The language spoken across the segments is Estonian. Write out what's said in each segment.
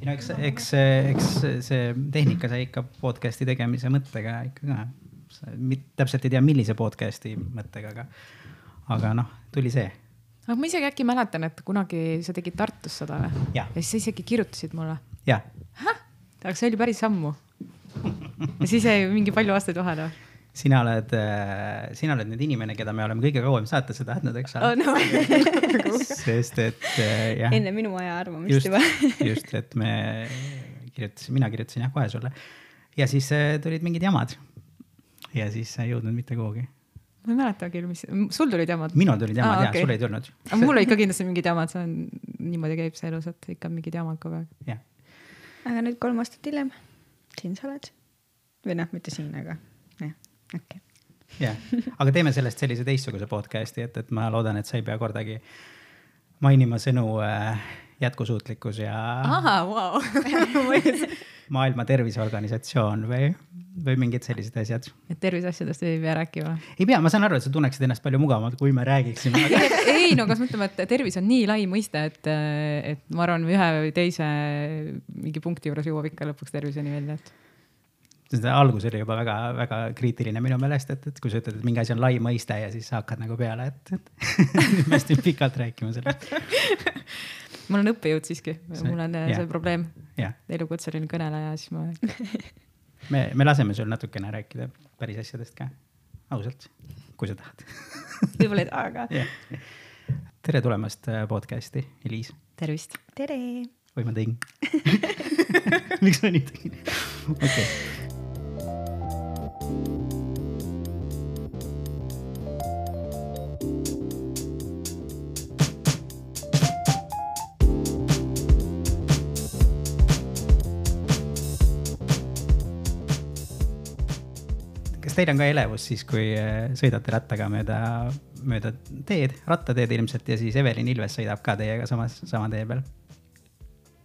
ei no eks, eks, eks see tehnika sai ikka podcast'i tegemise mõttega ikka ka. täpselt ei tea, millise podcast'i mõttega, aga, aga noh, tuli see. aga ma isegi äkki mäletan, et kunagi sa tegid Tartus seda või? ja siis sa isegi kirjutasid mulle. jah. aga see oli päris ammu. ja siis jäi mingi palju aastaid vahele sina oled, äh, sina oled nüüd inimene, keda me oleme kõige kauem saatesse tahtnud, eks ole oh,? No. sest et äh, jah. enne minu aja arvamist juba just, et me kirjutasin, mina kirjutasin jah kohe sulle. ja siis äh, tulid mingid jamad. ja siis sa ei jõudnud mitte kuhugi. ma ei mäleta küll, mis, sul tulid jamad? minul tulid jamad ah, ja okay. sul ei tulnud. aga mul ikka kindlasti mingid jamad, see on, niimoodi käib see elus, et ikka mingid jamad kogu aeg. aga nüüd kolm aastat hiljem, siin sa oled. või noh, mitte siin, aga jah okay.. jah, aga teeme sellest sellise teistsuguse podcast'i, et, et ma loodan, et sa ei pea kordagi mainima sõnu äh, jätkusuutlikkus ja. ahah, vau. maailma Terviseorganisatsioon või, või mingid sellised asjad. et terviseasjadest ei pea rääkima? ei pea, ma saan aru, et sa tunneksid ennast palju mugavamalt, kui me räägiksime aga... ei no kas mõtleme, et tervis on nii lai mõiste, et, et ma arvan, ühe või teise mingi punkti juures jõuab ikka lõpuks terviseni välja, et seda algus oli juba väga-väga kriitiline minu meelest, et, et kui sa ütled, et mingi asi on lai mõiste ja siis sa hakkad nagu peale, et, et nüüd me hästi pikalt rääkima sellest mul on õppejõud siiski, mul on yeah. see probleem yeah.. elukutseline kõneleja, siis ma me, me laseme sul natukene rääkida päris asjadest ka, ausalt, kui sa tahad võib-olla ei taha ka yeah.. tere tulemast äh, podcast'i, Eliis. tervist. tere. või ma tegin miks ma nii tegin? okei okay teil on ka elevus siis, kui äh, sõidate rattaga mööda, mööda teed, rattateed ilmselt ja siis Evelin Ilves sõidab ka teiega samas, sama tee peal?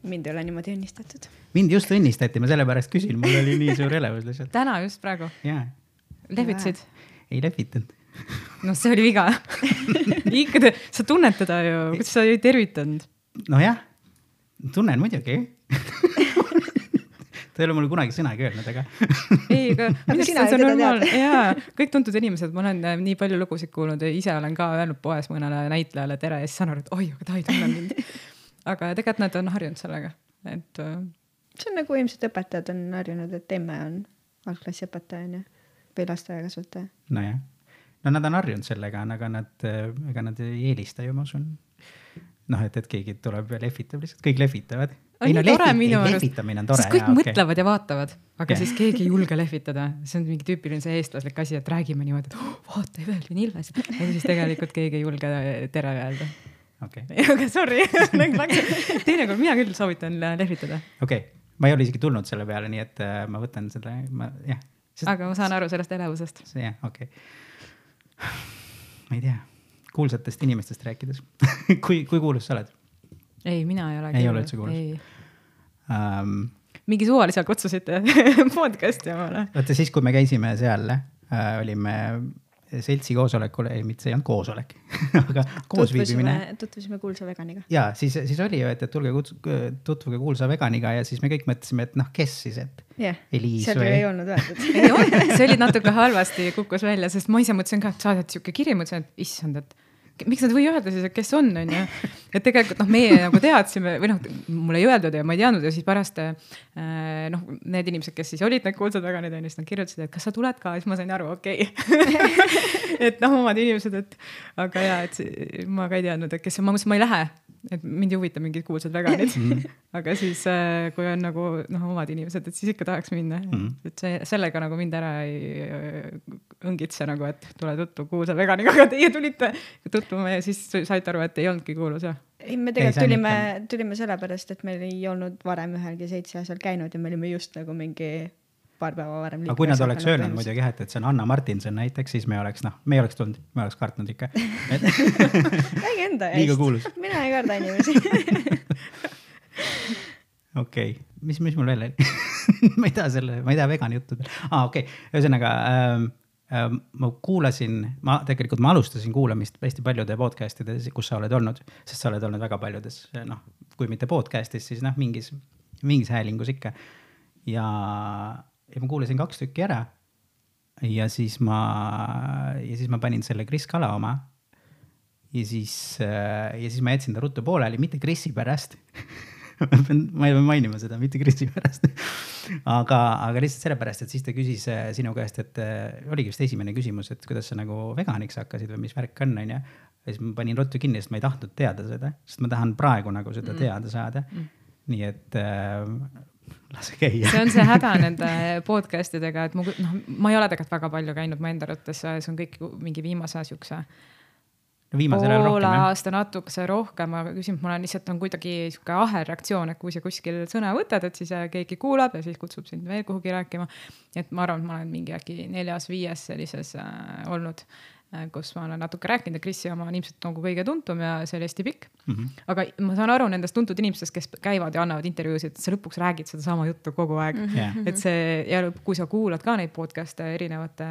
mind ei ole niimoodi õnnistatud. mind just õnnistati, ma sellepärast küsin, mul oli nii suur elevus lihtsalt. täna just praegu? jaa. lehvitasid? ei lehvitanud. noh, see oli viga ikka, sa tunned teda ju, kuidas sa ei tervitanud? nojah, tunnen muidugi ta ei ole mulle kunagi sõnagi öelnud, aga ei, aga minu arust on see normaalne ja kõik tuntud inimesed, ma olen äh, nii palju lugusid kuulnud ja ise olen ka öelnud poes mõnele näitlejale tere ja siis saan aru, et oi, aga ta ei tunne mind. aga tegelikult nad on harjunud sellega, et. Äh, see on nagu ilmselt õpetajad on harjunud, et emme on algklassi õpetaja onju või lasteaiakasvataja. nojah, no nad on harjunud sellega, aga nad, äh, ega nad ei eelista ju, ma usun noh, et, et keegi tuleb ja lehvitab lihtsalt, kõik lehvitavad. Ei no tore minu arust. lehvitamine on tore. sest kõik jaa, mõtlevad okay. ja vaatavad, aga yeah. siis keegi ei julge lehvitada. see on mingi tüüpiline see eestlaslik asi, et räägime niimoodi, et oh, vaata Evelin Ilves ja siis tegelikult keegi ei julge tere öelda. okei okay.. aga sorry teinekord mina küll soovitan lehvitada. okei okay., ma ei ole isegi tulnud selle peale, nii et äh, ma võtan selle, ma jah sest.... aga ma saan aru sellest elevusest. jah, okei okay.. ma ei tea kuulsatest inimestest rääkides kui, kui kuulus sa oled? ei, mina ei ole. ei ole üldse kuulus? Um, mingi suvaliselt kutsusite podcast'i omale. vaata siis, kui me käisime seal äh,, olime seltsi koosolekul, ei, mitte see ei olnud koosolek aga koosviibimine. tutvusime kuulsa veganiga. ja siis, siis oli ju, et, et tulge kutsu-, tutvuge kuulsa veganiga ja siis me kõik mõtlesime, et noh, kes siis, et yeah.. Eliis või? seal ei olnud öeldud ei olnud, see oli natuke halvasti kukkus välja, sest ma ise mõtlesin ka, et saadeti sihuke kiri, mõtlesin, et issand, et miks nad ei või öelda siis, et kes on, on ju. et tegelikult noh, meie nagu teadsime või noh, mulle ei öeldud ja ma ei teadnud ja siis pärast äh, noh, need inimesed, kes siis olid need kuldsed veganid on ju, siis nad kirjutasid, et kas sa tuled ka, siis ma sain aru, okei okay. et noh, omad inimesed, et aga ja, et ma ka ei teadnud, et kes on, ma mõtlesin, ma ei lähe et mind ei huvita mingid kuulsad veganid mm. aga siis, äh, kui on nagu noh, omad inimesed, et siis ikka tahaks minna mm.. et see, sellega nagu mind ära ei õngitse nagu, et tule tutvu kuulsa veganiga, aga teie tulite tutvuma ja siis saite aru, et ei olnudki kuulus jah? ei, me tegelikult tulime, tulime sellepärast, et meil ei olnud varem ühelgi seitse asjal käinud ja me olime just nagu mingi paar päeva varem. aga kui nad oleks öelnud muidugi jah, et, et see on Anna Martinson näiteks, siis me oleks noh, me ei oleks tulnud, me oleks kartnud ikka räägi enda eest. mina ei karda inimesi okei okay., mis, mis mul veel oli ma ei taha selle, ma ei taha vegani juttu aa ah,, okei okay., ühesõnaga ähm, ma kuulasin, ma tegelikult ma alustasin kuulamist hästi paljude podcast'ides, kus sa oled olnud, sest sa oled olnud väga paljudes noh, kui mitte podcast'is, siis noh, mingis mingis häälingus ikka. ja, ja ma kuulasin kaks tükki ära. ja siis ma, ja siis ma panin selle Kris Kala oma. ja siis, ja siis ma jätsin ta ruttu pooleli, mitte Krisi pärast ma pean, ma ei pea mainima seda, mitte Krisi pärast aga, aga lihtsalt sellepärast, et siis ta küsis äh, sinu käest, et äh, oligi vist esimene küsimus, et kuidas sa nagu veganiks hakkasid või mis värk on, onju. ja siis ma panin ruttu kinni, sest ma ei tahtnud teada seda, sest ma tahan praegu nagu seda mm. teada saada mm.. nii et äh, lase käia. see on see häda nende podcast idega, et ma, noh, ma ei ole tegelikult väga palju käinud mu enda arvates, see on kõik mingi viimase siukse viimasel ajal rohkem jah? aasta natukese rohkem, aga küsimus, mul on lihtsalt on kuidagi sihuke ahelreaktsioon, et kui sa kuskil sõna võtad, et siis äh, keegi kuulab ja siis kutsub sind veel kuhugi rääkima. et ma arvan, et ma olen mingi äkki neljas-viies sellises äh, olnud kus ma olen natuke rääkinud ja Krisi oma on ilmselt nagu kõige tuntum ja see oli hästi pikk mm. -hmm. aga ma saan aru nendest tuntud inimestest, kes käivad ja annavad intervjuusid, sa lõpuks räägid sedasama juttu kogu aeg mm. -hmm. et see ja kui sa kuulad ka neid podcast'e erinevate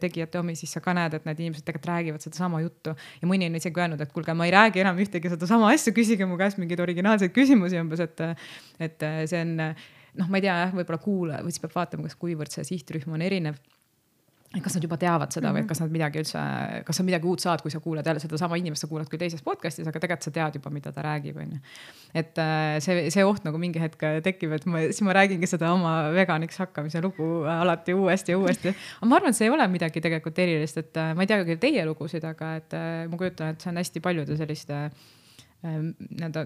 tegijate omi, siis sa ka näed, et need inimesed tegelikult räägivad sedasama juttu. ja mõni on isegi öelnud, et kuulge, ma ei räägi enam ühtegi sedasama asja, küsige mu käest mingeid originaalseid küsimusi umbes, et, et see on noh, ma ei tea jah, võib-olla kuulaja või siis peab vaatama, kas kuivõrd see sihtrühm on erinev kas nad juba teavad seda mm -hmm. või mhm. kas nad midagi üldse, kas sa midagi uut saad, kui sa kuulad jälle sedasama inimest, sa kuulad küll teises podcast'is, aga tegelikult sa tead juba, mida ta räägib, onju. et äh, see, see oht nagu mingi hetk tekib, et ma, siis ma räägingi seda oma veganiks hakkamise lugu alati uuesti ja uuesti. aga ma arvan, et see ei ole midagi tegelikult erilist, et äh, ma ei tea küll teie lugusid, aga et äh, ma kujutan, et see on hästi paljude selliste äh, nii-öelda,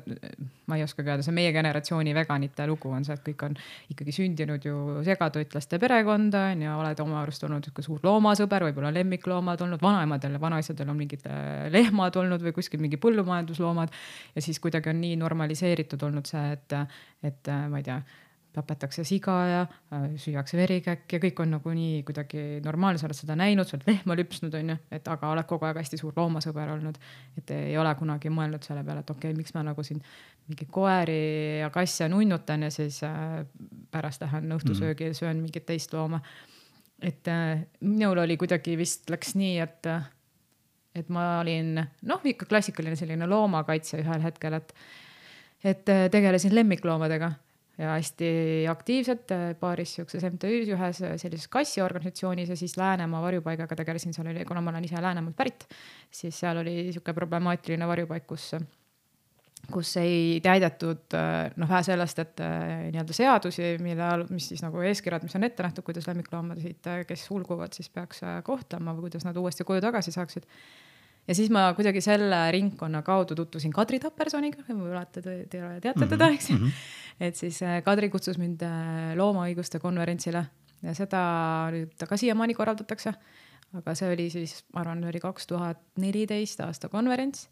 ma ei oskagi öelda, see meie generatsiooni veganite lugu on see, et kõik on ikkagi sündinud ju segatoitlaste perekonda on ju, oled oma arust olnud sihuke suur loomasõber, võib-olla lemmikloomad olnud, vanaemadel ja vanaisadel on mingid äh, lehmad olnud või kuskil mingi põllumajandusloomad. ja siis kuidagi on nii normaliseeritud olnud see, et, et äh, ma ei tea tapetakse siga ja äh, süüakse verikäkk ja kõik on nagu nii kuidagi normaalne, sa oled seda näinud, sa oled lehma lüpsnud, onju, et aga oled kogu aeg hästi suur loomasõber olnud. et ei ole kunagi mõelnud selle peale, et okei okay,, miks ma nagu siin mingeid koeri ja kasse nunnutan ja siis äh, pärast lähen õhtusöögi ja söön mingit teist looma. et äh, minul oli kuidagi vist läks nii, et, et ma olin noh, ikka klassikaline selline loomakaitse ühel hetkel, et et äh, tegelesin lemmikloomadega ja hästi aktiivselt äh, paaris siukses MTÜ-s ühes äh, sellises kassiorganisatsioonis ja siis Läänemaa varjupaigaga tegelesin, seal oli, kuna ma olen ise Läänemaalt pärit, siis seal oli sihuke problemaatiline varjupaik, kus kus ei täidetud äh, noh, vähe sellest, et nii-öelda seadusi, mille, mis siis nagu eeskirjad, mis on ette nähtud, kuidas lemmikloomasid, kes hulguvad, siis peaks kohtlema või kuidas nad uuesti koju tagasi saaksid ja siis ma kuidagi selle ringkonna kaudu tutvusin Kadri Tapersoniga, võib-olla te, te, te teate teda, mhm, eks ju mm -hmm.. et siis äh, Kadri kutsus mind äh, loomaõiguste konverentsile ja seda nüüd ka siiamaani korraldatakse. aga see oli siis, ma arvan, oli kaks tuhat neliteist aasta konverents.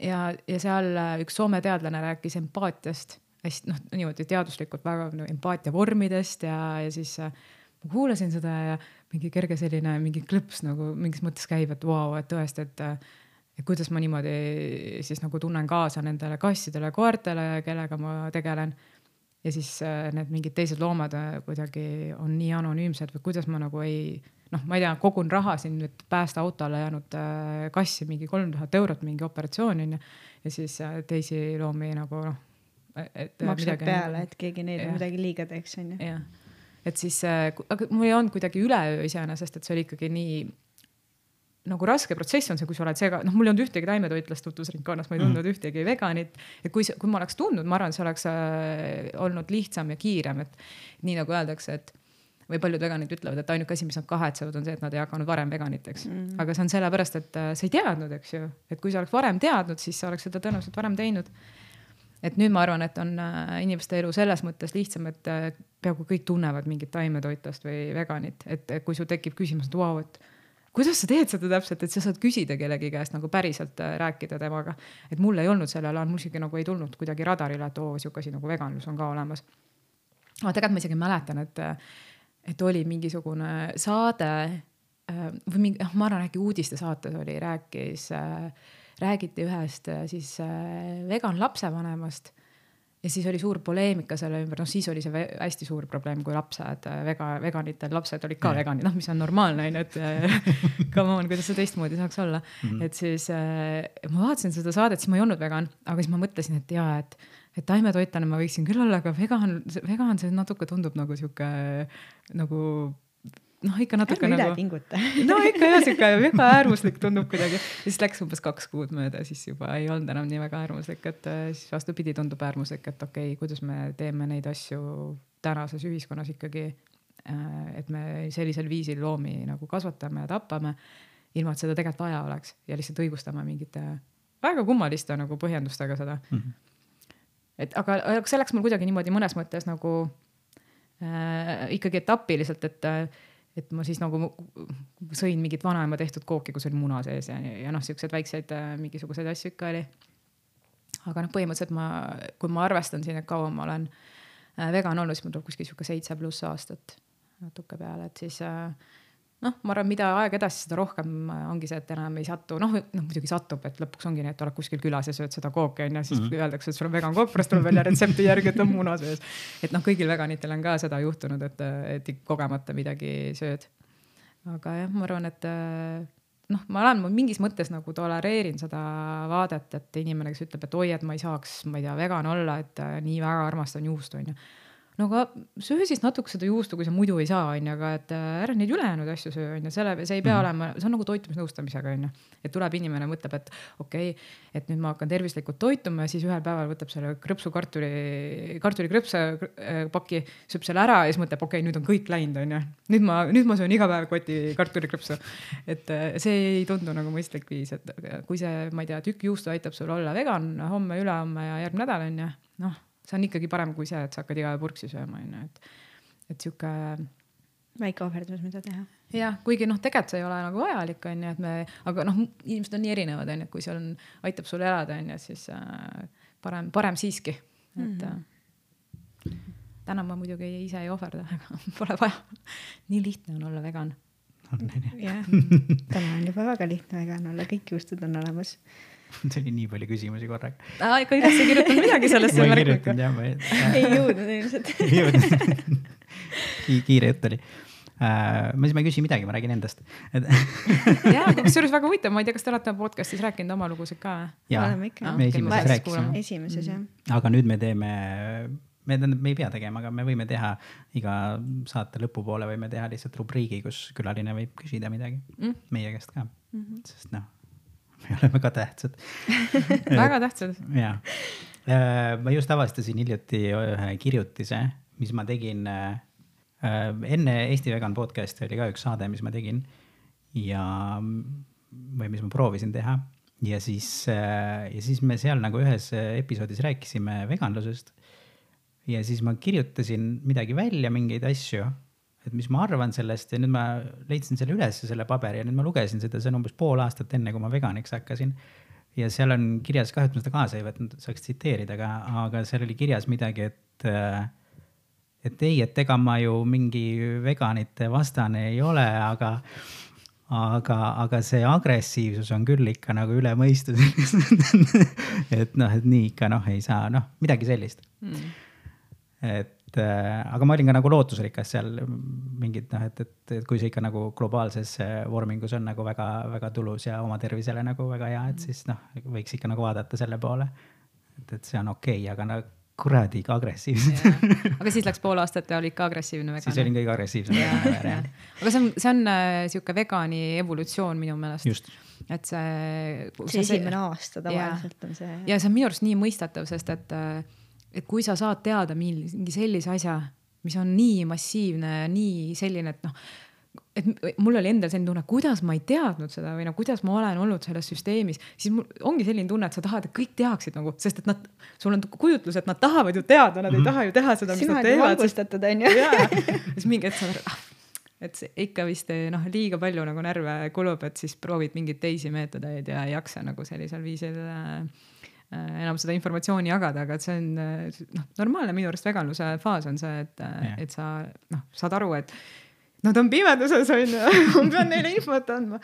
ja, ja seal äh, üks Soome teadlane rääkis empaatiast hästi noh, niimoodi teaduslikult väga no, empaatia vormidest ja, ja siis ma kuulasin seda ja mingi kerge selline mingi klõps nagu mingis mõttes käib, et vau wow,, et tõesti, et et kuidas ma niimoodi siis nagu tunnen kaasa nendele kassidele, koertele, kellega ma tegelen. ja siis äh, need mingid teised loomad äh, kuidagi on nii anonüümsed või kuidas ma nagu ei noh, ma ei tea, kogun raha siin nüüd päästeautole jäänud äh, kassi mingi kolm tuhat eurot mingi operatsioon onju. ja siis teisi loomi nagu noh. maksad peale, et keegi neile midagi liiga teeks onju. jah et siis, äh, aga mul ei olnud kuidagi üleöö iseenesest, et see oli ikkagi nii nagu raske protsess on see, kui sa oled sega, noh, mul ei olnud ühtegi taimetoitlast tutvusringkonnas, ma ei tundnud mm ühtegi veganit. et kui, kui ma oleks tundnud, ma arvan, see oleks äh, olnud lihtsam ja kiirem, et nii nagu öeldakse, et või paljud veganid ütlevad, et ainuke asi, mis nad kahetsevad, on see, et nad ei hakanud varem veganiteks mm. -hmm. aga see on sellepärast, et äh, sa ei teadnud, eks ju, et kui sa oleks varem teadnud, siis sa oleks seda tõenäoliselt varem teinud et nüüd ma arvan, et on äh, inimeste elu selles mõttes lihtsam, et äh, peaaegu kõik tunnevad mingit taimetoitlast või veganit, et kui sul tekib küsimus, et vau wow,, et kuidas sa teed seda täpselt, et sa saad küsida kellegi käest nagu päriselt äh, rääkida temaga. et mul ei olnud sellel ajal, mul isegi nagu ei tulnud kuidagi radarile, et oo, sihuke asi nagu veganlus on ka olemas. aga tegelikult ma isegi mäletan, et, et oli mingisugune saade või mingi, noh, ma arvan, äkki uudistesaates oli, rääkis äh, räägiti ühest äh, siis äh, vegan lapsevanemast ja siis oli suur poleemika selle ümber, noh siis oli see hästi suur probleem, kui lapsed, äh, vega, veganitel lapsed olid ka veganid, noh, mis on normaalne on ju, et come on, kuidas see teistmoodi saaks olla mm. -hmm. et siis äh, ma vaatasin seda saadet, siis ma ei olnud vegan, aga siis ma mõtlesin, et ja, et et taimetoitlane ma võiksin küll olla, aga vegan, vegan, see natuke tundub nagu sihuke nagu noh, ikka natuke ärme nagu. üle pinguta no ikka jah, sihuke väga äärmuslik tundub kuidagi. siis läks umbes kaks kuud mööda, siis juba ei olnud enam nii väga äärmuslik, et äh, siis vastupidi tundub äärmuslik, et okei okay,, kuidas me teeme neid asju tänases ühiskonnas ikkagi. et me sellisel viisil loomi nagu kasvatame ja tapame, ilma et seda tegelikult vaja oleks ja lihtsalt õigustame mingite väga kummaliste nagu põhjendustega seda mm. -hmm. et aga, aga see läks mul kuidagi niimoodi mõnes mõttes nagu äh, ikkagi etapiliselt, et äh, et ma siis nagu sõin mingit vanaema tehtud kooki, kus oli muna sees ja, ja noh, siukseid väikseid äh, mingisuguseid asju ikka oli. aga noh, põhimõtteliselt ma, kui ma arvestan siin, et kaua ma olen äh, vegan olnud, siis mul tuleb kuskil sihuke seitse pluss aastat natuke peale, et siis äh, noh, ma arvan, mida aeg edasi, seda rohkem ongi see, et enam ei satu, noh, noh muidugi satub, et lõpuks ongi nii, et oled kuskil külas ja sööd seda kooki onju, siis mm -hmm. öeldakse, et sul on vegan kook, pärast tuleb välja retsepti järgi, et on muna sees. et noh, kõigil veganitel on ka seda juhtunud, et, et kogemata midagi sööd. aga jah, ma arvan, et noh, ma olen ma mingis mõttes nagu tolereerin seda vaadet, et inimene, kes ütleb, et oi, et ma ei saaks, ma ei tea, vegan olla, et nii väga armastan juustu onju no aga söö siis natuke seda juustu, kui sa muidu ei saa, onju, aga et äh, ära neid ülejäänud asju söö, onju, selle, see ei pea mm. olema, see on nagu toitumisnõustamisega, onju. et tuleb inimene, mõtleb, et okei okay,, et nüüd ma hakkan tervislikult toituma ja siis ühel päeval võtab selle krõpsu kartuli, kartulikrõpse äh, paki, sööb selle ära ja siis mõtleb, okei okay,, nüüd on kõik läinud, onju. nüüd ma, nüüd ma söön iga päev koti kartulikrõpsu. et äh, see ei tundu nagu mõistlik viis, et kui see, ma ei tea, tükk juustu aitab sul olla vegan homme, ülehomme ja järgmine nädal onju, noh see on ikkagi parem kui see, et sa hakkad iga päev purksi sööma, onju, et, et sihuke. väike ohverdus, mida teha. jah, kuigi noh, tegelikult see ei ole nagu vajalik, onju, et me, aga noh, inimesed on nii erinevad, onju, et kui see on, aitab sul elada, onju, siis äh, parem, parem siiski, et mm. -hmm. täna ma muidugi ise ei ohverda, aga pole vaja. nii lihtne on olla vegan. on jah, täna on juba väga lihtne vegan olla, kõik juustud on olemas see oli nii palju küsimusi korraga. aa, ikka üles ei kirjutanud midagi sellesse ma ei kirjutanud jah, ma ei ei jõudnud ilmselt ei jõudnud kiire jutt oli uh,. ma siis ma ei küsi midagi, ma räägin endast ja, kusjuures väga huvitav, ma ei tea, kas te olete podcast'is rääkinud oma lugusid ka? oleme ikka. me esimeses rääkisime. esimeses jah. aga nüüd me teeme me tähendab, me ei pea tegema, aga me võime teha iga saate lõpupoole võime teha lihtsalt rubriigi, kus külaline võib küsida midagi mm. meie käest ka mm, -hmm. sest noh me oleme ka tähtsad väga tähtsad. ja, äh, ma just avastasin hiljuti ühe kirjutise, mis ma tegin äh, enne Eesti Vegan podcast'i oli ka üks saade, mis ma tegin ja, või mis ma proovisin teha ja siis, äh, ja siis me seal nagu ühes episoodis rääkisime veganlusest. ja siis ma kirjutasin midagi välja, mingeid asju et mis ma arvan sellest ja nüüd ma leidsin selle ülesse, selle paberi ja nüüd ma lugesin seda, see on umbes pool aastat enne, kui ma veganiks hakkasin. ja seal on kirjas, kahju, et ma seda kaasa ei võtnud, saaks tsiteerida, aga, aga seal oli kirjas midagi, et, et ei, et ega ma ju mingi veganite vastane ei ole, aga aga, aga see agressiivsus on küll ikka nagu üle mõistuse. Et noh, et nii ikka noh, ei saa, noh, midagi sellist. Mm.. et et äh, aga ma olin ka nagu lootusrikas seal mingid noh, et, et, et kui see ikka nagu globaalses äh, vormingus on nagu väga-väga tulus ja oma tervisele nagu väga hea, et siis noh, võiks ikka nagu vaadata selle poole. et, et see on okei okay,, aga no kuradi agressiivne aga siis läks pool aastat ja olid ka agressiivne vegan? siis olin kõige agressiivsem vegan. aga see on, see on äh, sihuke vegani evolutsioon minu meelest. just et see. see esimene aasta tavaliselt on see. ja see on minu arust nii mõistetav, sest et äh, et kui sa saad teada mingi sellise asja, mis on nii massiivne, nii selline, et noh, et mul oli endal selline tunne, kuidas ma ei teadnud seda või no kuidas ma olen olnud selles süsteemis, siis mul ongi selline tunne, et sa tahad, et kõik teaksid nagu, sest et nad, sul on kujutlus, et nad tahavad ju teada, nad mm -hmm. ei mhm. taha ju teha seda, mis nad teevad. valgustatud on ju. siis mingi hetk saad aru, ah, et see ikka vist noh, liiga palju nagu närve kulub, et siis proovid mingeid teisi meetodeid ja ei jaksa nagu sellisel viisil Äh, enam seda informatsiooni jagada, aga et see on äh, noh, normaalne minu arust veganluse faas on see, et yeah., äh, et sa noh, saad aru, et nad on pimeduses onju ma pean neile infot andma.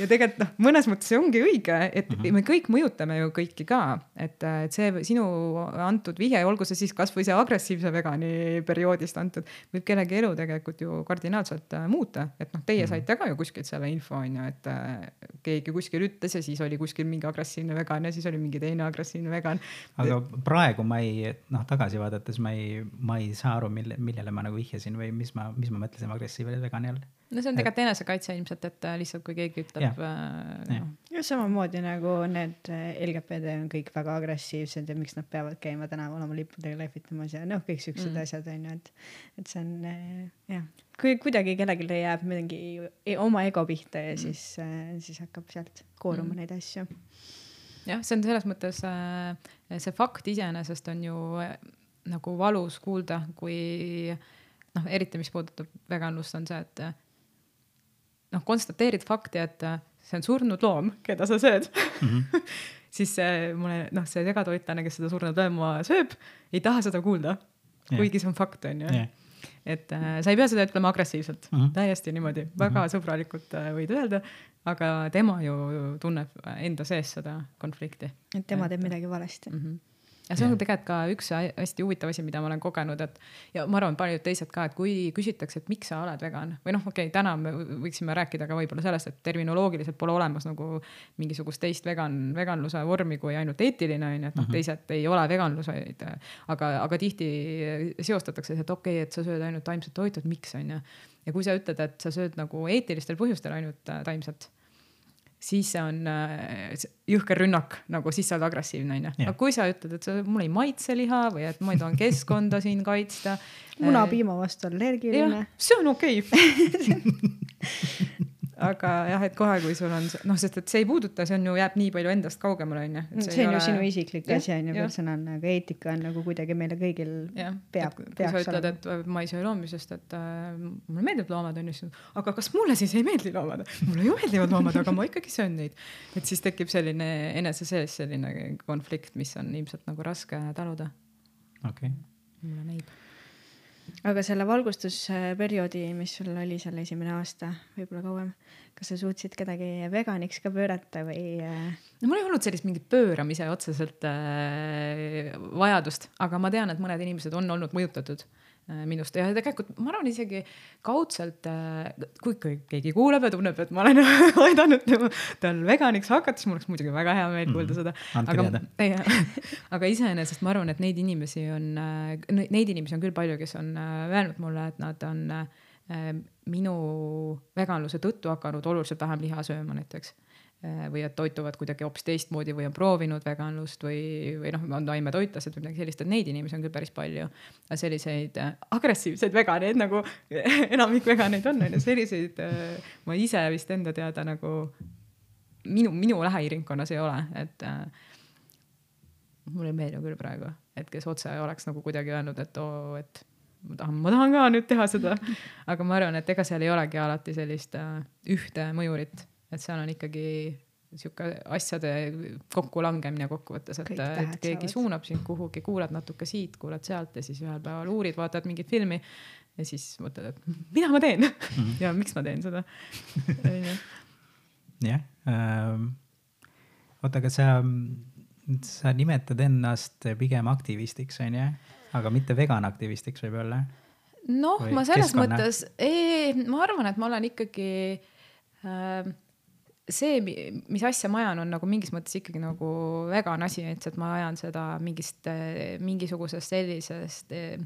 ja tegelikult noh, mõnes mõttes see ongi õige, et mm -hmm. me kõik mõjutame ju kõiki ka, et, et see sinu antud vihje, olgu see siis kasvõi see agressiivse vegani perioodist antud, võib kellegi elu tegelikult ju kardinaalselt äh, muuta, et noh, teie mm -hmm. saite ka ju kuskilt selle info onju, et äh, keegi kuskil ütles ja siis oli kuskil mingi agressiivne vegan ja siis oli mingi teine agressiivne vegan. aga praegu ma ei, noh tagasi vaadates ma ei, ma ei saa aru, mille, millele ma nagu vihjasin või mis ma, mis ma mõtlesin agressiivne vegani all. no see on tegelikult enesekaitse ilmselt, et äh, lihtsalt kui keegi ütleb. Äh, no. samamoodi nagu need äh, LGBT on kõik väga agressiivsed ja miks nad peavad käima tänaval oma lippudega lehvitamas ja noh, kõik siuksed mm. asjad on ju, et, et see on jah, kui kuidagi kellelegi jääb mingi e-, oma ego pihta ja mm. siis, siis hakkab sealt kooruma mm. neid asju jah, see on selles mõttes, see fakt iseenesest on ju nagu valus kuulda, kui noh, eriti mis puudutab veganlust, on see, et noh, konstateerid fakti, et see on surnud loom, keda sa sööd mm. -hmm. siis mulle noh, see segatoitlane, kes seda surnud looma sööb, ei taha seda kuulda yeah.. kuigi see on fakt, on ju yeah et äh, sa ei pea seda ütlema agressiivselt mm, -hmm. täiesti niimoodi, väga mm -hmm. sõbralikult äh, võid öelda, aga tema ju tunneb enda sees seda konflikti. et tema teeb midagi valesti mm. -hmm ja see on tegelikult ka üks hästi huvitav asi, mida ma olen kogenud, et ja ma arvan, paljud teised ka, et kui küsitakse, et miks sa oled vegan või noh, okei okay,, täna me võiksime rääkida ka võib-olla sellest, et terminoloogiliselt pole olemas nagu mingisugust teist vegan, veganluse vormi kui ainult eetiline on ju, et noh, mhm. teised ei ole veganlused. aga, aga tihti seostatakse, et okei okay,, et sa sööd ainult taimset toitu, et miks on ju. ja kui sa ütled, et sa sööd nagu eetilistel põhjustel ainult äh, taimset siis see on äh, jõhker rünnak, nagu siis sa oled agressiivne onju. aga kui sa ütled, et sa, mulle ei maitse liha või et ma tahan keskkonda siin kaitsta. munapiima vastu allergiline. see on okei okay. aga jah, et kohe, kui sul on noh, sest et see ei puuduta, see on ju, jääb nii palju endast kaugemale, onju. see on ju ole... sinu isiklik asi on ju personaalne, aga eetika on nagu kuidagi meile kõigil ja, peab, peaks olema. ütled, et ma ei söö loomi, sest et äh, mulle meeldivad loomad onju, siis aga kas mulle siis ei meeldi loomad? mulle ju meeldivad loomad, aga ma ikkagi söön neid. et siis tekib selline enese sees selline konflikt, mis on ilmselt nagu raske taluda. okei okay.. mulle näib aga selle valgustusperioodi, mis sul oli seal esimene aasta, võib-olla kauem, kas sa suutsid kedagi veganiks ka pöörata või? Äh? no mul ei olnud sellist mingit pööramise otseselt äh, vajadust, aga ma tean, et mõned inimesed on olnud mõjutatud äh, minust ja tegelikult ma arvan isegi kaudselt, äh, kui keegi kuuleb ja tunneb, et ma olen aidanud tal veganiks hakata, siis mul oleks muidugi väga hea meel kuulda mhm. seda. aga, aga iseenesest ma arvan, et neid inimesi on, äh, neid inimesi on küll palju, kes on öelnud mulle, et nad on minu veganluse tõttu hakanud oluliselt vähem liha sööma näiteks Äh, või et toituvad kuidagi hoopis teistmoodi või on proovinud veganlust või, või noh, on taimetoitlased või midagi sellist, et neid inimesi on küll päris palju. selliseid äh, agressiivseid veganeid nagu enamik veganeid on, on ju, selliseid äh, ma ise vist enda teada nagu minu, minu lähiringkonnas ei ole, et mulle ei meeldi küll praegu, et kes otse oleks nagu kuidagi öelnud, et oo, et ma tahan, ma tahan ka nüüd teha seda. aga ma arvan, et ega seal ei olegi alati sellist ühte mõjurit et seal on ikkagi sihuke asjade kokkulangemine kokkuvõttes, et, et keegi suunab sind kuhugi, kuulad natuke siit, kuulad sealt ja siis ühel päeval uurid, vaatad mingit filmi ja siis mõtled, et mida ma teen mm -hmm. ja miks ma teen seda. jah ähm,, oota, aga sa, sa nimetad ennast pigem aktivistiks, onju, aga mitte vegan aktivistiks võib-olla? noh, ma selles keskkonna? mõttes, ma arvan, et ma olen ikkagi äh, see, mis asja ma ajan, on nagu mingis mõttes ikkagi nagu vegan asi, et, et ma ajan seda mingist, mingisugusest sellisest eh,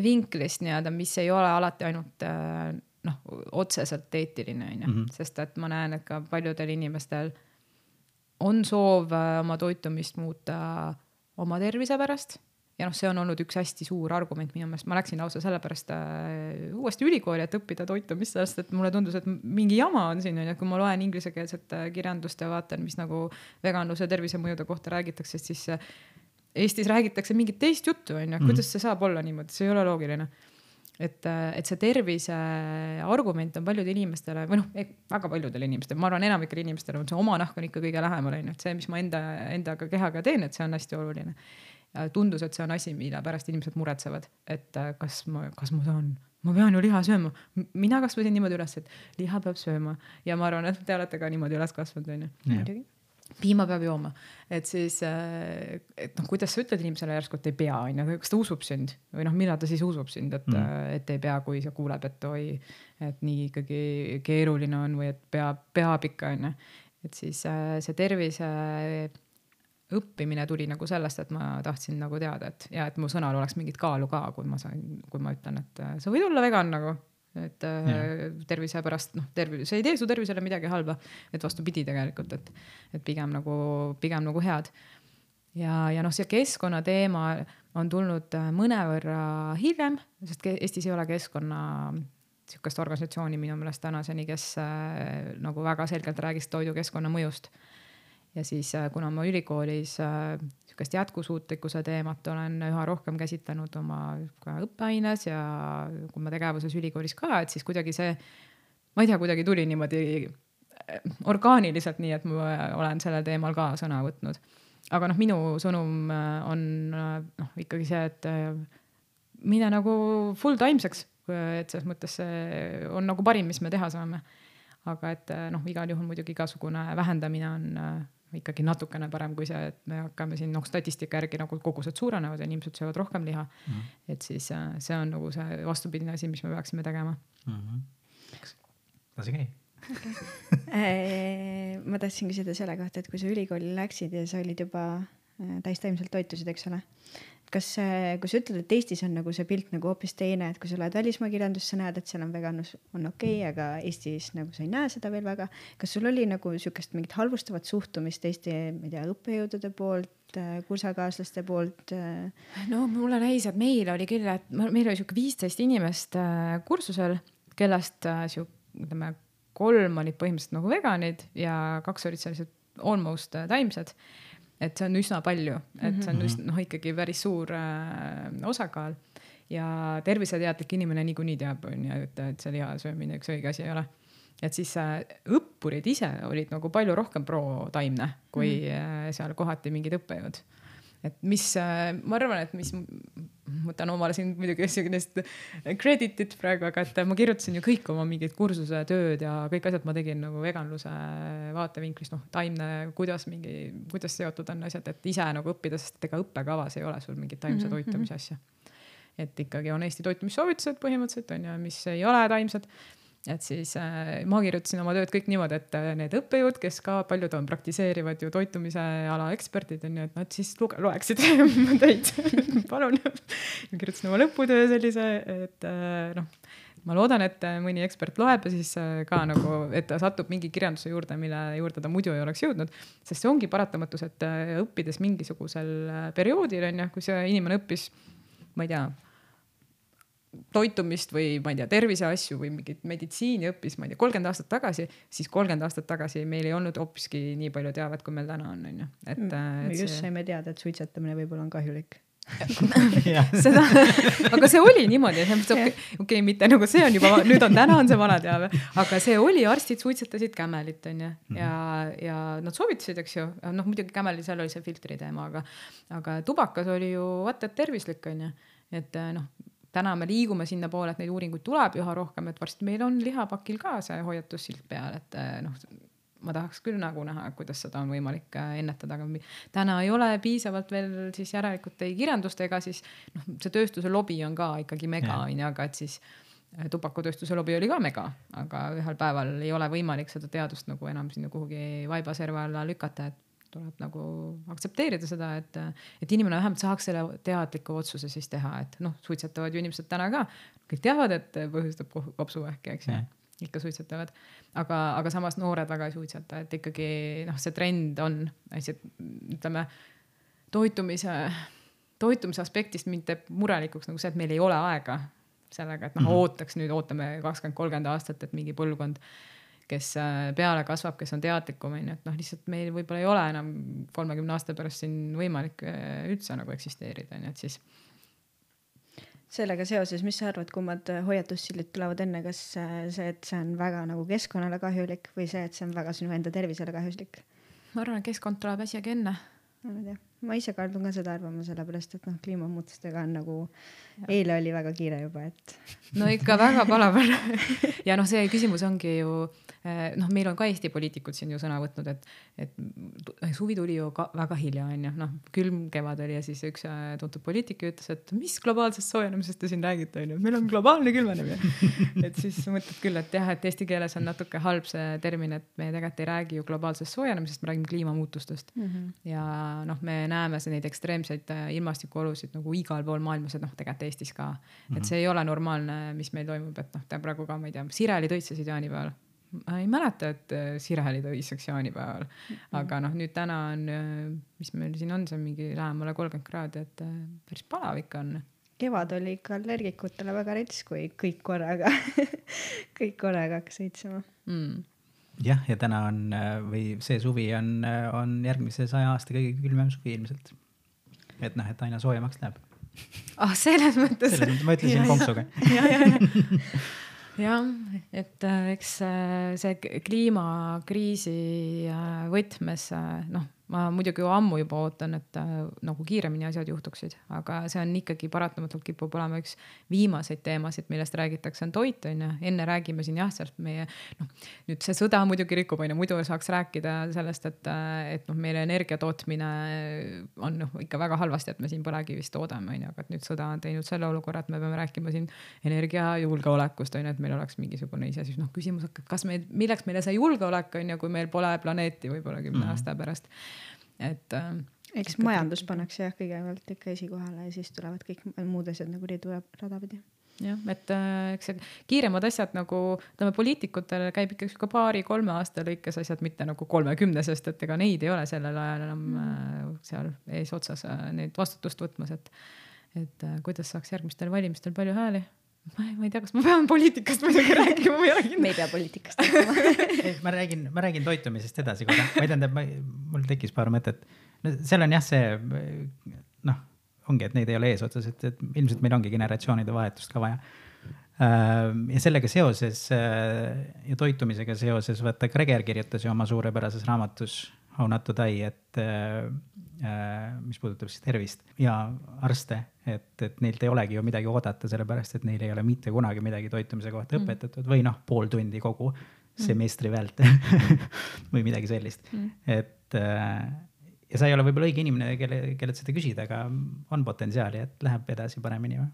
vinklist nii-öelda, mis ei ole alati ainult eh, noh, otseselt eetiline on ju, mhm. sest et ma näen, et ka paljudel inimestel on soov eh, oma toitumist muuta oma tervise pärast ja noh, see on olnud üks hästi suur argument minu meelest, ma läksin lausa sellepärast äh, uuesti ülikooli, et õppida toitumist, sest et mulle tundus, et mingi jama on siin onju, kui ma loen inglisekeelset äh, kirjandust ja vaatan, mis nagu veganluse tervisemõjude kohta räägitakse, siis äh, Eestis räägitakse mingit teist juttu onju, mhm. kuidas see saab olla niimoodi, see ei ole loogiline. Et, äh, et see tervise argument on paljudele inimestele või noh, väga paljudele inimestele, ma arvan, enamikele inimestele on see oma nahk on ikka kõige lähemal onju, et see, mis ma enda, endaga kehaga teen, et see on hästi oluline tundus, et see on asi, mille pärast inimesed muretsevad, et äh, kas ma, kas ma saan ma pean ju liha sööma. mina kasvasin niimoodi üles, et liha peab sööma ja ma arvan, et te olete ka niimoodi üles kasvanud, onju. piima peab jooma, et siis, äh, et noh, kuidas sa ütled inimesele järsku, et ei pea, onju, kas ta usub sind või noh, millal ta siis usub sind, et mm., et ei pea, kui sa kuuled, et oi, et nii ikkagi keeruline on või et peab, peab ikka onju. et siis äh, see tervise õppimine tuli nagu sellest, et ma tahtsin nagu teada, et ja et mu sõnal oleks mingit kaalu ka, kui ma sain, kui ma ütlen, et äh, sa võid olla vegan nagu, et ja. tervise pärast noh, tervis, see ei tee su tervisele midagi halba, et vastupidi tegelikult, et, et pigem nagu, pigem nagu head. ja, ja noh, see keskkonna teema on tulnud äh, mõnevõrra hiljem, sest Eestis ei ole keskkonna sihukest organisatsiooni minu meelest tänaseni, kes äh, nagu väga selgelt räägiks toidukeskkonna mõjust ja siis, äh, kuna ma ülikoolis äh, sihukest jätkusuutlikkuse teemat olen üha rohkem käsitlenud oma õppeaines ja kui ma tegevuses ülikoolis ka, et siis kuidagi see, ma ei tea, kuidagi tuli niimoodi äh, orgaaniliselt, nii et ma olen sellel teemal ka sõna võtnud. aga noh, minu sõnum on noh, ikkagi see, et mine nagu full times'eks, et selles mõttes see on nagu parim, mis me teha saame aga et noh, igal juhul muidugi igasugune vähendamine on ikkagi natukene parem kui see, et me hakkame siin noh, statistika järgi nagu kogused suurenevad ja inimesed söövad rohkem liha mm. -hmm. et siis äh, see on nagu see vastupidine asi, mis me peaksime tegema mm. -hmm. lase käia äh, ma tahtsin küsida selle kohta, et kui sa ülikooli läksid ja sa olid juba äh, täistaimselt toitusid, eks ole kas, kui sa ütled, et Eestis on nagu see pilt nagu hoopis teine, et kui sa lähed välismaa kirjandusse, näed, et seal on veganlus on okei okay,, aga Eestis nagu sa ei näe seda veel väga. kas sul oli nagu sihukest mingit halvustavat suhtumist Eesti, ma ei tea, õppejõudude poolt, kursakaaslaste poolt? no mulle näis, et meil oli küll, et meil oli sihuke viisteist inimest äh, kursusel, kellest äh, sihuke, ütleme, kolm olid põhimõtteliselt nagu veganid ja kaks olid sellised almost äh, taimsed et see on üsna palju, et see on mhm. üsna noh, ikkagi päris suur äh, osakaal ja terviseteadlik inimene niikuinii teab, on ju, et, et see liha söömine üks õige asi ei ole. et siis äh, õppurid ise olid nagu palju rohkem pro-taimne kui mm -hmm. äh, seal kohati mingid õppejõud et mis, äh, ma arvan, et mis, võtan omale siin muidugi sihukest credit'it praegu, aga et ma kirjutasin ju kõik oma mingid kursuse tööd ja kõik asjad. Ma tegin nagu veganluse vaatevinklist, noh, taimne, kuidas mingi, kuidas seotud on asjad, et ise nagu õppida, sest ega õppekavas ei ole sul mingit taimse mhm, toitumise asja. et ikkagi on Eesti toitumissoovitused põhimõtteliselt on ju, mis ei ole taimsed et siis äh, ma kirjutasin oma tööd kõik niimoodi, et äh, need õppejõud, kes ka paljud on praktiseerivad ju toitumise ala eksperdid on ju, et nad siis luge, loeksid töid palun kirjutasin oma lõputöö sellise, et äh, noh, ma loodan, et mõni ekspert loeb ja siis ka nagu, et ta satub mingi kirjanduse juurde, mille juurde ta muidu ei oleks jõudnud. sest see ongi paratamatus, et õppides mingisugusel perioodil on ju, kui see inimene õppis, ma ei tea toitumist või ma ei tea, terviseasju või mingit meditsiini õppis, ma ei tea, kolmkümmend aastat tagasi, siis kolmkümmend aastat tagasi meil ei olnud hoopiski nii palju teavet, kui meil täna on, on ju, et. me just see... saime teada, et suitsetamine võib-olla on kahjulik seda, aga see oli niimoodi, okei okay,, mitte nagu see on juba, nüüd on, täna on see vana teave, aga see oli, arstid suitsetasid kämelit, onju, mhm. ja, ja nad soovitasid, eks ju, noh, muidugi kämelil seal oli see filtri teema, aga, aga tubakas oli ju vaata et tervislik, onju, et noh täna me liigume sinnapoole, et neid uuringuid tuleb üha rohkem, et varsti meil on lihapakil ka see hoiatussilt peal, et eh, noh, ma tahaks küll nagu näha, kuidas seda on võimalik eh, ennetada, aga täna ei ole piisavalt veel siis järelikult ei kirjandust ega siis noh, see tööstuse lobi on ka ikkagi mega onju, aga et siis eh, tubakatööstuse lobi oli ka mega, aga ühel päeval ei ole võimalik seda teadust nagu enam sinna kuhugi vaibaserva alla lükata, et tuleb nagu aktsepteerida seda, et, et inimene vähemalt saaks selle teadliku otsuse siis teha, et noh, suitsetavad ju inimesed täna ka, kõik teavad, et põhjustab kopsuvähki, eks ju. Ikka suitsetavad, aga, aga samas noored väga ei suitseta, et ikkagi noh, see trend on, ütleme toitumise, toitumise aspektist mind teeb murelikuks nagu see, et meil ei ole aega sellega, et noh mm -hmm., ootaks nüüd, ootame kakskümmend, kolmkümmend aastat, et mingi põlvkond kes äh, peale kasvab, kes on teadlikum, on ju, et noh, lihtsalt meil võib-olla ei ole enam kolmekümne aasta pärast siin võimalik äh, üldse nagu eksisteerida, on ju, et siis. sellega seoses, mis sa arvad, kummad hoiatussildid tulevad enne, kas äh, see, et see on väga nagu keskkonnale kahjulik või see, et see on väga sinu enda tervisele kahjulik? ma arvan, et keskkond tuleb asjaga enne. ma ei tea ma ise kaldun ka seda arvama, sellepärast et noh, kliimamuutustega on nagu, eile oli väga kiire juba, et. no ikka väga palav ja noh, see küsimus ongi ju Eh, noh, meil on ka Eesti poliitikud siin ju sõna võtnud, et, et suvi tuli ju ka väga hilja, onju, noh, külm kevad oli ja siis üks äh, tuntud poliitik ütles, et mis globaalsest soojenemisest te siin räägite, onju, meil on globaalne külmenemine et siis mõtled küll, et jah, et eesti keeles on natuke halb see termin, et me tegelikult ei räägi ju globaalsest soojenemisest, me räägime kliimamuutustest mm. -hmm. ja noh, me näeme neid ekstreemseid äh, ilmastikuolusid nagu igal pool maailmas, et noh, tegelikult Eestis ka mm. -hmm. et see ei ole normaalne, mis meil toimub, et noh, ta praegu ka, ma ei tea, Sireli toitsesid jaanipäeval ma ei mäleta, et äh, Sireli tõiseks jaanipäeval mm, -hmm. aga noh, nüüd täna on, äh, mis meil siin on, see on mingi lähemale kolmkümmend kraadi, et päris palav ikka on. kevad oli ikka allergikutele väga rets, kui kõik korraga kõik korraga hakkas õitsema mm. Jah, ja täna on või see suvi on, on järgmise saja aasta kõige külmem suvi ilmselt. et noh, et aina soojemaks läheb. ah oh,, selles mõttes. selles mõttes, ma ütlesin konksuga. jah, et äh, eks äh, see kliimakriisi äh, võtmes noh, ma muidugi ammu juba ootan, et äh, nagu kiiremini asjad juhtuksid, aga see on ikkagi paratamatult kipub olema üks viimaseid teemasid, millest räägitakse, on toit on ju. enne räägime siin jah, sealt meie noh, nüüd see sõda muidugi rikub on ju, muidu saaks rääkida sellest, et, äh, et noh, meile energia tootmine on noh ikka väga halvasti, et me siin põlevkivist toodame on ju, aga et nüüd sõda on teinud selle olukorra, et me peame rääkima siin energiajulgeolekust on ju, et meil oleks mingisugune iseseisvus, noh küsimus, kas meil, milleks meile see julgeolek on ju, kui meil pole planeeti võib-olla kümne mm -hmm. aasta pärast et äh,. eks majandus pannakse jah, kõigepealt ikka esikohale ja siis tulevad kõik muud asjad nagu ridu ja rada pidi. Jah, et äh, eks see kiiremad asjad nagu ütleme, poliitikutel käib ikka sihuke paari-kolme aasta lõikes asjad, mitte nagu kolmekümne, sest et ega neid ei ole sellel ajal enam äh, seal eesotsas äh, neid vastutust võtmas, et, et äh, kuidas saaks järgmistel valimistel palju hääli ma ei, ma ei tea, kas ma pean poliitikast muidugi rääkima, ma ei ole kindel. me ei pea poliitikast rääkima ma räägin, ma räägin toitumisest edasi korra, või tähendab, mul tekkis paar mõtet. no seal on jah, see noh, ongi, et neid ei ole eesotsas, et, et ilmselt meil ongi generatsioonide vahetust ka vaja. Äh, ja sellega seoses äh, ja toitumisega seoses, vaata Greger kirjutas ju oma suurepärases raamatus How not to die, et Äh, mis puudutab siis tervist ja arste, et, et neilt ei olegi ju midagi oodata, sellepärast et neil ei ole mitte kunagi midagi toitumise kohta mm. õpetatud või noh, pool tundi kogu mm. semestri vältel või midagi sellist mm., et äh, ja sa ei ole võib-olla õige inimene, kelle, kellelt seda küsida, aga on potentsiaali, et läheb edasi paremini või?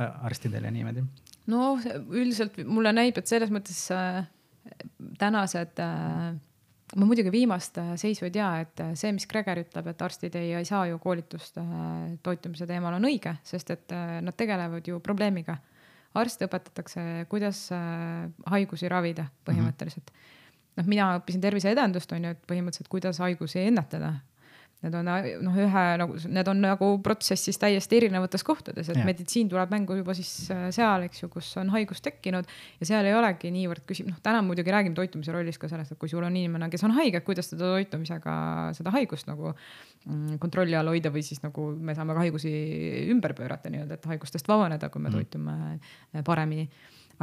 arstidel ja niimoodi. no üldiselt mulle näib, et selles mõttes äh, tänased äh, ma muidugi viimast äh, seisu ei tea, et äh, see, mis Greger ütleb, et arstid ei, ei saa ju koolitust äh, toitumise teemal, on õige, sest et nad tegelevad ju probleemiga. arste õpetatakse, kuidas haigusi ravida põhimõtteliselt mm. -hmm. noh, mina õppisin terviseedendust on ju, et põhimõtteliselt, kuidas haigusi ennetada Need on noh, ühe nagu, need on nagu protsessis täiesti erinevates kohtades, et ja. meditsiin tuleb mängu juba siis äh, seal, eks ju, kus on haigus tekkinud ja seal ei olegi niivõrd küsib, noh, täna muidugi räägime toitumise rollist ka sellest, et kui sul on inimene, kes on haige, kuidas teda toitumisega seda haigust nagu mm, kontrolli all hoida või siis nagu me saame ka haigusi ümber pöörata nii-öelda, et haigustest vabaneda, kui me mm. toitume paremini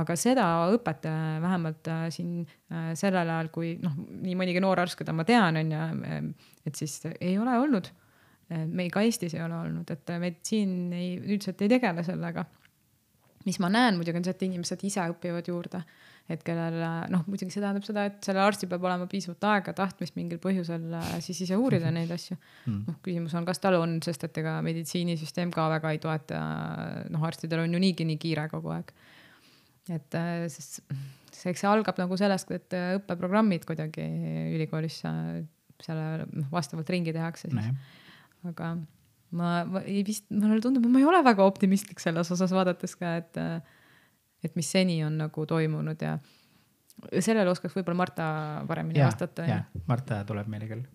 aga seda õpet äh, vähemalt äh, siin äh, sellel ajal, kui noh, nii mõnigi noor arst, keda ma tean, on ju, et siis ei ole olnud. meil ka Eestis ei ole olnud, et meditsiin ei, üldiselt ei tegele sellega. mis ma näen muidugi on see, et inimesed ise õpivad juurde et kellel noh, muidugi see tähendab seda, et sellel arstil peab olema piisavalt aega, tahtmist mingil põhjusel siis ise uurida neid asju mm.. noh, küsimus on, kas tal on, sest et ega meditsiinisüsteem ka väga ei toeta, noh, arstidel on ju niigi nii kiire kogu aeg et äh, sest see, eks see algab nagu sellest, et äh, õppeprogrammid kuidagi ülikoolis selle noh, vastavalt ringi tehakse siis. aga ma, ma ei vist, mulle tundub, et ma ei ole väga optimistlik selles osas vaadates ka, et, äh, et mis seni on nagu toimunud ja sellele oskaks võib-olla Marta paremini ja, vastata. Marta tuleb meile küll.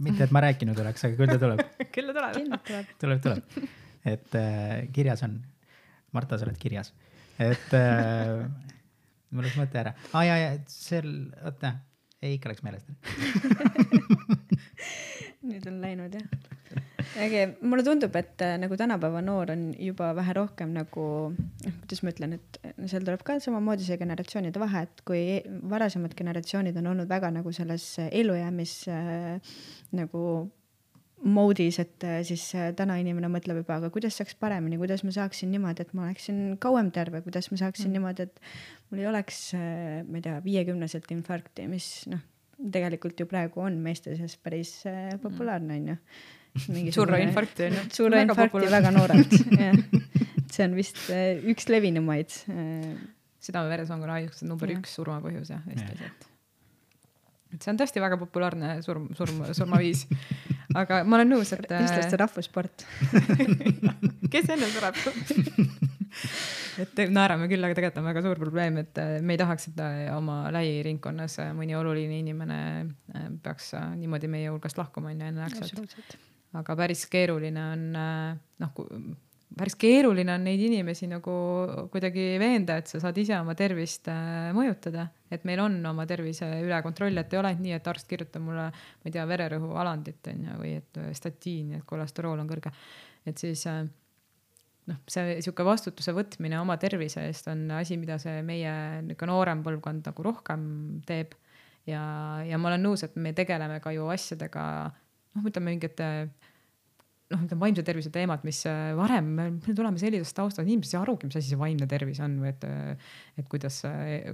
mitte, et ma rääkinud oleks, aga küll ta tuleb küll ta tuleb. tuleb, tuleb. et äh, kirjas on. Marta, sa oled kirjas et äh, mul läks mõte ära. aa ah, ja, ja seal, oota, ei ikka läks meelest nüüd on läinud jah. äge, mulle tundub, et äh, nagu tänapäeva noor on juba vähe rohkem nagu, noh, kuidas ma ütlen, et seal tuleb ka samamoodi see generatsioonide vahe, et kui varasemad generatsioonid on olnud väga nagu selles ellujäämis äh, nagu mode'is, et äh, siis äh, täna inimene mõtleb juba, aga kuidas saaks paremini, kuidas ma saaksin niimoodi, et ma oleksin kauem terve, kuidas ma saaksin mm. niimoodi, et mul ei oleks, ma ei tea, viiekümneselt infarkti, mis noh, tegelikult ju praegu on meeste seas päris äh, populaarne onju. surra infarkti on ju. surra infarkti väga noorelt, jah. see on vist äh, üks levinumaid äh, südame-veresoonkonna haigused number Jah. üks surmapõhjus jah, Eestis, et. Et see on tõesti väga populaarne surm, surm, surmaviis. aga ma olen nõus, et. eestlaste rahvussport. kes enne sureb? et naerame küll, aga tegelikult on väga suur probleem, et äh, me ei tahaks, et äh, oma lähiringkonnas äh, mõni oluline inimene äh, peaks äh, niimoodi meie hulgast lahkuma onju enneaegselt. aga päris keeruline on äh, noh, päris keeruline on neid inimesi nagu kuidagi veenda, et sa saad ise oma tervist äh, mõjutada, et meil on oma tervise üle kontroll, et ei ole nii, et arst kirjutab mulle, ma ei tea, vererõhualandit on ju, või et äh, statiini, et kolesterool on kõrge. et siis äh, noh, see sihuke vastutuse võtmine oma tervise eest on asi, mida see meie nihuke noorem põlvkond nagu rohkem teeb. ja, ja ma olen nõus, et me tegeleme ka ju asjadega, noh, ütleme mingite noh, ütleme vaimse tervise teemad, mis äh, varem, me tuleme sellisest taustast, inimesed ei saa arugi, mis asi see vaimne tervis on või et, et kuidas,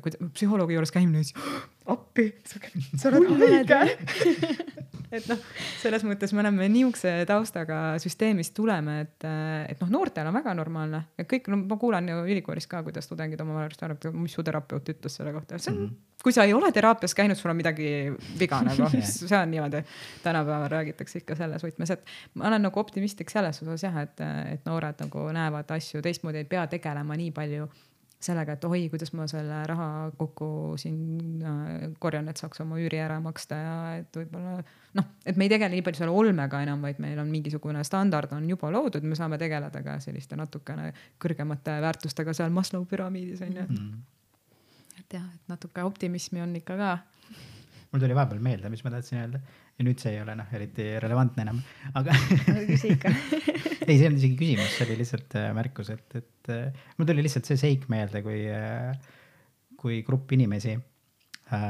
kuidas psühholoogi juures käimine, siis appi, sa oled haige. et noh, selles mõttes me oleme niisuguse taustaga süsteemist tuleme, et, et noh, noortel on väga normaalne, et kõik, no ma kuulan ju ülikoolis ka, kuidas tudengid omavahel arutavad, mis su terapeut ütles selle kohta, see on mm, -hmm. kui sa ei ole teraapias käinud, sul on midagi viga nagu, see on niimoodi, tänapäeval räägitakse ikka selles võtmes, et ma olen nagu optimistlik selles osas jah, et, et noored nagu näevad asju teistmoodi, ei pea tegelema nii palju sellega, et oi, kuidas ma selle raha kokku siin äh, korjan, et saaks oma üüri ära maksta ja et võib-olla noh, et me ei tegele nii palju selle olmega enam, vaid meil on mingisugune standard on juba loodud, me saame tegeleda ka selliste natukene kõrgemate väärtustega seal Maslow püramiidis on ju, mm.. et jah, et natuke optimismi on ikka ka. mul tuli vahepeal meelde, mis ma tahtsin öelda ja nüüd see ei ole noh, eriti relevantne enam, aga küsi ikka. ei, see ei olnud isegi küsimus, see oli lihtsalt äh, märkus, et, et äh, mul tuli lihtsalt see seik meelde, kui äh,, kui grupp inimesi äh,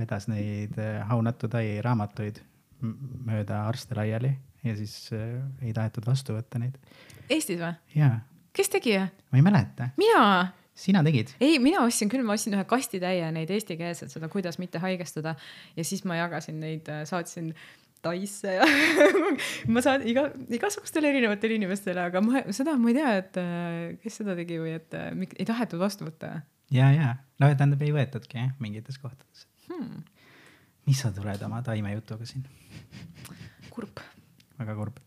vedas neid How not to die raamatuid mööda arste laiali ja siis ei tahetud vastu võtta neid. Eestis või? jaa, kes tegi? ma ei mäleta, mina sina tegid? ei, mina ostsin küll, ma ostsin ühe kastitäie neid eestikeelset, seda Kuidas mitte haigestuda ja siis ma jagasin neid, saatsin Taisse ja ma saan iga, igasugustele erinevatele inimestele, aga ma seda ma ei tea, et äh, kes seda tegi või et äh, mik- ei tahetud vastu võtta ja, ja, no tähendab ei võetudki jah, mingites kohtades. hmm,. mis sa tuled oma taimejutuga siin, kurb. väga kurb.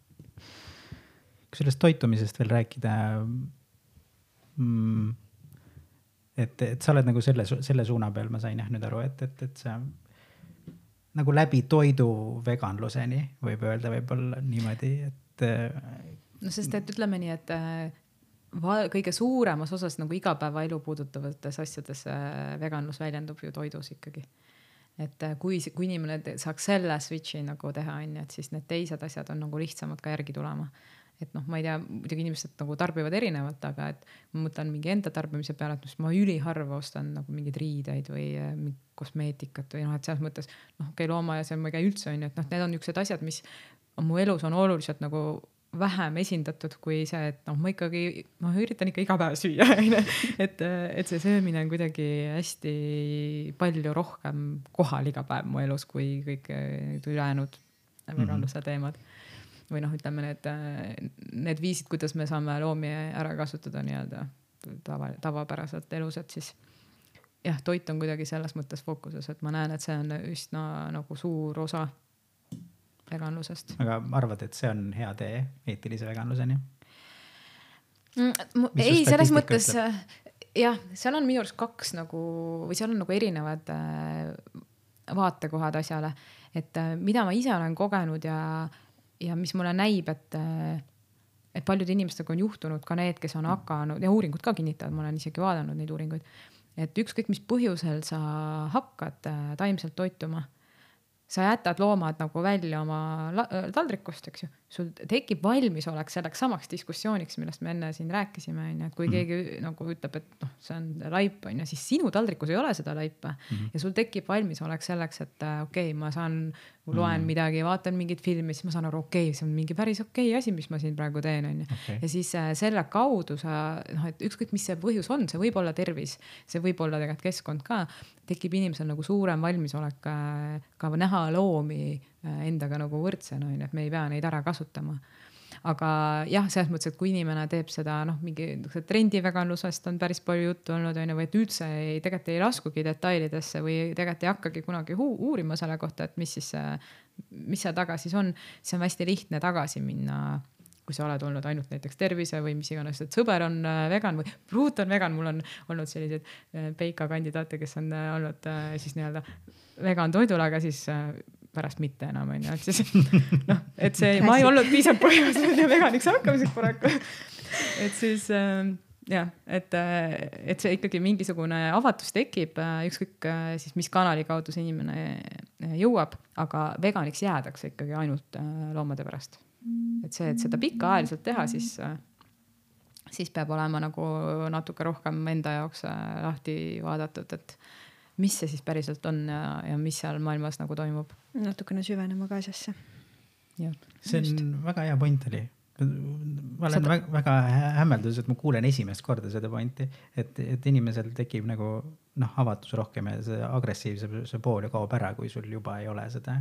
kui sellest toitumisest veel rääkida mm,. et, et sa oled nagu selle, selle suuna peal, ma sain jah nüüd aru, et, et, et sa nagu läbi toidu veganluseni võib öelda võib-olla niimoodi, et äh, no sest, et ütleme nii, et äh, kõige suuremas osas nagu igapäevaelu puudutavates asjades äh, veganlus väljendub ju toidus ikkagi. et kui, kui inimene saaks selle switch'i nagu teha, onju, et siis need teised asjad on nagu lihtsamad ka järgi tulema et noh, ma ei tea, muidugi inimesed nagu tarbivad erinevalt, aga et ma mõtlen mingi enda tarbimise peale, et ma üliharva ostan nagu mingeid riideid või äh, mingit kosmeetikat või noh, et selles mõttes noh, okei okay,, loomaaias ma ei käi üldse onju, et noh, need on niisugused asjad, mis mu elus on oluliselt nagu vähem esindatud kui see, et noh, ma ikkagi, ma üritan ikka iga päev süüa, onju. et, et see söömine on kuidagi hästi palju rohkem kohal iga päev mu elus kui kõik need ülejäänud veganluse teemad või noh, ütleme need, need viisid, kuidas me saame loomi ära kasutada nii-öelda tava, tavapäraselt elus, et siis jah, toit on kuidagi selles mõttes fookuses, et ma näen, et see on üsna nagu suur osa veganlusest. aga arvad, et see on hea tee eetilise veganluseni? Mm, ei, selles mõttes äh, jah, seal on minu arust kaks nagu või seal on nagu erinevad äh, vaatekohad asjale, et äh, mida ma ise olen kogenud ja, ja mis mulle näib, et äh, et paljude inimestega on juhtunud ka need, kes on hakanud ja uuringud ka kinnitavad, ma olen isegi vaadanud neid uuringuid, et ükskõik mis põhjusel sa hakkad äh, taimselt toituma, sa jätad loomad nagu välja oma taldrikust, eks ju sul tekib valmisolek selleks samaks diskussiooniks, millest me enne siin rääkisime, on ju, et kui mm -hmm. keegi nagu ütleb, et noh, see on laip, on ju, siis sinu taldrikus ei ole seda laipa mm. -hmm. ja sul tekib valmisolek selleks, et äh, okei okay,, ma saan, loen mm -hmm. midagi, vaatan mingit filmi, siis ma saan aru, okei okay,, see on mingi päris okei okay asi, mis ma siin praegu teen, on ju. ja siis äh, selle kaudu sa noh, et ükskõik, mis see põhjus on, see võib olla tervis, see võib olla tegelikult keskkond ka, tekib inimesel nagu suurem valmisolek äh, ka näha loomi endaga nagu võrdsena on ju, et me ei pea neid ära kasutama. Aga jah, selles mõttes, et kui inimene teeb seda noh, mingi niisuguse trendiveganlusest on päris palju juttu olnud, on ju, või et üldse ei, tegelikult ei laskugi detailidesse või tegelikult ei hakkagi kunagi uurima selle kohta, et mis siis, mis seal taga siis on, siis on hästi lihtne tagasi minna kui sa oled olnud ainult näiteks tervise või mis iganes, et sõber on äh, vegan või pruut on vegan, mul on olnud selliseid äh, peika kandidaate, kes on olnud siis nii-öelda vegan toidul, aga siis pärast mitte enam onju, et siis noh, et see, ma ei olnud piisav põhjus veganiks hakkamiseks paraku. et siis äh, jah, et, äh, et see ikkagi mingisugune avatus tekib, äh, ükskõik äh, siis mis kanali kaudu see inimene jõuab, aga veganiks jäädakse ikkagi ainult loomade pärast. et see, et seda pikaajaliselt teha, siis, siis peab olema nagu natuke rohkem enda jaoks lahti vaadatud, et mis see siis päriselt on ja, ja mis seal maailmas nagu toimub. Natukene süvenema ka asjasse. see on Just. väga hea point oli. ma olen Seda... väga, väga hämmelduses, et ma kuulen esimest korda seda pointi, et, et inimesel tekib nagu noh, avatus rohkem ja see agressiivsuse pool ju kaob ära, kui sul juba ei ole seda.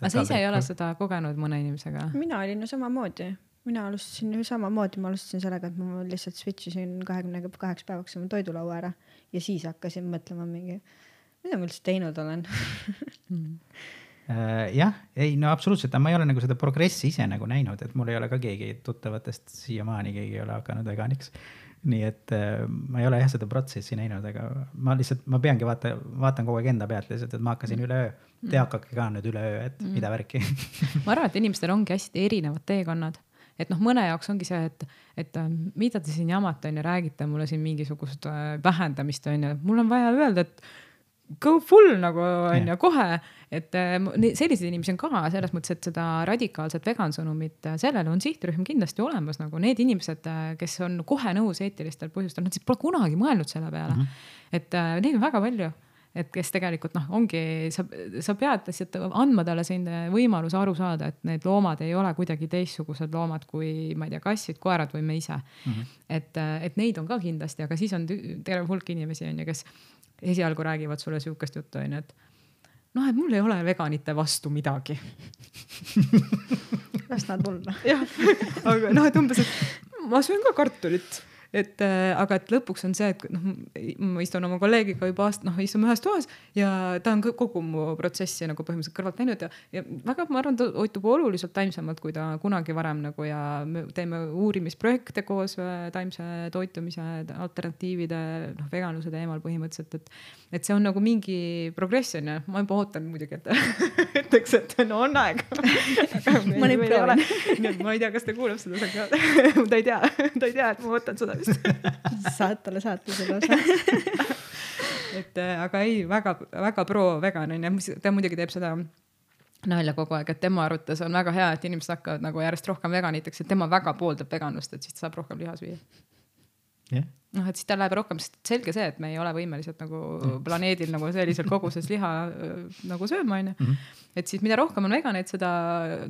aga sa ise ei ole seda kogenud mõne inimesega? mina olin ju samamoodi mina alustasin ju samamoodi, ma alustasin sellega, et ma lihtsalt switch isin kahekümne kaheks päevaks oma toidulaua ära ja siis hakkasin mõtlema mingi, mida ma üldse teinud olen mm. jah, ei no absoluutselt, ma ei ole nagu seda progressi ise nagu näinud, et mul ei ole ka keegi tuttavatest siiamaani keegi ei ole hakanud veganiks. nii et äh, ma ei ole jah seda protsessi näinud, aga ma lihtsalt, ma peangi vaata, vaatan kogu aeg enda pealt lihtsalt, et ma hakkasin mm. üleöö. Te hakake ka nüüd üleöö, et mm. mida värki ma arvan, et inimestel ongi hästi erinevad teekonnad et noh, mõne jaoks ongi see, et, et mida te siin jamate on ju, räägite mulle siin mingisugust vähendamist on ju, mul on vaja öelda, et go full nagu on ju kohe, et äh, selliseid inimesi on ka selles mõttes, et seda radikaalset vegan sõnumit, äh, sellele on sihtrühm kindlasti olemas, nagu need inimesed, äh, kes on kohe nõus eetilistel põhjustel, nad siis pole kunagi mõelnud selle peale mm. -hmm. et neid on väga palju et kes tegelikult noh, ongi, sa, sa pead lihtsalt andma talle selline võimaluse aru saada, et need loomad ei ole kuidagi teistsugused loomad kui ma ei tea, kassid, koerad või me ise mm. -hmm. et, et neid on ka kindlasti, aga siis on terve hulk inimesi on ju, kes esialgu räägivad sulle sihukest juttu on ju, et noh, et mul ei ole veganite vastu midagi. Las nad olla. jah, aga noh, et umbes, et ma söön ka kartulit et äh, aga et lõpuks on see, et noh, ma istun oma kolleegiga juba aasta, noh, istume ühes toas ja ta on kogu mu protsessi nagu põhimõtteliselt kõrvalt näinud ja, ja väga, ma arvan, ta hoitub oluliselt taimsemalt, kui ta kunagi varem nagu ja me teeme uurimisprojekte koos äh, taimse toitumise alternatiivide, noh, veganluse teemal põhimõtteliselt, et, et see on nagu mingi progress on ju, ma juba ootan muidugi, et ütleks, et no on aeg. Ma neid proovin. ma ei tea, kas ta kuulab seda, ta ei tea, ta ei tea, et ma võtan seda saad talle saata selle osa et äh, aga ei väga, väga pro vegan on ju, ta muidugi teeb seda nalja kogu aeg, et tema arvates on väga hea, et inimesed hakkavad nagu järjest rohkem veganiteks, et tema väga pooldab veganlust, et siis saab rohkem liha süüa yeah.. noh, et siis tal läheb rohkem, sest selge see, et me ei ole võimelised nagu mm. planeedil nagu sellises koguses liha äh, nagu sööma, onju. Mhm. et siis mida rohkem on veganeid, seda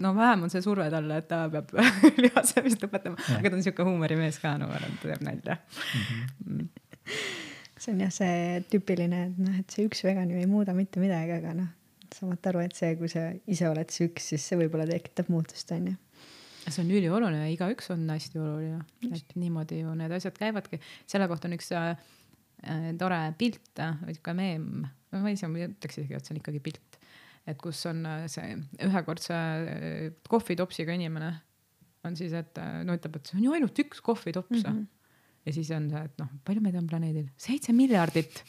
no vähem on see surve talle, et ta peab liha söömist lõpetama yeah., aga ta on sihuke huumorimees ka, no ma arvan, et ta teeb nalja mhm. mm. -hmm. see on jah, see tüüpiline, et noh, et see üks vegan ju ei muuda mitte midagi, aga noh, saamata aru, et see, kui sa ise oled see üks, siis see võib-olla tekitab muutust, onju see on ülioluline, igaüks on hästi oluline, et niimoodi ju need asjad käivadki. selle kohta on üks äh, äh tore pilt või sihuke meem, ma ei tea, ma ütleks isegi, et see on ikkagi pilt. et kus on äh, see ühekordse äh, kohvitopsiga inimene on siis, et no ütleb, et see on ju ainult üks kohvitops mm. -hmm. ja siis on see, et noh, palju meid on planeedil, seitse miljardit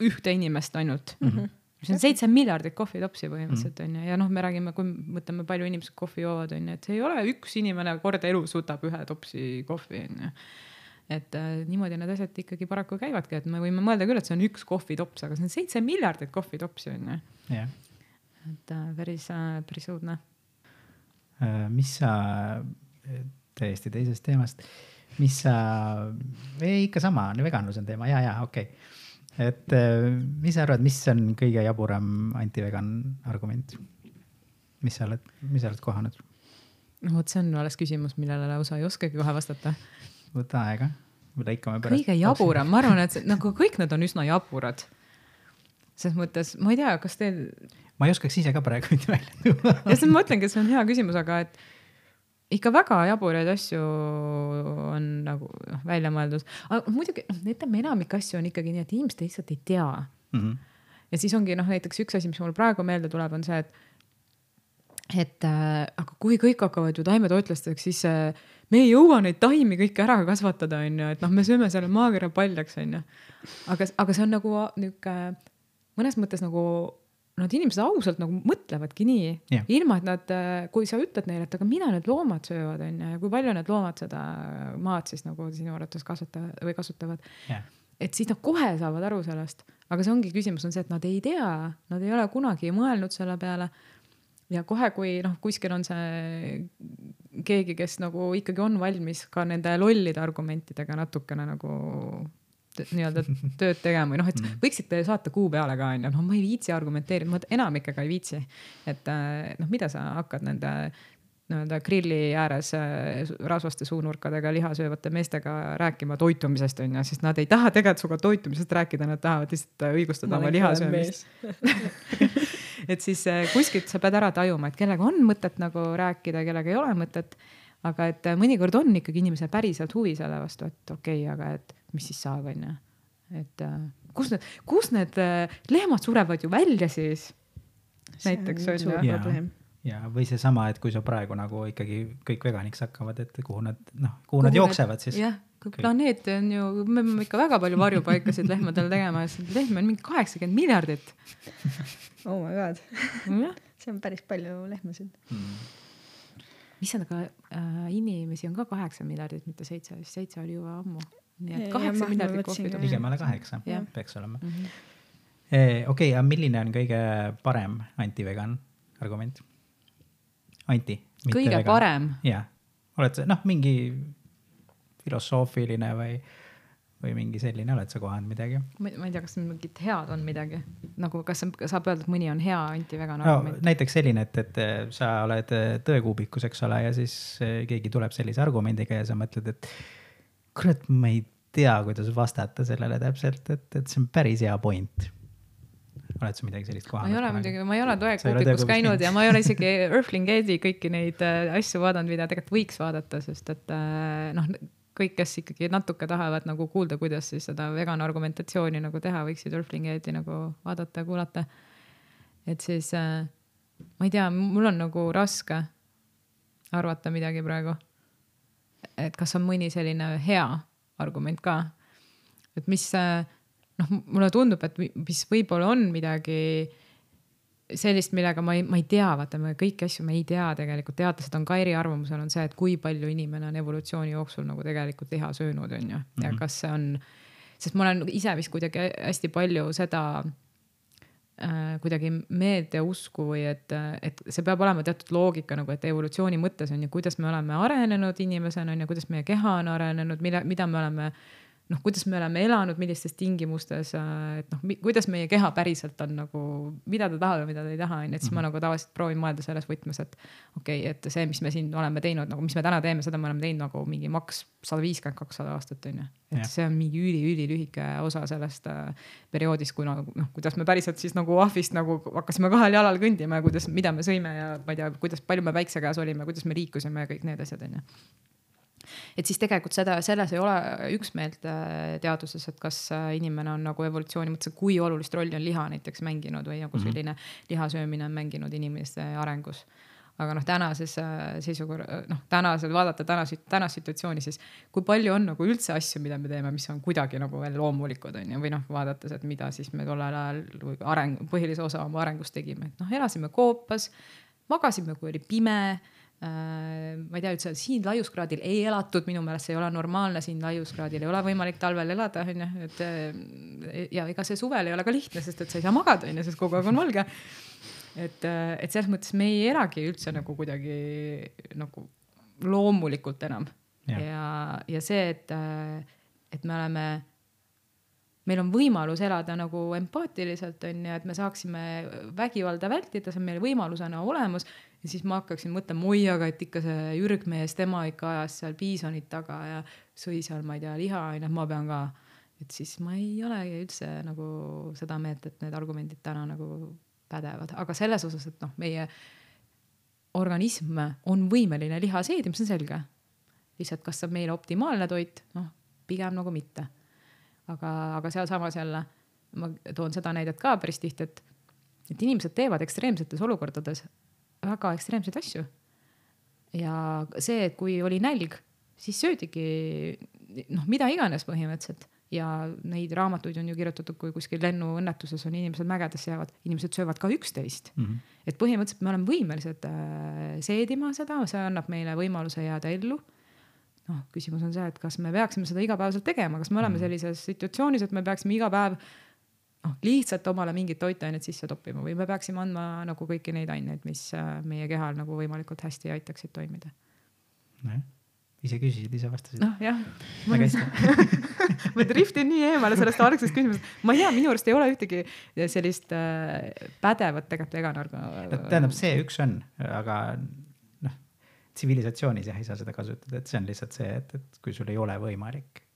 ühte inimest ainult mm. -hmm see on seitse miljardit kohvitopsi põhimõtteliselt mm. onju ja noh, me räägime, kui mõtleme, palju inimesed kohvi joovad onju, et see ei ole üks inimene kord elus võtab ühe topsi kohvi onju. et äh, niimoodi need asjad ikkagi paraku käivadki, et me võime mõelda küll, et see on üks kohvitops, aga see on seitse miljardit kohvitopsi onju yeah.. et äh, päris äh,, päris õudne mis sa, täiesti teisest teemast, mis sa, ei ikka sama, veganlus on teema ja, ja okei okay. Et äh, mis sa arvad, mis on kõige jaburam antivegan argument? mis sa oled, mis sa oled kohanud? no vot, see on alles küsimus, millele lausa ei oskagi kohe vastata. võta aega, lõikame pärast. kõige jaburam, ma arvan, et see, nagu kõik need on üsna jaburad. selles mõttes, ma ei tea, kas teil. ma ei oskaks ise ka praegu mitte välja tuua. ja siis ma mõtlengi, et see on hea küsimus, aga et ikka väga jaburaid asju on nagu noh välja mõeldud, aga muidugi noh, ütleme enamik asju on ikkagi nii, et inimesed lihtsalt ei tea mm. -hmm. ja siis ongi noh, näiteks üks asi, mis mul praegu meelde tuleb, on see, et et äh, aga kui kõik hakkavad ju taimetoitlasteks, siis äh, me ei jõua neid taimi kõiki ära kasvatada, on ju, et noh, me sööme selle maakera paljaks, on ju. aga, aga see on nagu nihuke mõnes mõttes nagu nad inimesed ausalt nagu mõtlevadki nii yeah., ilma et nad, kui sa ütled neile, et aga mida need loomad söövad, on ju, ja kui palju need loomad seda maad siis nagu sinu arvates kasvatavad või kasutavad yeah.. et siis nad kohe saavad aru sellest, aga see ongi küsimus on see, et nad ei tea, nad ei ole kunagi mõelnud selle peale. ja kohe, kui noh, kuskil on see keegi, kes nagu ikkagi on valmis ka nende lollide argumentidega natukene nagu nii-öelda tööd tegema või noh, et mm. võiksite saata kuu peale ka onju, noh, ma ei viitsi argumenteerida, ma enamikega ei viitsi. et äh, noh, mida sa hakkad nende nii-öelda grilli ääres äh, rasvaste suunurkadega liha söövate meestega rääkima toitumisest onju, sest nad ei taha tegelikult sinuga toitumisest rääkida, nad tahavad lihtsalt äh, õigustada oma liha söömist et siis kuskilt sa pead ära tajuma, et kellega on mõtet nagu rääkida, kellega ei ole mõtet. Aga et mõnikord on ikkagi inimesel päriselt huvi selle vastu, et okei okay,, aga et mis siis saab, onju. et äh, kus need, kus need äh, lehmad surevad ju välja siis. näiteks on ju. ja, või seesama, et kui sa praegu nagu ikkagi kõik veganiks hakkavad, et kuhu nad noh, kuhu nad jooksevad siis. jah, planeet on ju, me peame ikka väga palju varjupaikasid lehmadele tegema, sest lehmi on mingi kaheksakümmend miljardit. Oh my god. See on päris palju lehmasid. Mm.. Mis on aga äh, inimesi on ka kaheksa miljardit, mitte seitse, sest seitse oli juba ammu nii et kaheksa miljardit kohvi tuleb. ligemale kaheksa peaks olema mm -hmm.. okei okay,, aga milline on kõige parem antivegan argument? anti. kõige vegan. parem? jah, oled sa noh, mingi filosoofiline või, või mingi selline, oled sa kohanud midagi? ma ei tea, kas mingit head on midagi, nagu kas saab öelda, et mõni on hea antivegan no, argument? näiteks selline, et, et sa oled tõekuubikus, eks ole, ja siis keegi tuleb sellise argumendiga ja sa mõtled, et kurat, ma ei tea, kuidas vastata sellele täpselt, et, et see on päris hea point. oled sa midagi sellist kohanud? ma ei ole muidugi, ma ei ole toekuubikus käinud ja ma ei ole isegi Earthling Gate'i kõiki neid äh, asju vaadanud, mida tegelikult võiks vaadata, sest et äh, noh, kõik, kes ikkagi natuke tahavad nagu kuulda, kuidas siis seda vegan argumentatsiooni nagu teha, võiksid Earthling Gate'i nagu vaadata kuulata. et siis äh, ma ei tea, mul on nagu raske arvata midagi praegu et kas on mõni selline hea argument ka, et mis noh, mulle tundub, et mis võib-olla on midagi sellist, millega ma ei, ma ei tea, vaata, me kõiki asju me ei tea tegelikult, teadlased on ka eriarvamusel, on see, et kui palju inimene on evolutsiooni jooksul nagu tegelikult liha söönud, on ju, ja mm -hmm. kas see on, sest ma olen ise vist kuidagi hästi palju seda äh, kuidagi meeldeusku või et, et see peab olema teatud loogika nagu, et evolutsiooni mõttes on ju, kuidas me oleme arenenud inimesena on ju, kuidas meie keha on arenenud, mille, mida me oleme noh, kuidas me oleme elanud, millistes tingimustes, et noh, kuidas meie keha päriselt on nagu, mida ta tahab ja mida ta ei taha, onju, et siis mm -hmm. ma mhm. nagu tavaliselt proovin mõelda selles võtmes, et okei okay,, et see, mis me siin oleme teinud, nagu mis me täna teeme, seda me oleme teinud nagu mingi maks sada viiskümmend, kakssada aastat onju. et ja. see on mingi üli-ülilühike osa sellest äh, perioodist, kuna noh, kuidas me päriselt siis nagu ahvist nagu hakkasime kahel jalal kõndima ja kuidas, mida me sõime ja ma ei tea, kuidas palju me päikse käes olime, kuidas me liikusime ja kõik need asjad onju et siis tegelikult seda, selles ei ole üksmeelt äh, teaduses, et kas äh, inimene on nagu evolutsiooni mõttes, kui olulist rolli on liha näiteks mänginud või nagu mhm. selline mm -hmm. liha söömine on mänginud inimeste arengus aga noh, tänases äh, seisukorra, noh tänasel vaadata tänast, tänast situatsiooni, siis kui palju on nagu üldse asju, mida me teeme, mis on kuidagi nagu veel loomulikud on ju, või noh, vaadates, et mida siis me tollel ajal areng, põhilise osa oma arengust tegime, et noh, elasime koopas, magasime, kui oli pime ma ei tea üldse, siin laiuskraadil ei elatud, minu meelest see ei ole normaalne, siin laiuskraadil ei ole võimalik talvel elada, onju, et ja ega see suvel ei ole ka lihtne, sest et sa ei saa magada, onju, sest kogu aeg on valge. et, et selles mõttes me ei elagi üldse nagu kuidagi nagu loomulikult enam ja, ja, ja see, et, et me oleme meil on võimalus elada nagu empaatiliselt on ju, et me saaksime vägivalda vältida, see on meil võimalusena olemas ja siis ma hakkaksin mõtlema, oi, aga et ikka see Jürg-mees, tema ikka ajas seal piisonit taga ja sõi seal, ma ei tea, liha on ju, et ma pean ka. et siis ma ei olegi üldse nagu seda meelt, et need argumendid täna nagu pädevad, aga selles osas, et noh, meie organism on võimeline liha seedima, see on selge. lihtsalt, kas see on meile optimaalne toit, noh pigem nagu mitte aga, aga sealsamas jälle ma toon seda näidet ka päris tihti, et, et inimesed teevad ekstreemsetes olukordades väga ekstreemseid asju. ja see, et kui oli nälg, siis söödigi noh, mida iganes põhimõtteliselt ja neid raamatuid on ju kirjutatud, kui kuskil lennuõnnetuses on inimesed mägedesse jäävad, inimesed söövad ka üksteist mm. -hmm. et põhimõtteliselt me oleme võimelised äh, seedima seda, see annab meile võimaluse jääda ellu noh, küsimus on see, et kas me peaksime seda igapäevaselt tegema, kas me oleme sellises situatsioonis, et me peaksime iga päev noh, lihtsalt omale mingit toitained sisse toppima või me peaksime andma nagu kõiki neid aineid, mis äh, meie kehal nagu võimalikult hästi aitaksid toimida. nojah, ise küsisid, ise vastasid. noh, jah. hästi. ma driftin nii eemale sellest algsest küsimusest, ma ei tea, minu arust ei ole ühtegi sellist äh, pädevat tegelikult veganargu. tähendab, see üks on, aga noh, tsivilisatsioonis jah, ei saa seda kasutada, et see on lihtsalt see, et, et kui sul ei ole võimalik.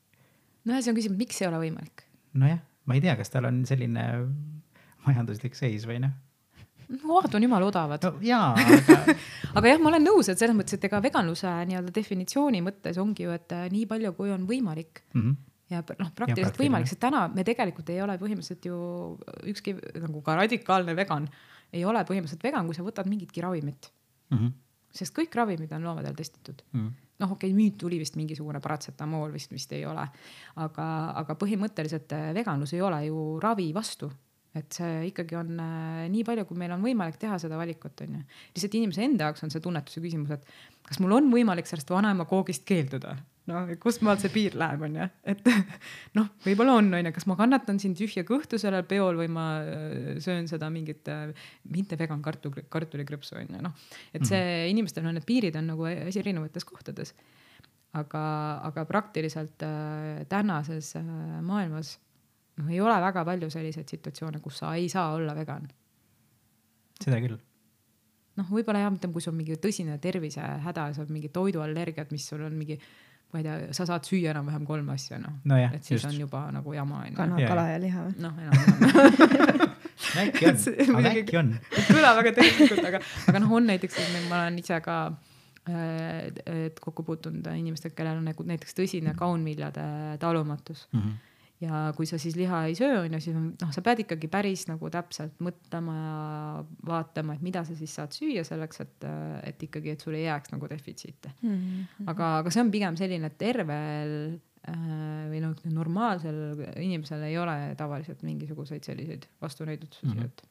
nojah, see on küsimus, miks ei ole võimalik? nojah, ma ei tea, kas tal on selline majanduslik seis või noh. load on jumala odavad no jaa, aga aga jah, ma olen nõus, et selles mõttes, et ega veganluse nii-öelda definitsiooni mõttes ongi ju, et äh, nii palju, kui on võimalik mm -hmm. ja noh, praktiliselt praktiline. võimalik, sest täna me tegelikult ei ole põhimõtteliselt ju ükski nagu ka radikaalne vegan ei ole põhimõtteliselt vegan, kui sa võtad mingitki ravimit, Mm -hmm. sest kõik ravimid on loomadel testitud Mm -hmm. noh, okei okay,, nüüd tuli vist mingisugune paratsetamool vist vist ei ole, aga, aga põhimõtteliselt äh, veganlus ei ole ju ravi vastu. et see ikkagi on äh, nii palju, kui meil on võimalik teha seda valikut, on ju. lihtsalt inimese enda jaoks on see tunnetuse küsimus, et kas mul on võimalik sellest vanaema koogist keelduda. noh, kust maalt see piir läheb, on ju, et noh, võib-olla on, on ju, kas ma kannatan siin tühja kõhtu sellel peol või ma äh, söön seda mingit äh, mitte vegan kartul, kartulikrõpsu on ju, noh. et see, inimestel on need piirid on nagu hästi erinevates kohtades aga, aga praktiliselt äh, tänases äh, maailmas noh, ei ole väga palju selliseid situatsioone, kus sa ei saa olla vegan. seda küll. noh, võib-olla jah, ütleme, kui sul on mingi tõsine tervisehäda, sa oled mingi toiduallergiad, mis sul on mingi, ma ei tea, sa saad süüa enam-vähem kolm asja, noh Nojah, et siis just. on juba nagu jama onju. kana kala ja liha või? noh, enam-vähem. äkki on aga äkki on. ei kõla väga tegelikult, aga, aga noh, on näiteks, ma olen ise ka äh, et kokku puutunud inimestega, kellel on nagu näiteks tõsine kaunviljade talumatus Mm -hmm. Ja kui sa siis liha ei söö, on ju, siis on- noh, sa pead ikkagi päris nagu täpselt mõtlema ja vaatama, et mida sa siis saad süüa selleks, et, et ikkagi, et sul ei jääks nagu defitsiite. aga, aga see on pigem selline, et tervel äh, või noh, normaalsel inimesel ei ole tavaliselt mingisuguseid selliseid vastunäidustusi mm. -hmm. et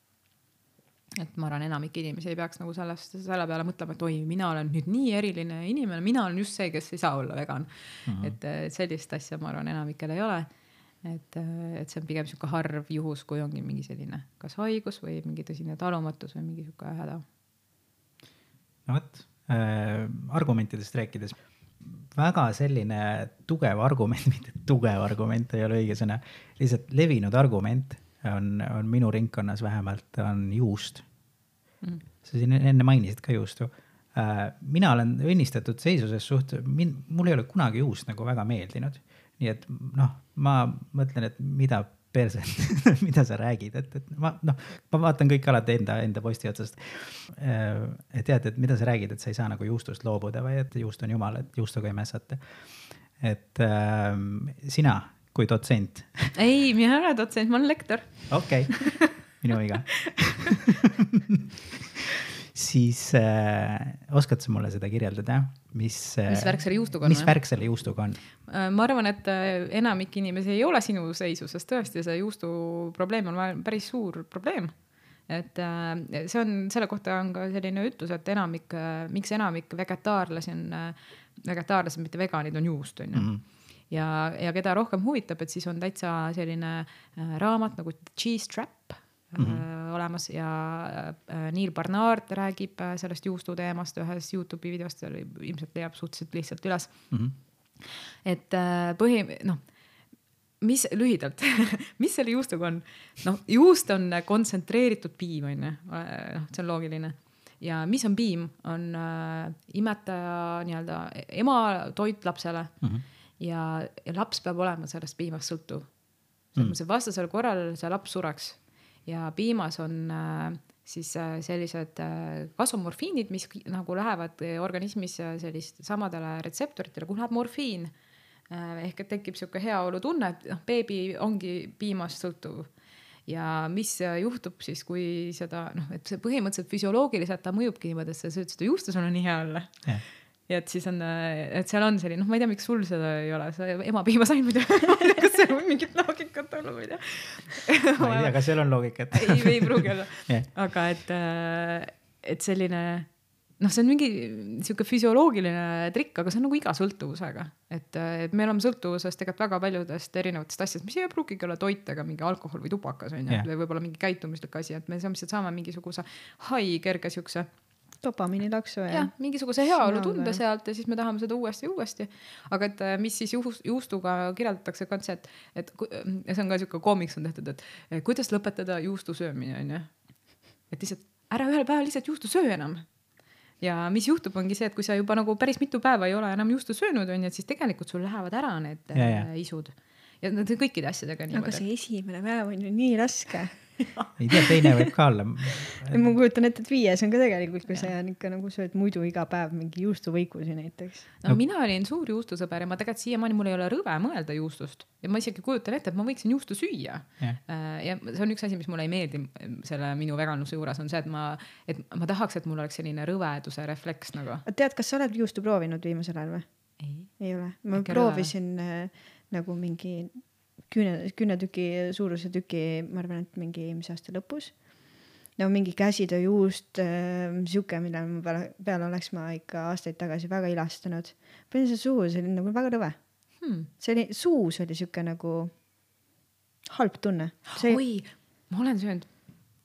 et ma arvan, enamik inimesi ei peaks nagu sellest, selle peale mõtlema, et oi, mina olen nüüd nii eriline inimene, mina olen just see, kes ei saa olla vegan mm. -hmm. et, et sellist asja, ma arvan, enamikel ei ole. et, et see on pigem sihuke harv juhus, kui ongi mingi selline kas haigus või mingi tõsine talumatus või mingi sihuke häda. no vot äh,, argumentidest rääkides, väga selline tugev argument, mitte tugev argument ei ole õige sõna, lihtsalt levinud argument on, on minu ringkonnas vähemalt, on juust Mm. sa siin enne mainisid ka juustu äh,. mina olen õnnistatud seisuses suht, mul ei ole kunagi juust nagu väga meeldinud. Nii et noh, ma mõtlen, et mida perset, mida sa räägid, et, et ma noh, ma vaatan kõik alati enda, enda posti otsast. et tead, et mida sa räägid, et sa ei saa nagu juustust loobuda või et juust on jumal, et juustuga ei mässata. et äh, sina kui dotsent, ei, mina ei ole dotsent, ma olen lektor. okei minu viga siis äh, oskad sa mulle seda kirjeldada, mis äh, Mis värk selle juustuga on, mis värk selle juustuga on? Äh, ma arvan, et äh, enamik inimesi ei ole sinu seisus, sest tõesti see juustu probleem on päris suur probleem. et see on, selle kohta on ka selline ütlus, et enamik, miks enamik vegetaarlasi on, vegetaarlased, mitte veganid, on juust, on ju Mhm. ja, ja keda rohkem huvitab, et siis on täitsa selline raamat nagu Cheese Trap, mm -hmm. olemas ja äh, Neil Barnard räägib äh, sellest juustu teemast ühes Youtube'i videost, ilmselt leiab suhteliselt lihtsalt üles mm. -hmm. et põhi, noh mis lühidalt mis selle juustuga on? noh, juust on kontsentreeritud piim, on ju, noh, see on loogiline. ja mis on piim, on äh, imetaja nii-öelda ema toit lapsele mm -hmm. ja, ja laps peab olema sellest piimast sõltuv. selles mõttes, et vastasel korral see laps sureks ja piimas on äh, siis äh, sellised äh, kasvumorfiinid, mis nagu lähevad organismis sellist samadele retseptoritele, kuhu läheb morfiin. Ehk et tekib sihuke heaolutunne, et noh, beebi ongi piimast sõltuv. ja mis juhtub siis, kui seda noh, et see põhimõtteliselt füsioloogiliselt ta mõjubki niimoodi, et sa sööd seda juustu, sul on nii hea olla. Yeah ja et siis on, et seal on selline, noh, ma ei tea, miks sul seda ei ole, sa ema piima said muidu kas seal on mingit loogikat olnud, ma ei tea. Ma ei tea, kas seal on loogikat. Ei, ei pruugi olla. Yeah., aga et, et selline noh, see on mingi sihuke füsioloogiline trikk, aga see on nagu iga sõltuvusega, et, et me oleme sõltuvuses tegelikult väga paljudest erinevatest asjadest, mis ei pruugigi olla toit ega mingi alkohol või tubakas on ju yeah., või võib-olla mingi käitumuslik asi, et me lihtsalt saame mingisuguse hai kerge siukse dopamiinilaksu ja. jah, mingisuguse heaolutunde sealt ja siis me tahame seda uuesti ja uuesti. aga et mis siis juhus, juustuga kirjeldatakse ka see, et, et ja see on ka sihuke koomiks on tehtud, et kuidas lõpetada juustu söömine on ju. et lihtsalt ära ühel päeval lihtsalt juustu söö enam ja mis juhtub, ongi see, et kui sa juba nagu päris mitu päeva ei ole enam juustu söönud, onju, et siis tegelikult sul lähevad ära need ja, ja. Äh, isud. ja need kõikide asjadega niimoodi. aga see esimene päev on ju nii raske ei tea, teine võib ka olla. ma kujutan ette, et viies on ka tegelikult, kui sa ikka nagu sööd muidu iga päev mingi juustuvõikusi näiteks. no, no mina olin suur juustusõber ja ma tegelikult siiamaani mul ei ole rõve mõelda juustust ja ma isegi kujutan ette, et ma võiksin juustu süüa. Äh, ja see on üks asi, mis mulle ei meeldi selle minu veganluse juures on see, et ma, et ma tahaks, et mul oleks selline rõveduse refleks nagu. tead, kas sa oled juustu proovinud viimasel ajal või? ei. ei ole, ma Äkki proovisin äh, nagu mingi kümne, kümnetüki suuruse tüki, ma arvan, et mingi eelmise aasta lõpus. no mingi käsitööjuust äh,, sihuke, mille ma peale, peale oleks ma ikka aastaid tagasi väga ilastanud. panin selle suhu, see oli nagu väga rõve hmm.. see oli, suus oli sihuke nagu halb tunne. oi, ma olen söönud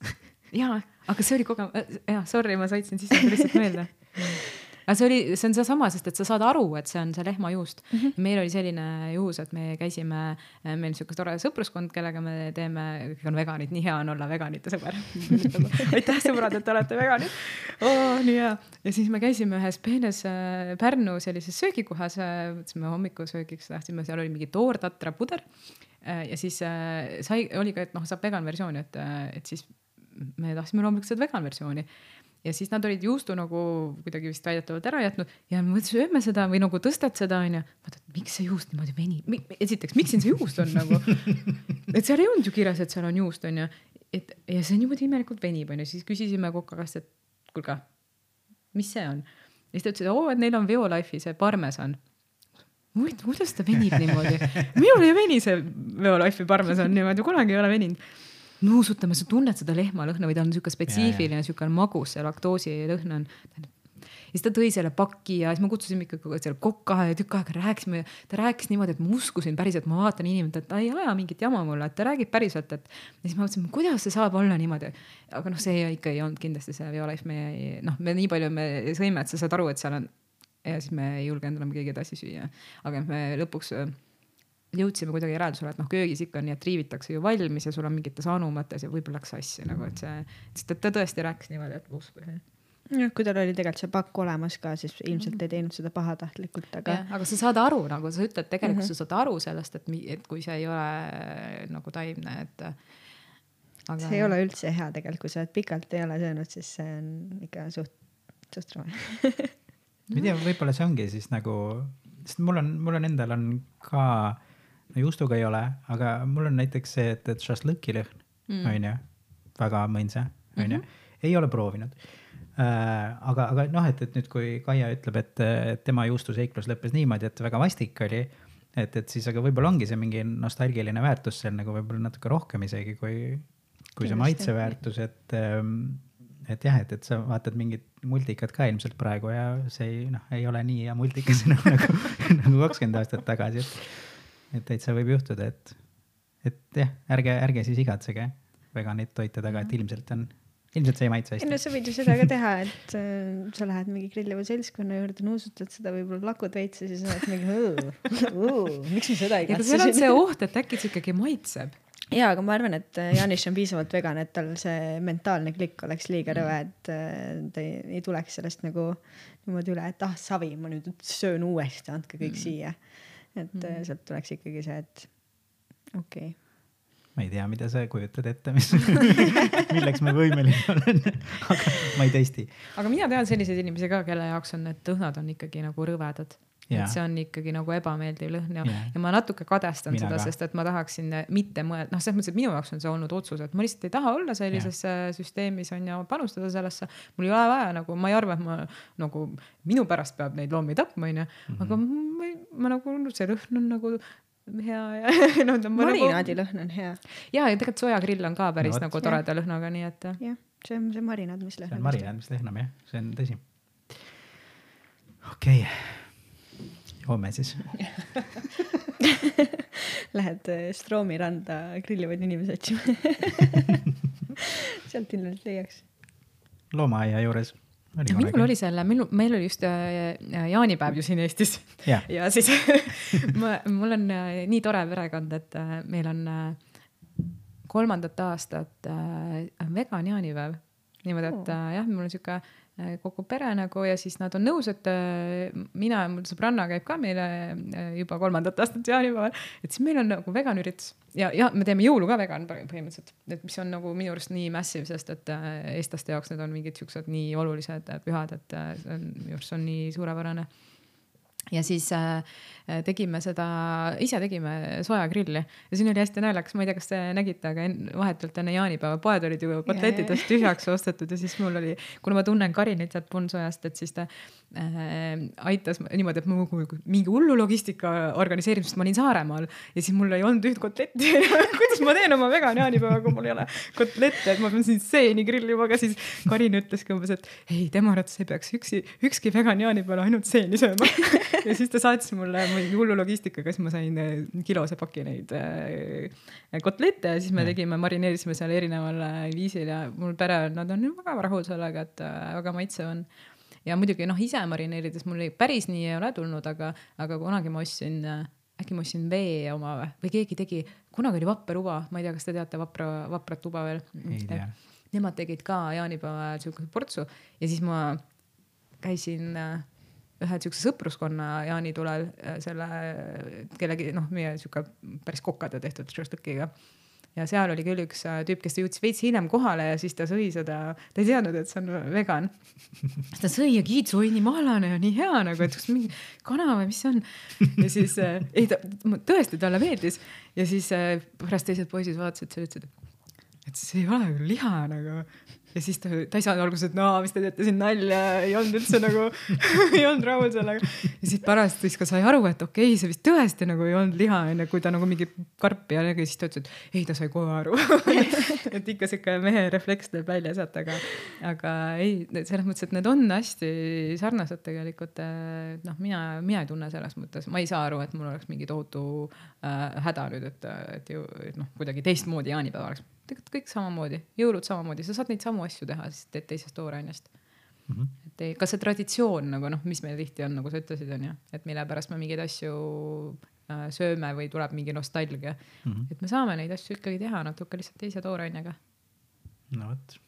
jaa, aga see oli kogemus, äh, jah, sorry, ma saitsin sisse lihtsalt meelde aga see oli, see on seesama, sest et sa saad aru, et see on see lehmajuust mm. -hmm. meil oli selline juhus, et me käisime, äh, meil sihuke tore sõpruskond, kellega me teeme, kõik on veganid, nii hea on olla veganite sõber aitäh, sõbrad, et te olete veganid oh,. nii hea. ja siis me käisime ühes peenes äh, Pärnu sellises söögikohas, mõtlesime äh, hommikusöögiks, tahtsime, seal oli mingi toortatra puder. ja siis sai, oli ka, et noh, saab vegan versiooni, et, et siis me tahtsime loomulikult seda vegan versiooni ja siis nad olid juustu nagu kuidagi vist väidetavalt ära jätnud. Ja mõtlesin, sööme seda või nagu tõstad seda onju. vaata, et miks see juust niimoodi venib, esiteks, miks siin see juust on nagu, et seal ei olnud ju kirjas, et seal on juust onju, et ja see niimoodi imelikult venib onju, siis küsisime koka käest, et kuulge, mis see on. ja siis ta ütles, et oo, et neil on Veolife'i see parmesan. Huvitav, kuidas ta venib niimoodi, minul ei veni see Veolife'i parmesan niimoodi, kunagi ei ole veninud nuusutama, sa tunned seda lehmalõhna või ta on niisugune spetsiifiline, niisugune magus, see laktoosilõhn on. ja siis ta tõi selle paki ja siis me kutsusime ikkagi selle kokka ja tükk aega rääkisime. ta rääkis niimoodi, et ma uskusin päriselt, ma vaatan inimest, et ta ei aja mingit jama mulle, et ta räägib päriselt, et. ja siis ma mõtlesin, kuidas see saab olla niimoodi. aga noh, see ikka ei olnud kindlasti see Violife, me noh, me nii palju me sõime, et sa saad aru, et seal on. ja siis me ei julgenud enam keegi edasi süüa, aga me lõpuks jõudsime kuidagi järeldusele, et noh, köögis ikka nii, et riivitakse ju valmis ja sul on mingites anumates ja võib-olla läks sassi nagu, et see, sest et ta tõesti rääkis niimoodi, et uskuge. jah, kui tal oli tegelikult see pakk olemas ka, siis ilmselt ei teinud seda pahatahtlikult, aga. aga sa saad aru nagu sa ütled, tegelikult mm -hmm. sa saad aru sellest, et, et kui see ei ole nagu taimne, et aga.... see ei ole üldse hea tegelikult, kui sa oled pikalt ei ole söönud, siis see on ikka suht, suht rõve ma ei tea, võib-olla see ongi siis nagu, sest mul on, mul on endal on ka juustuga ei ole, aga mul on näiteks see, et, et šašlõki lõhn mm. on ju, väga mõnsa, on ju, mhm. ei ole proovinud äh,. aga, aga noh, et, et nüüd, kui Kaia ütleb, et, et tema juustuseiklus lõppes niimoodi, et väga vastik oli, et, et siis, aga võib-olla ongi see mingi nostalgiline väärtus seal nagu võib-olla natuke rohkem isegi kui, kui see maitseväärtus, et ähm, et jah, et, et sa vaatad mingit multikat ka ilmselt praegu ja see ei noh, ei ole nii hea multikas enam nagu, nagu kakskümmend aastat tagasi, et et täitsa võib juhtuda, et, et jah, ärge, ärge siis igatsege veganit toite taga, et ilmselt on, ilmselt see ei maitse ei no hästi. sa võid ju seda ka teha, et äh, sa lähed mingi grilliva seltskonna juurde, nuusutad seda võib-olla lakud veits ja siis oled mingi, miks ma seda ei aga seal on see oht, et äkki see ikkagi maitseb. ja, aga ma arvan, et äh, Janis on piisavalt vegan, et tal see mentaalne klikk oleks liiga rõve, et äh, ta ei, ei tuleks sellest nagu niimoodi üle, et ah savi, ma nüüd söön uuesti, andke kõik siia. Et äh, sealt tuleks ikkagi see, et okei okay., ma ei tea, mida sa kujutad ette, mis, milleks ma võimeline olen, aga ma ei testi. aga mina tean selliseid inimesi ka, kelle jaoks on need lõhnad on ikkagi nagu rõvedad. Jaa. et see on ikkagi nagu ebameeldiv lõhn ja Jaa., ja ma natuke kadestan Mina seda, sest et ma tahaksin mitte mõelda, noh, selles mõttes, et minu jaoks on see olnud otsus, et ma lihtsalt ei taha olla sellises äh, süsteemis on ju, panustada sellesse. mul ei ole vaja nagu, ma ei arva, et ma nagu minu pärast peab neid loomi tapma, onju, Mhm. aga ma, ei- ma nagu, see lõhn on nagu hea ja noh, ta on marinaadilõhn on hea, ja, ja tegelikult sojakrill on ka päris No no, nagu toreda lõhnaga, nii et jah, see on see marinaad, mis see lõhnab. on marinaad, mis lõhnab jah, see on tõsi. okei okay., joome siis. Lähed äh, Stroomi randa grillivaid inimesi otsima. sealt ilmselt leiaks. loomaaia juures oli minul oli selle, meil, meil oli just äh, jaanipäev ju siin Eestis Jah. ja siis ma, mul on äh, nii tore perekond, et meil on kolmandat aastat vegan jaanipäev. niimoodi, et äh, jah, mul on sihuke kogu pere nagu ja siis nad on nõus, et äh, mina ja mul sõbranna käib ka meile äh, juba kolmandat aastat jaanipäeval, et siis meil on nagu vegan üritus. Ja, ja me teeme jõulu ka vegan põhim- põhimõtteliselt, et mis on nagu minu arust nii massive, sest et äh, eestlaste jaoks need on mingid siuksed nii olulised äh, pühad, et äh, see on minu arust see on nii suurepärane ja siis äh, tegime seda, ise tegime soojagrilli ja siin oli hästi naljakas, ma ei tea, kas te nägite, aga en, vahetult enne jaanipäeva poed olid ju kotletidest tühjaks ostetud ja siis mul oli, kuna ma tunnen Karinit sealt Punsojast, et siis ta äh, aitas niimoodi, et ma nagu mingi hullu logistika organiseerimist, ma olin Saaremaal ja siis mul ei olnud üht kotletti. kuidas ma teen oma vegan jaanipäeva, kui mul ei ole kotlette, et ma pean siin seeni grillima, aga siis Karin ütleski umbes, et ei, tema arvates ei peaks üksi, ükski vegan jaanipäeval ainult seeni sööma. ja siis ta saatis mulle mingi hullu logistikaga, siis ma sain äh, kilose paki neid äh, kotlette ja siis me tegime, marineerisime seal erineval äh, viisil ja mul pere, nad on väga rahul sellega, et väga maitsev on ja muidugi noh, ise marineerides mul ei, päris nii ei ole tulnud, aga, aga kunagi ma ostsin, äkki ma ostsin vee oma või, või keegi tegi, kunagi oli Vapper Uva, ma ei tea, kas te teate Vapra, Vaprat Uba veel? Ei tea. Nemad tegid ka jaanipäeva siukese portsu ja siis ma käisin äh, ühe siukse sõpruskonna jaanitulel äh, selle kellegi noh, meie sihuke päris kokade tehtud šašlõkiga ja seal oli küll üks äh, tüüp, kes jõudis veits hiljem kohale ja siis ta sõi seda, ta ei teadnud, et see on vegan. siis ta sõi ja kiitus, oi nii mahlane ja nii hea nagu, et kas mingi kana või mis see on. ja siis äh, ei ta tõesti talle meeldis ja siis äh, pärast teised poisid vaatasid selle, ütlesid, et see ei ole ju liha nagu. Ja siis ta, ta saanud alguses, et no mis te teete siin nalja, ei olnud üldse nagu, ei olnud rahul sellega. ja siis pärast siis ka sai aru, et okei okay,, see vist tõesti nagu ei olnud liha onju, kui ta nagu mingi karpi ja siis ta ütles, et ei, ta sai kohe aru. et ikka sihuke mehe refleks tuleb välja sealt, aga, aga ei, selles mõttes, et need on hästi sarnased tegelikult. noh, mina, mina ei tunne selles mõttes, ma ei saa aru, et mul oleks mingi tohutu äh, häda nüüd, et, et ju noh, kuidagi teistmoodi jaanipäev oleks. tegelikult kõik samamoodi, jõulud samamoodi, sa saad neid samu asju teha, siis teed teisest tooraineest mm. -hmm. et ei, ka see traditsioon nagu noh, mis meil tihti on, nagu sa ütlesid, onju, et mille pärast me mingeid asju äh, sööme või tuleb mingi nostalgia mm. -hmm. et me saame neid asju ikkagi teha natuke lihtsalt teise toorainega. no vot,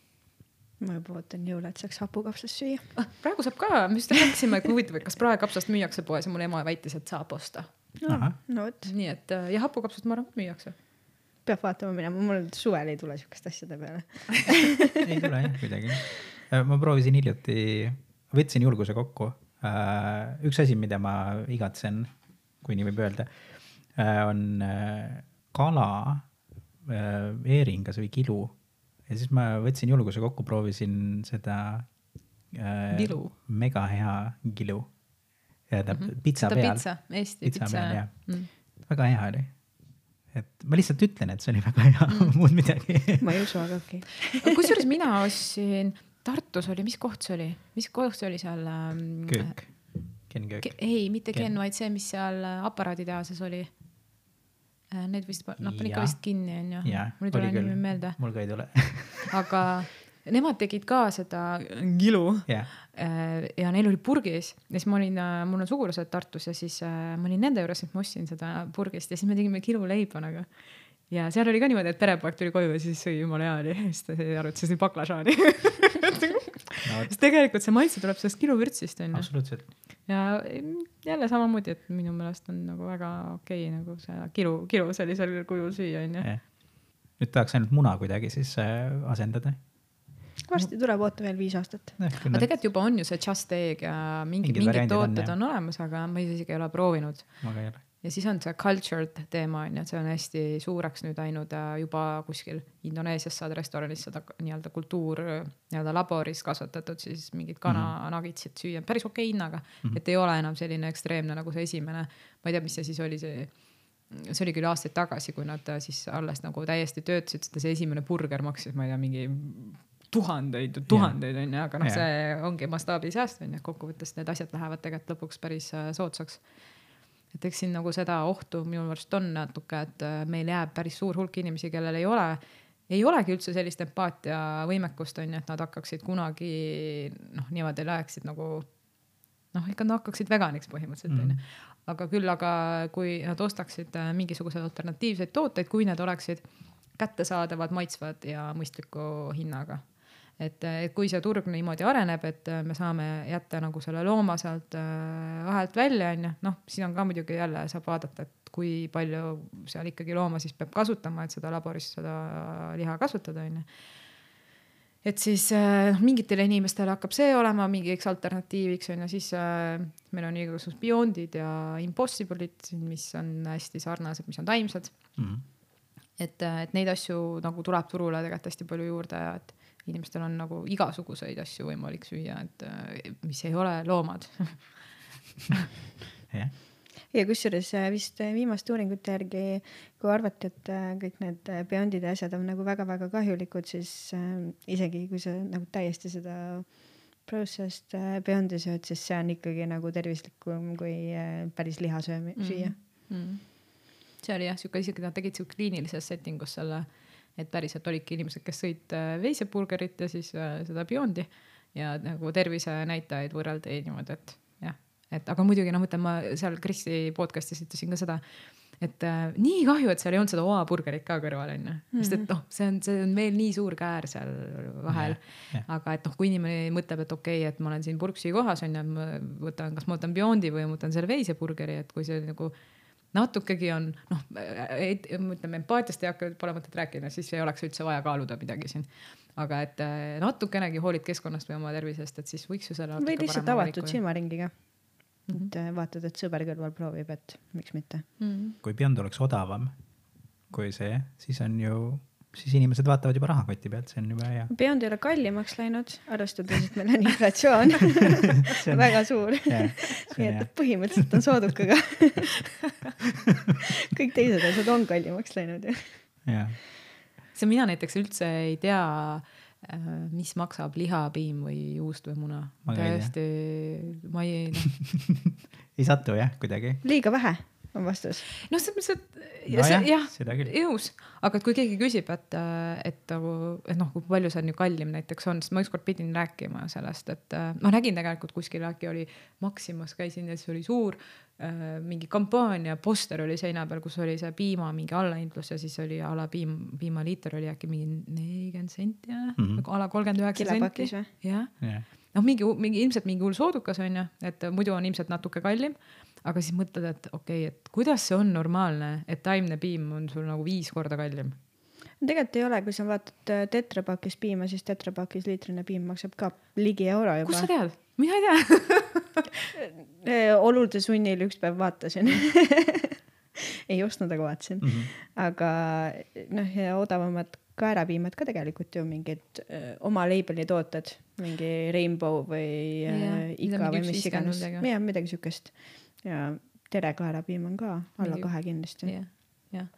ma juba ootan jõule, et saaks hapukapsast süüa. ah, praegu saab ka, me just rääkisime, et huvitav, et kas praekapsast müüakse poes ja mul ema väitis, et saab osta. no vot, nii et äh, ja hapukapsast ma arvan, et müüakse. Peab vaatama minema, mul suvel ei tule siukeste asjade peale. ei tule jah kuidagi. ma proovisin hiljuti, võtsin julguse kokku. üks asi, mida ma igatsen, kui nii võib öelda, on äh, kala äh, veeringas või kilu ja siis ma võtsin julguse kokku, proovisin seda äh, Kilu. mega hea kilu. ja ta mm -hmm. pitsa peal, pitsa, Eesti Pitsa pitsa, peal, jah. mm.. väga hea oli. Et ma lihtsalt ütlen, et see oli väga hea mm., muud midagi ma ei usu, aga okei okay.. kusjuures mina ostsin, Tartus oli, mis koht see oli, mis koht see oli seal ähm,? köök, Ken Köök. ei, mitte Ken. Ken, vaid see, mis seal äh, aparaaditehases oli. Äh, Need vist, noh, panid ka vist kinni, onju. Mul ei tule nimi meelde, mul ka ei tule. aga nemad tegid ka seda kilu jah, Äh, ja neil oli purgis ja siis ma olin, mul on sugulased Tartus ja siis äh, ma olin nende juures, et ma ostsin seda purgist ja siis me tegime kiluleiba nagu. ja seal oli ka niimoodi, et perepoeg tuli koju ja siis sõi jumala hea oli, siis ta see oli baklažaani. no sest tegelikult see maitse tuleb sellest kiluvürtsist onju. absoluutselt. ja jälle samamoodi, et minu meelest on nagu väga okei okay, nagu see kilu, kilu sellisel kujul süüa onju. nüüd tahaks ainult muna kuidagi siis äh, asendada. Varsti tuleb, oota veel viis aastat. aga tegelikult juba on ju see Just Egg ja mingi, Mingid mingid on, tooted jah. on olemas, aga ma isegi ei ole proovinud ma ka ei ole. ja siis on see cultured teema on ju, et see on hästi suureks nüüd läinud äh, juba kuskil Indoneesias saad restoranis seda nii-öelda kultuur nii-öelda laboris kasvatatud siis mingit kananagitsit süüa päris okei hinnaga mm, -hmm. et ei ole enam selline ekstreemne nagu see esimene. ma ei tea, mis see siis oli, see, see oli küll aastaid tagasi, kui nad äh, siis alles nagu täiesti töötasid seda, see esimene burger maksis, ma ei tea, mingi tuhandeid ja tuhandeid onju, aga noh, see ongi mastaabisääst onju, kokkuvõttes need asjad lähevad tegelikult lõpuks päris äh, soodsaks et eks siin nagu seda ohtu minu arust on natuke, et äh, meil jääb päris suur hulk inimesi, kellel ei ole, ei olegi üldse sellist empaatiavõimekust on ju, et nad hakkaksid kunagi noh, niimoodi läheksid nagu noh, ikka nad hakkaksid veganiks põhimõtteliselt onju mm.. aga küll, aga kui nad ostaksid äh, mingisuguseid alternatiivseid tooteid, kui need oleksid kättesaadavad, maitsvad ja mõistliku hinnaga et, et kui see turg niimoodi areneb, et äh, me saame jätta nagu selle looma sealt äh, vahelt välja, onju, noh, siin on ka muidugi jälle saab vaadata, et kui palju seal ikkagi looma siis peab kasutama, et seda laboris seda liha kasvatada, onju. et siis äh, noh, mingitele inimestele hakkab see olema mingiks alternatiiviks onju, siis äh, meil on igasugused Beyondid ja Impossible'id, mis on hästi sarnased, mis on taimsed Mhm. et, et neid asju nagu tuleb turule tegelikult hästi palju juurde ja et inimestel on nagu igasuguseid asju võimalik süüa, et äh, mis ei ole loomad. jah, ja kusjuures äh, vist äh, viimaste uuringute järgi, kui arvati, et äh, kõik need äh, Beyondid ja asjad on nagu väga-väga kahjulikud, siis äh, isegi kui sa nagu täiesti seda processed äh, Beyondi sööd, siis see on ikkagi nagu tervislikum kui äh, päris liha söömi-, süüa. Mm. see oli jah, sihuke isegi nad tegid sihuke kliinilises setting us selle, et päriselt olidki inimesed, kes sõid äh, veiseburgerit ja siis äh, seda Beyondi ja nagu tervisenäitajaid võrreldi niimoodi, et jah, et aga muidugi noh, mõtlen ma seal Kristi podcast'is ütlesin ka seda, et äh, nii kahju, et seal ei olnud seda oaburgerit ka kõrval onju, sest et noh, see on, see on veel nii suur käär seal vahel. Jah, jah. aga et noh, kui inimene mõtleb, et okei okay,, et ma olen siin purksi kohas onju, ma võtan, kas ma võtan Beyondi või ma võtan selle veiseburgeri, et kui see nagu natukegi on noh, ütleme empaatiast ei hakka, pole mõtet rääkida, siis ei oleks üldse vaja kaaluda midagi siin. aga et äh, natukenegi hoolid keskkonnast või oma tervisest, et siis võiks ju selle. või lihtsalt avatud silmaringiga. et äh, vaatad, et sõber kõrval proovib, et miks mitte. mm. kui Beyond oleks odavam kui see, siis on ju, siis inimesed vaatavad juba rahakoti pealt, see on juba hea. Beyond ei ole kallimaks läinud, arvestades, et meil on inflatsioon on- väga suur. nii et. põhimõtteliselt on soodukaga. kõik teised asjad on kallimaks läinud ju. see mina näiteks üldse ei tea, mis maksab lihapiim või juust või muna. Täiesti, ma ei noh, ei satu jah, kuidagi. liiga vähe on vastus. noh, selles mõttes, et No ja see jah, jõus, aga et kui keegi küsib, et, et nagu, et noh, kui palju see on ju kallim näiteks on, siis ma ükskord pidin rääkima sellest, et ma nägin tegelikult kuskil äkki oli Maximas käisin ja siis oli suur äh, mingi kampaania poster oli seina peal, kus oli see piima mingi allahindlus ja siis oli a la piim, piimaliiter oli äkki mingi nelikümmend senti mm Mhm. -hmm. nagu a la kolmkümmend üheksa senti jah jah, noh, mingi, mingi ilmselt mingi hull soodukas on ju, et muidu on ilmselt natuke kallim. aga siis mõtled, et okei okay,, et kuidas see on normaalne, et taimne piim on sul nagu viis korda kallim. tegelikult ei ole, kui sa vaatad äh, tetrapakis piima, siis tetrapakis liitrine piim maksab ka ligi euro kust sa juba. tead? mina ei tea. olude sunnil üks päev vaatasin ei ostnud, aga vaatasin mm. -hmm. aga noh, ja odavamad kaerapiimad ka tegelikult ju mingid öö, oma label'i tooted, mingi Rainbow või mida Ika mingi või mis iganes, midagi. jah, midagi siukest. ja tere kaerapiim on ka alla Mingi- kahe kindlasti. jah, jah.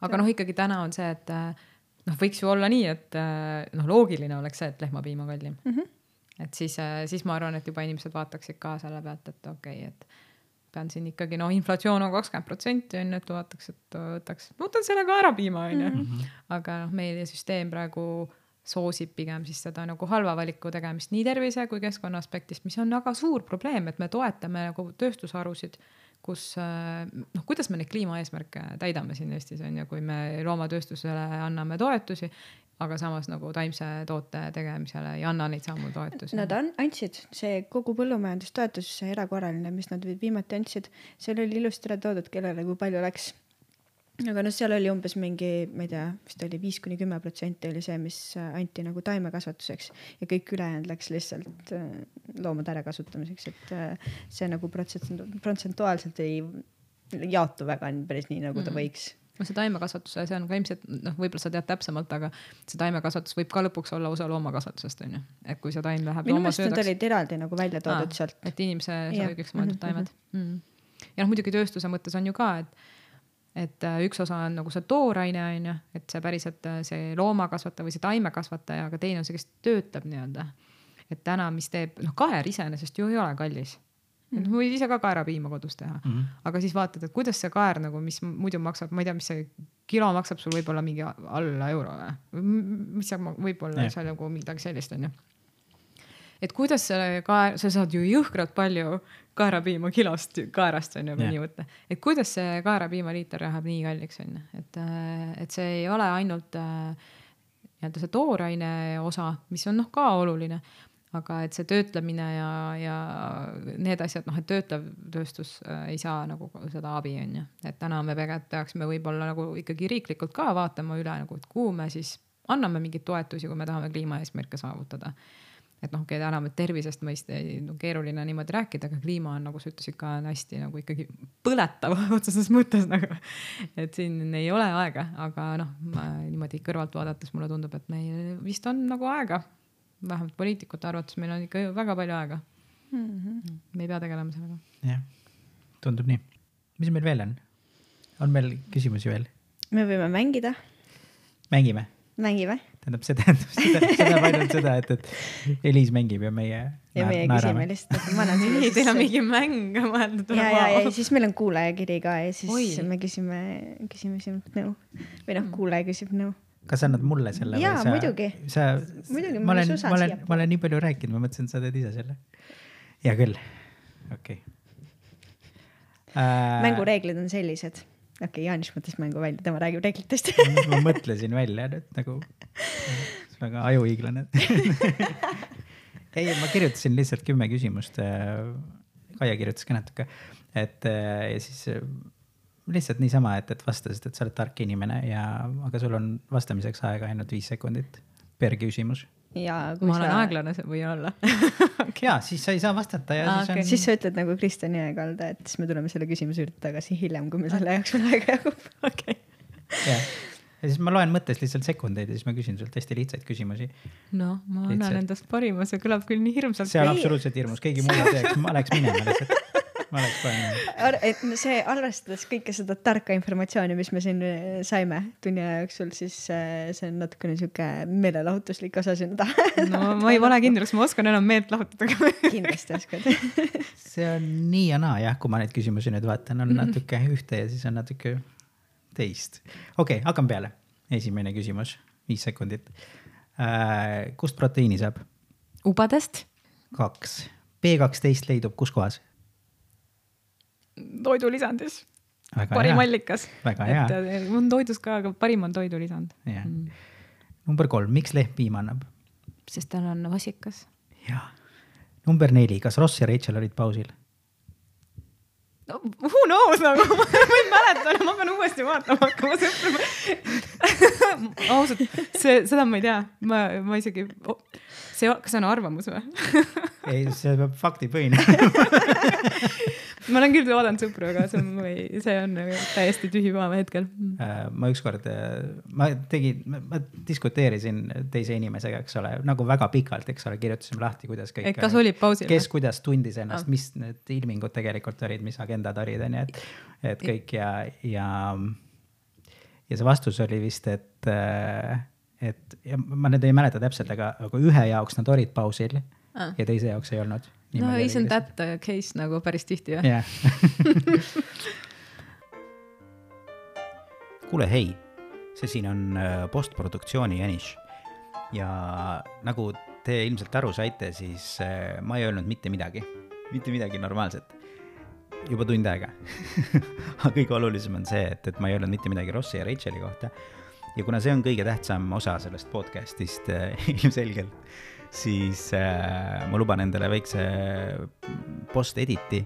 aga noh, ikkagi täna on see, et äh, noh, võiks ju olla nii, et äh, noh, loogiline oleks see, et lehmapiim on kallim mm. -hmm. et siis, siis ma arvan, et juba inimesed vaataksid ka selle pealt, et okei okay,, et pean siin ikkagi noh, inflatsioon on kakskümmend protsenti on ju, et vaataks, et võtaks, võtan selle kaerapiima on ju. Mhm. aga noh, meie süsteem praegu soosib pigem siis seda nagu halva valiku tegemist nii tervise kui keskkonna aspektist, mis on väga suur probleem, et me toetame nagu tööstusharusid, kus noh, kuidas me neid kliimaeesmärke täidame siin Eestis on ju, kui me loomatööstusele anname toetusi aga samas nagu taimse toote tegemisele ei anna neid samu toetusi. Nad an-, andsid, see kogu põllumajandustoetus, see erakorraline, mis nad viimati andsid, seal oli ilusti ära toodud, kellele kui palju läks. aga noh, seal oli umbes mingi, ma ei tea, vist oli viis kuni kümme protsenti oli see, mis anti nagu taimekasvatuseks ja kõik ülejäänud läks lihtsalt äh, loomade ärakasutamiseks, et äh, see nagu protsent-, protsentuaalselt ei jaotu väga päris nii, nagu ta mm -hmm. võiks no see taimekasvatus, see on ka ilmselt noh, võib-olla sa tead täpsemalt, aga see taimekasvatus võib ka lõpuks olla osa loomakasvatusest on ju, et kui see taim läheb minu meelest nad olid eraldi nagu välja toodud sealt. et inimese söögiks mõeldud mhm, taimed mm. -hmm. ja noh, muidugi tööstuse mõttes on ju ka, et et äh, üks osa on nagu see tooraine on ju, et see päriselt äh, see loomakasvataja või see taimekasvataja, aga teine on see, kes töötab nii-öelda. et täna, mis teeb, noh, kaer iseenesest ju ei ole kallis et Mhm. võid ise ka kaerapiima kodus teha mm. -hmm. aga siis vaatad, et kuidas see kaer nagu, mis muidu maksab, ma ei tea, mis see kilo maksab sul võib-olla mingi alla euro või, mis seal võib-olla seal nagu midagi sellist on ju. et kuidas selle kaer, sa saad ju jõhkralt palju kaerapiima kilost kaerast on ju, kui nii võtta, et kuidas see kaerapiimaliiter läheb nii kalliks on ju, et, et see ei ole ainult äh, nii-öelda see tooraine osa, mis on noh ka oluline aga et see töötlemine ja, ja need asjad, noh, et töötlev tööstus äh, ei saa nagu seda abi, on ju. et täna me tegelikult peaksime võib-olla nagu ikkagi riiklikult ka vaatama üle nagu, et kuhu me siis anname mingeid toetusi, kui me tahame kliimaeesmärke saavutada. et noh, okay,, täna me tervisest mõiste no, keeruline niimoodi rääkida, aga kliima on, nagu sa ütlesid ka, on hästi nagu ikkagi põletav otseses mõttes nagu. et siin ei ole aega, aga noh, niimoodi kõrvalt vaadates mulle tundub, et meil vist on nagu aega vähemalt poliitikute arvates meil on ikka väga palju aega mm. -hmm. me ei pea tegelema sellega. jah, tundub nii. mis meil veel on? on meil küsimusi veel? me võime mängida. mängime? mängime. tähendab, see tähendab, see tähendab ainult seda, et, et Eliis mängib ja meie. ja meie küsime lihtsalt, et ma annan sulle siis. Teil on mingi mäng mõeldud. ja, ja, ja siis meil on kuulajakiri ka ja siis Oi. me küsime, küsime sinult nõu või noh, kuulaja küsib nõu kas annad mulle selle? jaa, muidugi. sa, ma olen, ma olen, ma olen nii palju rääkinud, ma mõtlesin, et sa teed ise selle. hea küll, okei okay. äh,. mängureeglid on sellised, okei okay,, Jaanis mõtles mängu välja, tema räägib reeglitest ma mõtlesin välja nüüd nagu, väga ajuhiiglane ei, ma kirjutasin lihtsalt kümme küsimust. Kaia kirjutas ka natuke, et ja siis lihtsalt niisama, et, et vastasid, et sa oled tark inimene ja, aga sul on vastamiseks aega ainult viis sekundit per küsimus. ja ma olen sa... aeglane, võin olla okay. ja siis sa ei saa vastata ja ah, siis okay. on. siis sa ütled nagu Kristjan Jõekalda, et siis me tuleme selle küsimuse juurde tagasi hiljem, kui meil selle jaoks veel aega jagub. okei. jah, ja siis ma loen mõttes lihtsalt sekundeid ja siis ma küsin sult hästi lihtsaid küsimusi. noh, ma annan endast parima, see kõlab küll nii hirmsalt. see on absoluutselt hirmus, keegi muu ei teeks, ma läheks minema lihtsalt ma oleks pannud. et see, arvestades kõike seda tarka informatsiooni, mis me siin äh, saime tunni aja jooksul, siis äh, see on natukene sihuke meelelahutuslik osa sinu taha. no ma ei pane kindlaks, ma oskan enam meelt lahutada kindlasti oskad see on nii ja naa jah, kui ma neid küsimusi nüüd vaatan, on natuke ühte ja siis on natuke teist. okei okay,, hakkame peale. esimene küsimus, viis sekundit äh,. kust proteiini saab? ubadest. kaks. B kaksteist leidub kus kohas? Toidulisandis. parim hea. allikas. hea. et on toidus ka, aga parim on toidulisand. Mm. number kolm, miks lehm piima annab? sest tal on vasikas. jah. number neli, kas Ross ja Rachel olid pausil? no who knows nagu ma ei mäleta, ma pean uuesti vaatama hakkama sõprama ausalt, see, seda ma ei tea, ma, ma isegi oh,, see, kas see on arvamus või ei, see peab faktipõhine ma olen küll vaadanud sõpru, aga see on, see on täiesti tühi paava hetkel. Äh, ma ükskord, äh, ma tegin, ma diskuteerisin teise inimesega, eks ole, nagu väga pikalt, eks ole, kirjutasime lahti, kuidas kõik. kas olid pausil? kes kuidas tundis ennast ah., mis need ilmingud tegelikult olid, mis agendad olid, onju, et, et kõik ja, ja, ja see vastus oli vist, et, äh, et ja ma nüüd ei mäleta täpselt, aga, aga ühe jaoks nad olid pausil ah. ja teise jaoks ei olnud no isn't that the case nagu päris tihti jah jah. kuule, hei, see siin on äh, postproduktsiooni Janiš ja nagu te ilmselt aru saite, siis äh, ma ei öelnud mitte midagi, mitte midagi normaalset juba tund aega. aga kõige olulisem on see, et, et ma ei öelnud mitte midagi Rossi ja Racheli kohta. ja kuna see on kõige tähtsam osa sellest podcast'ist äh, ilmselgelt, siis äh, ma luban endale väikse post-edit'i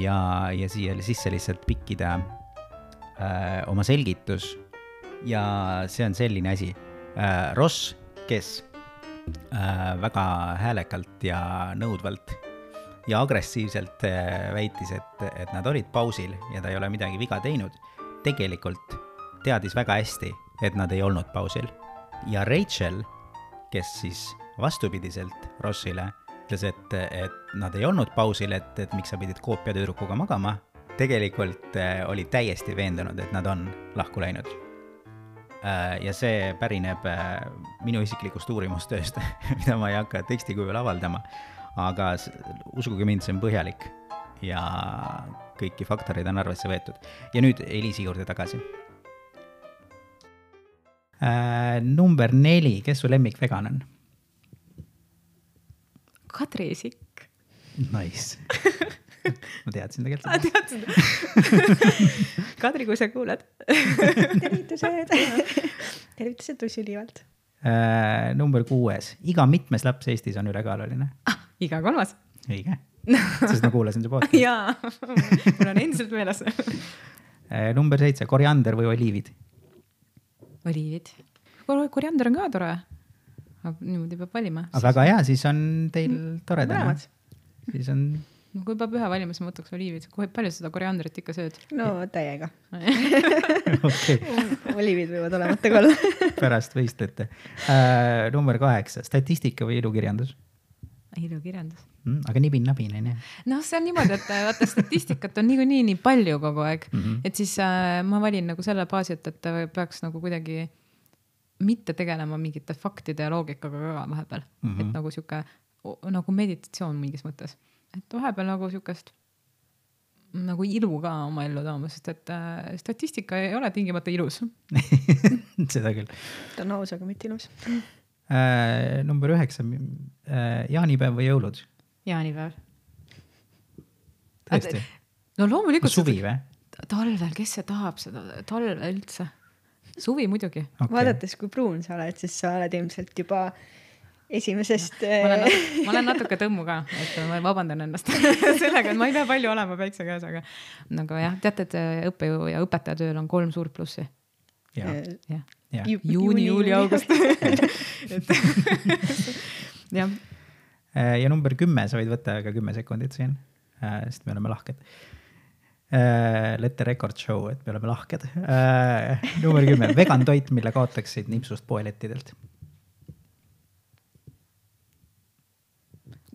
ja, ja siia sisse lihtsalt pikkida äh, oma selgitus. ja see on selline asi äh,. Ross, kes äh, väga häälekalt ja nõudvalt ja agressiivselt äh, väitis, et, et nad olid pausil ja ta ei ole midagi viga teinud, tegelikult teadis väga hästi, et nad ei olnud pausil. ja Rachel, kes siis vastupidiselt Rossile ütles, et, et nad ei olnud pausil, et, et miks sa pidid koopiatüdrukuga magama, tegelikult äh, oli täiesti veendunud, et nad on lahku läinud. ja see pärineb äh, minu isiklikust uurimustööst, mida ma ei hakka teksti kujul avaldama, aga uskuge mind, see on põhjalik ja kõiki faktoreid on arvesse võetud. ja nüüd Eliisi juurde tagasi äh,. Number neli, kes su lemmikvegan on? Kadri Sikk. Nice. ma teadsin Ah, tegelikult. teadsid? Kadri, kui sa kuulad. tervitused, tervitused tussiliivalt. Äh, number kuues, iga mitmes laps Eestis on ülekaaluline. iga kolmas. õige, sest ma kuulasin su podcast'i. jaa, mul on endiselt meeles. number seitse, koriander või oliivid. oliivid. koriander on ka tore. niimoodi peab valima. aga väga hea, siis on teil mõlemad.. siis on, no kui peab ühe valima, siis ma võtaks oliivid. palju sa seda koriandrit ikka sööd? no täiega. okei, oliivid võivad olemata ka olla. pärast võistlete uh,. number kaheksa, statistika või ilukirjandus ilukirjandus. mm,. aga nibin-nabin on ju. noh, see on niimoodi, et vaata statistikat on niikuinii nii palju kogu aeg mm. -hmm. et siis äh, ma valin nagu selle baasi, et, et peaks nagu kuidagi mitte tegelema mingite faktide ja loogikaga ka vahepeal mm. -hmm. et nagu sihuke nagu meditatsioon mingis mõttes, et vahepeal nagu sihukest nagu ilu ka oma ellu tooma, sest et äh, statistika ei ole tingimata ilus. seda küll ta on aus, aga mitte ilus. uh,. number üheksa uh,, jaanipäev või jõulud? jaanipäev. tõesti? no loomulikult. suvi või? talvel, kes see tahab seda, talve üldse. suvi muidugi. okay. vaadates, kui pruun sa oled, siis sa oled ilmselt juba esimesest. ma olen natuke, ma olen natuke tõmmu ka, et ma vabandan ennast sellega, et ma ei pea palju olema päikse käes, aga nagu jah, teate, et äh, õppejõu ja õpetaja tööl on kolm suurt plussi. ja, jah, ja juuni, juuli, august. et jah, Äh, ja number kümme, sa võid võtta ka kümme sekundit siin, sest me oleme lahked. Let the record show, et me oleme lahked. number kümme, vegan toit, mille kaotaksid nipsust poelettidelt.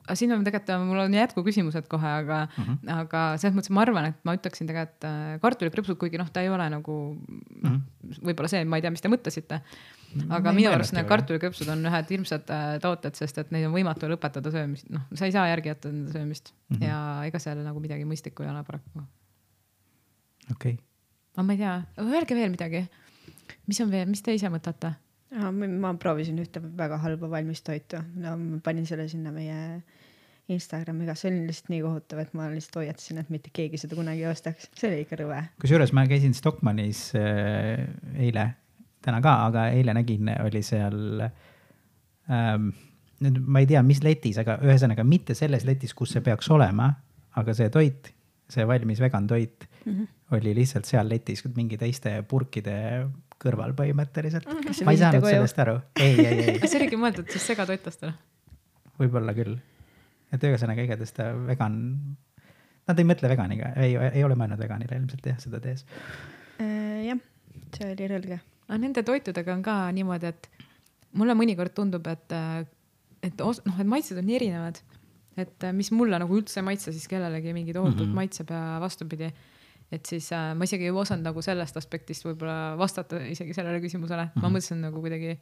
Aga siin on tegelikult, mul on jätkuküsimused kohe, aga mm. -hmm. aga selles mõttes ma arvan, et ma ütleksin tegelikult äh, kartulikrõpsud, kuigi noh, ta ei ole nagu mm -hmm. võib-olla see, ma ei tea, mis te mõtlesite. aga minu arust need kartulikrõpsud on ühed hirmsad äh, tooted, sest et neid on võimatu lõpetada söömist, noh, sa ei saa järgi jätta nende söömist mm. -hmm. ja ega seal nagu midagi mõistlikku ei ole paraku. okei, aga ma ei tea, öelge veel midagi. mis on veel, mis te ise mõtlete? Ma proovisin ühte väga halba valmistoitu, no ma panin selle sinna meie Instagrami ka, see oli lihtsalt nii kohutav, et ma lihtsalt hoiatasin, et mitte keegi seda kunagi ei ostaks, see oli ikka rõve. kusjuures ma käisin Stockmannis äh, eile, täna ka, aga eile nägin, oli seal ähm,, nüüd ma ei tea, mis letis, aga ühesõnaga mitte selles letis, kus see peaks olema, aga see toit, see valmis vegan toit mm. -hmm. oli lihtsalt seal letis mingi teiste purkide kõrval põhimõtteliselt mm. Ma ei saanud koju? sellest aru, ei, ei, ei, kas see oligi mõeldud siis segatoitlastele? võib-olla küll. et ühesõnaga igatahes ta vegan, nad ei mõtle veganiga, ei, ei ole mõelnud veganile ilmselt jah, seda tehes. Äh, jah, see oli rõlge. aga nende toitudega on ka niimoodi, et mulle mõnikord tundub, et, et os- noh, et maitsed on nii erinevad. et äh, mis mulle nagu üldse ei maitse, siis kellelegi mingi tohutult mm. -hmm. maitseb ja vastupidi. Et siis äh, ma isegi ei osanud nagu sellest aspektist võib-olla vastata isegi sellele küsimusele mm, -hmm. ma mõtlesin nagu kuidagi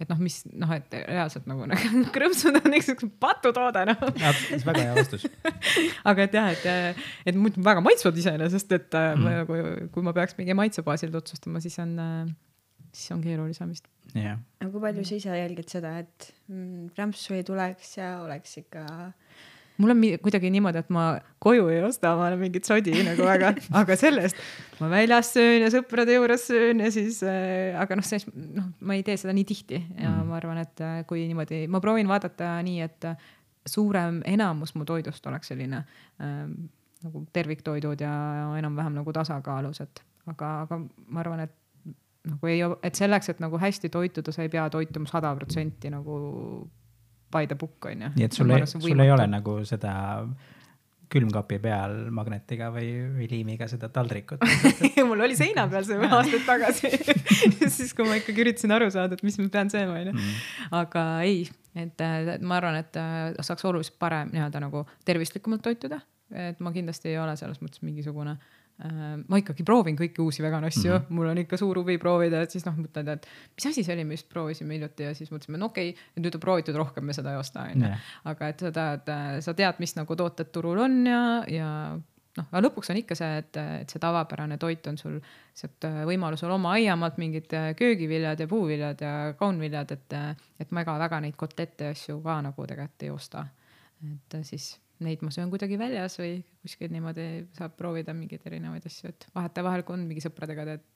et noh, mis noh, et reaalselt nagu, nagu krõpsud on üks patutoode noh. see on väga hea vastus. aga et jah, et, et muidu väga maitsvad iseenesest, et mm. Mhm. ma nagu, kui ma peaks mingi maitse baasilt otsustama, siis on, siis on keerulisem vist. jah, aga kui palju sa ise jälgid seda, et mm, rämpsu ei tuleks ja oleks ikka mul on kuidagi niimoodi, et ma koju ei osta omale mingit sodi nagu väga, aga sellest ma väljas söön ja sõprade juures söön ja siis äh,, aga noh, selles noh, ma ei tee seda nii tihti ja Mhm. ma arvan, et äh, kui niimoodi, ma proovin vaadata nii, et äh, suurem enamus mu toidust oleks selline äh, nagu terviktoidud ja enam-vähem nagu tasakaalus, et aga, aga ma arvan, et nagu ei, et selleks, et nagu hästi toituda, sa ei pea toituma sada protsenti nagu by the book on ju. nii et sul ei, sul ei ole nagu seda külmkapi peal magnetiga või, või liimiga seda taldrikut. mul oli seina peal see aastaid tagasi siis kui ma ikkagi üritasin aru saada, et mis ma pean sööma, onju. aga ei, et ma arvan, et äh, saaks oluliselt parem nii-öelda nagu tervislikumalt toituda. et ma kindlasti ei ole selles mõttes mingisugune äh, ma ikkagi proovin kõiki uusi vegan asju mm, -hmm. mul on ikka suur huvi proovida, et siis noh, mõtled, et mis asi see oli, me just proovisime hiljuti ja siis mõtlesime, no okei okay,, et nüüd on proovitud rohkem, me seda ei osta, onju aga et seda, et äh, sa tead, mis nagu tooted turul on ja, ja noh, aga lõpuks on ikka see, et, et see tavapärane toit on sul sealt äh, võimalusel oma aiamaalt mingid äh, köögiviljad ja puuviljad ja kaunviljad, et, et ma ega väga neid kotlette ja asju ka nagu tegelikult ei osta. et äh, siis neid ma söön kuidagi väljas või kuskil niimoodi saab proovida mingeid erinevaid asju, et vahetevahel, kui on mingi sõpradega teed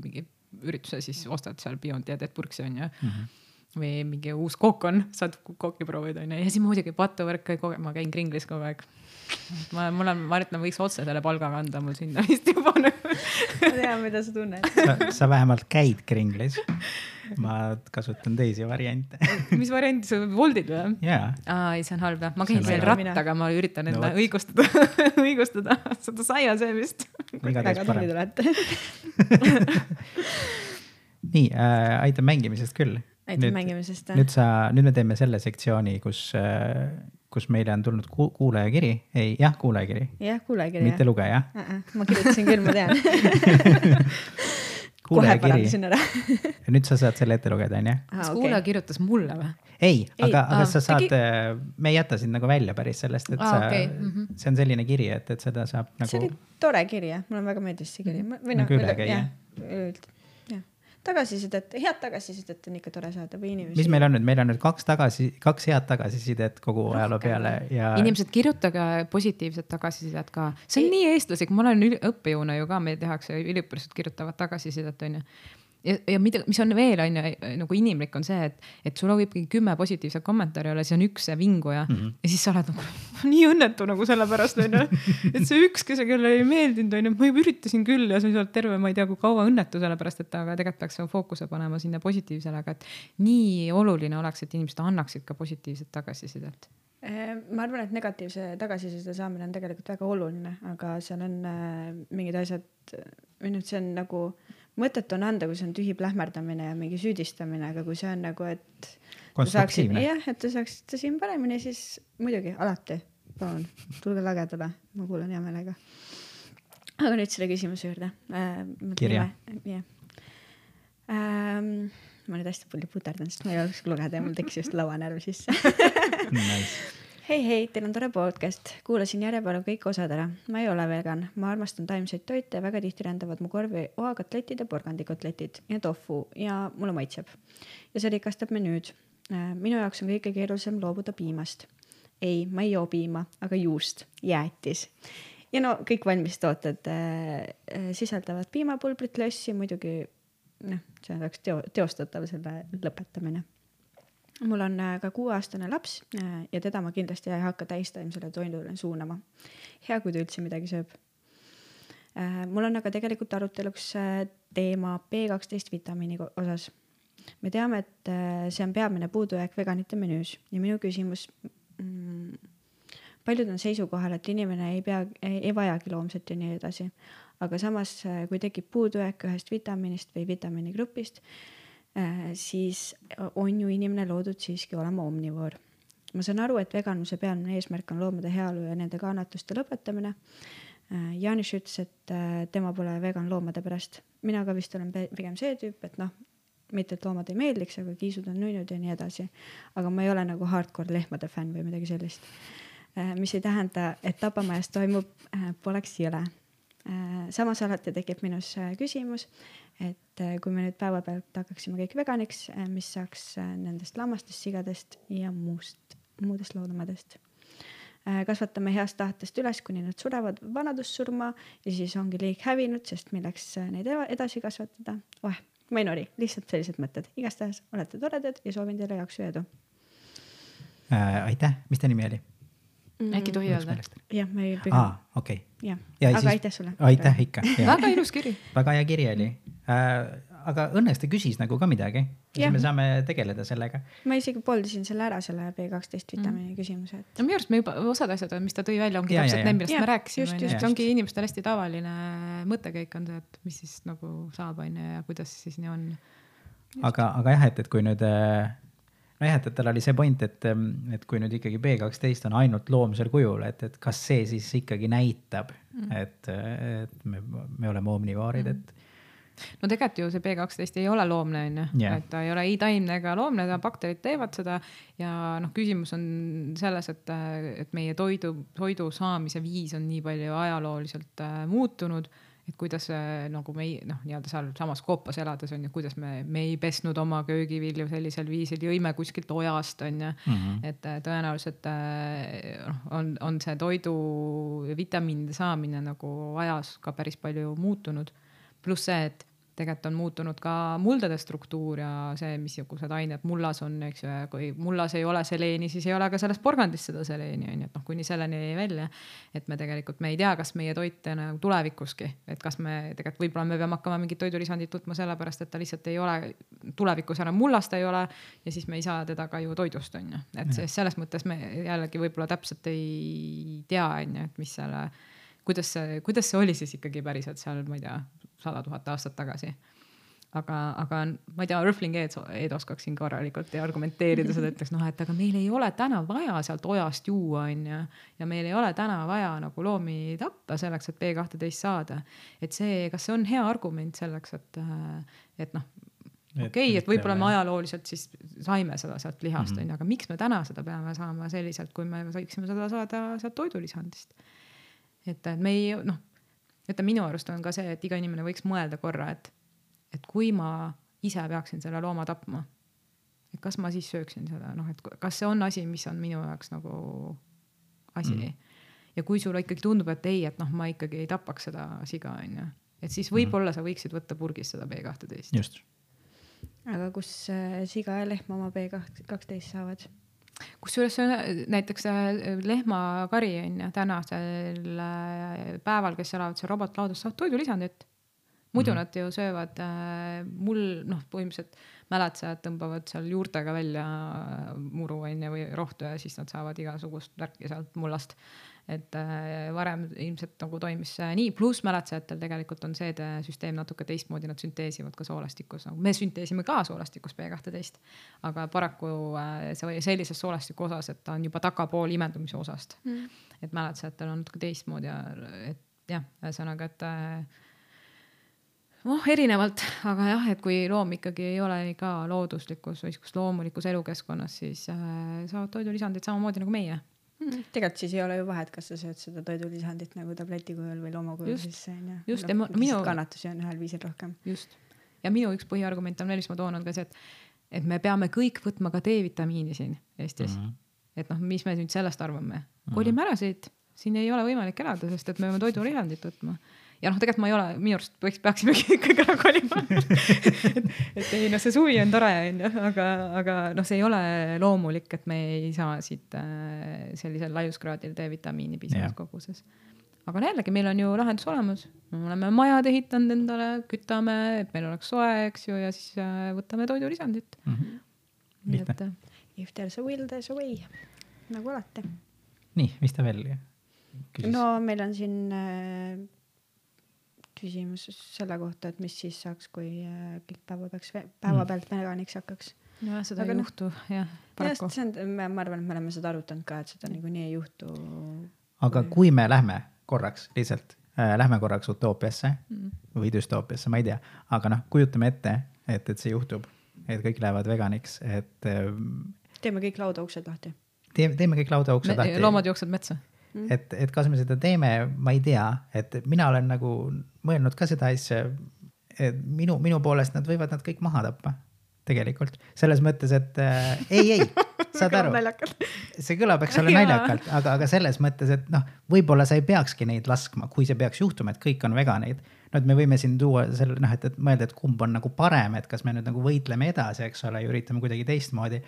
mingi ürituse, siis ostad seal Beyond ja teed purksi onju või mingi uus kook on, saad kooki proovida onju ja siis muidugi aeg, ma käin kringlis kogu aeg. ma, mul on, ma arvan, et ma võiks otse selle palga kanda mul sinna vist juba nagu. ma tean, mida sa tunned. sa, vähemalt käid kringlis. ma kasutan teisi variante. mis variandi sa, Woldid või? jaa, aa, ei, see on halb jah, ma käin seal rattaga, ma üritan No enda vot. õigustada, õigustada seda saiasöömist. igatahes väga tubli parem. olete. nii äh,, aitab mängimisest küll. Aitäh mängimisest. nüüd sa, nüüd me teeme selle sektsiooni, kus äh,, kus meile on tulnud ku, kuulajakiri, ei jah, kuulajakiri, jah, kuulake. mitte lugeja. ma kirjutasin küll, ma tean. kohe kuulajakiri parandasin ära. ja nüüd sa saad selle ette lugeda, onju. kas kuulaja kirjutas mulle või? ei, aga, aga sa saad äkki-, me ei jäta sind nagu välja päris sellest, et Aa, sa okei, mhm. see on selline kiri, et, et seda saab see nagu oli tore kiri jah, mulle väga meeldis see kiri. või noh, Nagu üle käia. tagasisidet, head tagasisidet on ikka tore saada või inimesi. mis meil on nüüd, meil on nüüd kaks tagasi, kaks head tagasisidet kogu ajaloo peale ja inimesed, kirjutage positiivset tagasisidet ka, see on nii eestlaslik, ma olen õppejõuna ju ka, meil tehakse, üliõpilased kirjutavad tagasisidet, onju. ja, ja mida, mis on veel onju nagu inimlik on see, et, et sul võibki kümme positiivset kommentaari olla, siis on üks see vinguja mm -hmm. ja siis sa oled nagu nii õnnetu nagu sellepärast onju. et see üks, kes, kellele ei meeldinud onju, ma juba üritasin küll ja siis oled terve, ma ei tea, kui kaua õnnetu sellepärast, et aga tegelikult peaks fookuse panema sinna positiivsele, aga et nii oluline oleks, et inimesed annaksid ka positiivset tagasisidet Eh, ma arvan, et negatiivse tagasiside saamine on tegelikult väga oluline, aga seal on äh, mingid asjad või noh, see on nagu mõttetu on anda, kui see on tühi plähmerdamine ja mingi süüdistamine, aga kui see on nagu, et jah, et te saaksite siin paremini, siis muidugi alati, palun tulge lagedale, ma kuulan hea meelega. aga nüüd selle küsimuse juurde äh,. Kirja.. jah ähm,. ma nüüd hästi palju puterdan, sest ma ei oska lugeda ja mul tekkis just lauanärv sisse hei, hei, teil on tore podcast, kuulasin järjepanu kõik osad ära. ma ei ole vegan, ma armastan taimseid toite väga tihti rändavad mu korvi oakotletid ja porgandikotletid ja tofu ja mulle maitseb. ja see rikastab menüüd. minu jaoks on kõige keerulisem loobuda piimast. ei, ma ei joo piima, aga juust, jäätis ja no kõik valmistooted äh, äh, sisaldavad piimapulbrit, lössi, muidugi noh, see oleks teo-, teostatav, selle lõpetamine mul on äh, ka kuueaastane laps äh, ja teda ma kindlasti ei hakka täistaimsele toidule suunama. hea, kui ta üldse midagi sööb. mul on aga tegelikult aruteluks äh, teema B kaksteist vitamiini ko- osas. me teame, et äh, see on peamine puudujääk veganite menüüs ja minu küsimus mm, paljud on seisukohal, et inimene ei pea, ei vajagi loomset ja nii edasi. aga samas, kui tekib puudujääk ühest vitamiinist või vitamiinigrupist, siis on ju inimene loodud siiski olema omnivoor. ma saan aru, et veganluse peamine eesmärk on loomade heaolu ja nende kannatuste lõpetamine. Jaaniš ütles, et äh, tema pole vegan loomade pärast, mina ka vist olen pigem see tüüp, et noh, mitte et loomad ei meeldiks, aga kiisud on nunnud ja nii edasi. aga ma ei ole nagu hardcore lehmade fänn või midagi sellist. mis ei tähenda, et tapamajas toimub, poleks jõle. Samas alati tekib minus äh, küsimus, et äh, kui me nüüd päevapealt hakkaksime kõik veganiks, mis saaks äh, nendest lammastest, sigadest ja muust, muudest loomadest. kasvatame heast tahtest üles, kuni nad surevad vanadussurma ja siis ongi liik hävinud, sest milleks äh, neid edasi kasvatada. oeh, ma ei nori, lihtsalt sellised mõtted. igastahes olete toredad ja soovin teile jaksu ja edu. äh,. aitäh, mis ta nimi oli? Äkki ei tohi öelda? jah, ma ei aa püha, okei, jah, Ja aga siis- aitäh sulle. aitäh ikka. väga ilus kiri. väga hea kiri oli äh,. aga õnneks ta küsis nagu ka midagi. siis me saame tegeleda sellega. ma isegi pooldasin selle ära, selle B12 vitamiini küsimuse, et no minu arust me juba osad asjad, mis ta tõi välja, ongi Ja, täpselt need, millest Ja, me rääkisime, just, onju, just, et ongi inimestel hästi tavaline mõttekäik on see, et mis siis nagu saab, onju, ja kuidas siis nii on. aga, aga jah, et, et kui nüüd äh, nojah, et, et tal oli see point, et, et kui nüüd ikkagi B12 on ainult loomsel kujul, et, et kas see siis ikkagi näitab mm., et, et me, me oleme omnivoorid mm., et no tegelikult ju see B12 ei ole loomne onju Jah. et ta ei ole ei taimne ega loomne, bakterid teevad seda ja noh, küsimus on selles, et, et meie toidu, toidu saamise viis on nii palju ajalooliselt äh, muutunud, et kuidas see nagu me ei noh, nii-öelda sealsamas koopas elades on ju, kuidas me, me ei pesnud oma köögivilju sellisel viisil, jõime kuskilt ojast on ju mm. -hmm. et äh, tõenäoliselt äh, noh, on, on see toidu vitamiinide saamine nagu ajas ka päris palju muutunud. pluss see, et tegelikult on muutunud ka muldade struktuur ja see, missugused ained mullas on, eks ju, ja kui mullas ei ole seleeni, siis ei ole ka selles porgandis seda seleeni on ju, et noh, kuni selleni välja. et me tegelikult, me ei tea, kas meie toit nagu tulevikuski, et kas me tegelikult võib-olla me peame hakkama mingit toidulisandit võtma sellepärast, et ta lihtsalt ei ole tulevikus enam mullas ta ei ole ja siis me ei saa teda ka ju toidust on ju, et selles mõttes me jällegi võib-olla täpselt ei tea, on ju, et mis selle, kuidas see, kuidas see oli siis ikkagi päriselt seal, ma ei tea, sada tuhat aastat tagasi aga, aga ma ei tea, Rõhvling Eed, Eed oskaks siin korralikult ja argumenteerida seda, ütleks noh, et aga meil ei ole täna vaja sealt ojast juua, onju. ja meil ei ole täna vaja nagu loomi tappa selleks, et B12 saada. et see, kas see on hea argument selleks, et, et noh, okei okay,, et võib-olla me ajalooliselt siis saime seda sealt lihast onju, aga miks me täna seda peame saama selliselt, kui me võiksime seda saada sealt toidulisandist. Et et me ei noh, ütleme minu arust on ka see, et iga inimene võiks mõelda korra, et et kui ma ise peaksin selle looma tapma, et kas ma siis sööksin seda, noh, et kas see on asi, mis on minu jaoks nagu asi mm.. ja kui sulle ikkagi tundub, et ei, et noh, ma ikkagi ei tapaks seda siga, onju, et siis võib-olla sa võiksid võtta purgis seda B12. just. aga kus äh, siga ja lehm oma B12 saavad? Kusjuures näiteks äh, lehmakari on ju tänasel äh, päeval, kes elavad seal robotlaadus, saavad toidulisandit. muidu mm -hmm. nad ju söövad äh, mul noh, põhimõtteliselt mäletsejad tõmbavad seal juurtega välja äh, muru on ju või rohtu ja siis nad saavad igasugust värki sealt mullast. Et äh, varem ilmselt nagu toimis see nii, pluss mäletsejatel tegelikult on see süsteem natuke teistmoodi, nad sünteesivad ka soolastikus, nagu me sünteesime ka soolastikus B12 aga paraku äh, see sellises soolastiku osas, et ta on juba tagapool imendumise osast mm.. et mäletsejatel on natuke teistmoodi ja et jah, ühesõnaga, et äh, noh, erinevalt, aga jah, et kui loom ikkagi ei ole ka looduslikus või sihukeses loomulikus elukeskkonnas, siis äh, saavad toidulisandid samamoodi nagu meie. Tegelikult siis ei ole ju vahet, kas sa sööd seda toidulisandit nagu tableti kujul või looma kujul Just. sisse onju. Just, ja ma- minu- kannatusi on ühel viisil rohkem. just. ja minu üks põhiargument on veel, mis ma toon, on ka see, et, et me peame kõik võtma ka D-vitamiini siin Eestis mm. -hmm. et noh, mis me nüüd sellest arvame, kolime ära siit, siin ei ole võimalik elada, sest et me peame toidulisandit võtma ja noh, tegelikult ma ei ole, minu arust võiks, peaksimegi ikkagi ära kolima et, et ei noh, see suvi on tore, onju, aga, aga noh, see ei ole loomulik, et me ei saa siit äh, sellisel laiuskraadil D-vitamiini piisavas koguses. aga no jällegi, meil on ju lahendus olemas, me oleme majad ehitanud endale, kütame, et meil oleks soe, eks ju, ja siis äh, võtame toidulisandit Mm -hmm. nii et äh, If there is a will, there is a way, nagu alati. nii, mis ta veel küsis no.? no meil on siin äh, küsimus selle kohta, et mis siis saaks, kui äh, kõik päevapeaks, päevapealt veganiks hakkaks. nojah, seda Aga ei noh, juhtu jah, paraku. see on, ma arvan, et me oleme seda arutanud ka, et seda niikuinii ei juhtu. aga kui me lähme korraks lihtsalt äh,, lähme korraks utoopiasse või düstoopiasse, ma ei tea, aga noh, kujutame ette, et, et see juhtub et kõik lähevad veganiks, et ähm, teeme kõik laudauksed lahti. teeme, teeme kõik laudauksed lahti. loomad jooksevad metsa. et, et kas me seda teeme, ma ei tea, et mina olen nagu mõelnud ka seda asja. et minu, minu poolest nad võivad nad kõik maha tappa, tegelikult. Selles mõttes, et äh, ei, ei, saad aru, see kõlab, eks ole, naljakalt, aga, aga selles mõttes, et noh, võib-olla sa ei peakski neid laskma, kui see peaks juhtuma, et kõik on veganid. no et me võime siin tuua selle noh, et, et mõelda, et kumb on nagu parem, et kas me nüüd nagu võitleme edasi, eks ole, ja üritame kuidagi teistmoodi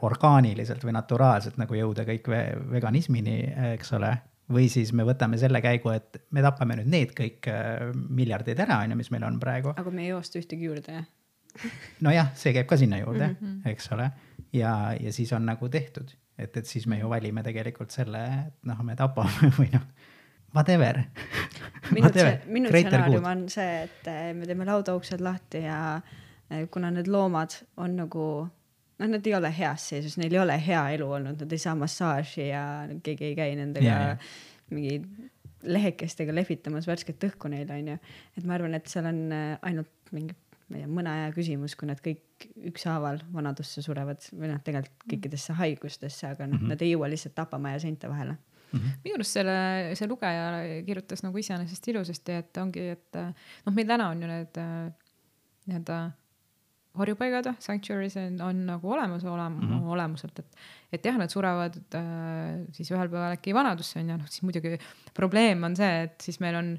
orgaaniliselt või naturaalselt nagu jõuda kõik ve veganismini, eks ole. või siis me võtame selle käigu, et me tapame nüüd need kõik äh, miljardid ära, on ju, mis meil on praegu. aga me ei osta ühtegi juurde, jah? nojah, see käib ka sinna juurde mm, -hmm. eks ole. ja, ja siis on nagu tehtud, et, et siis me ju valime tegelikult selle, et noh, me tapame või noh, whatever. minu, stsenaarium on see, et me teeme laudauksed lahti ja kuna need loomad on nagu noh, nad ei ole heas seisus, neil ei ole hea elu olnud, nad ei saa massaaži ja keegi ei käi nendega Ja, ja. mingi lehekestega lehvitamas värsket õhku neile onju. et ma arvan, et seal on eh, ainult mingi, ma ei tea, mõne aja küsimus, kui nad kõik ükshaaval vanadusse surevad või noh, tegelikult kõikidesse haigustesse, aga noh mm, -hmm. nad ei jõua lihtsalt tapamaja seinte vahele. minu arust selle, see lugeja kirjutas nagu iseenesest ilusasti, et ongi, et noh, meil täna on ju need äh, nii-öelda varjupaigad, sanctuaries on, on nagu olemas olem- mm, -hmm. olemuselt, et, et jah, nad surevad äh, siis ühel päeval äkki vanadusse on ju, noh siis muidugi probleem on see, et siis meil on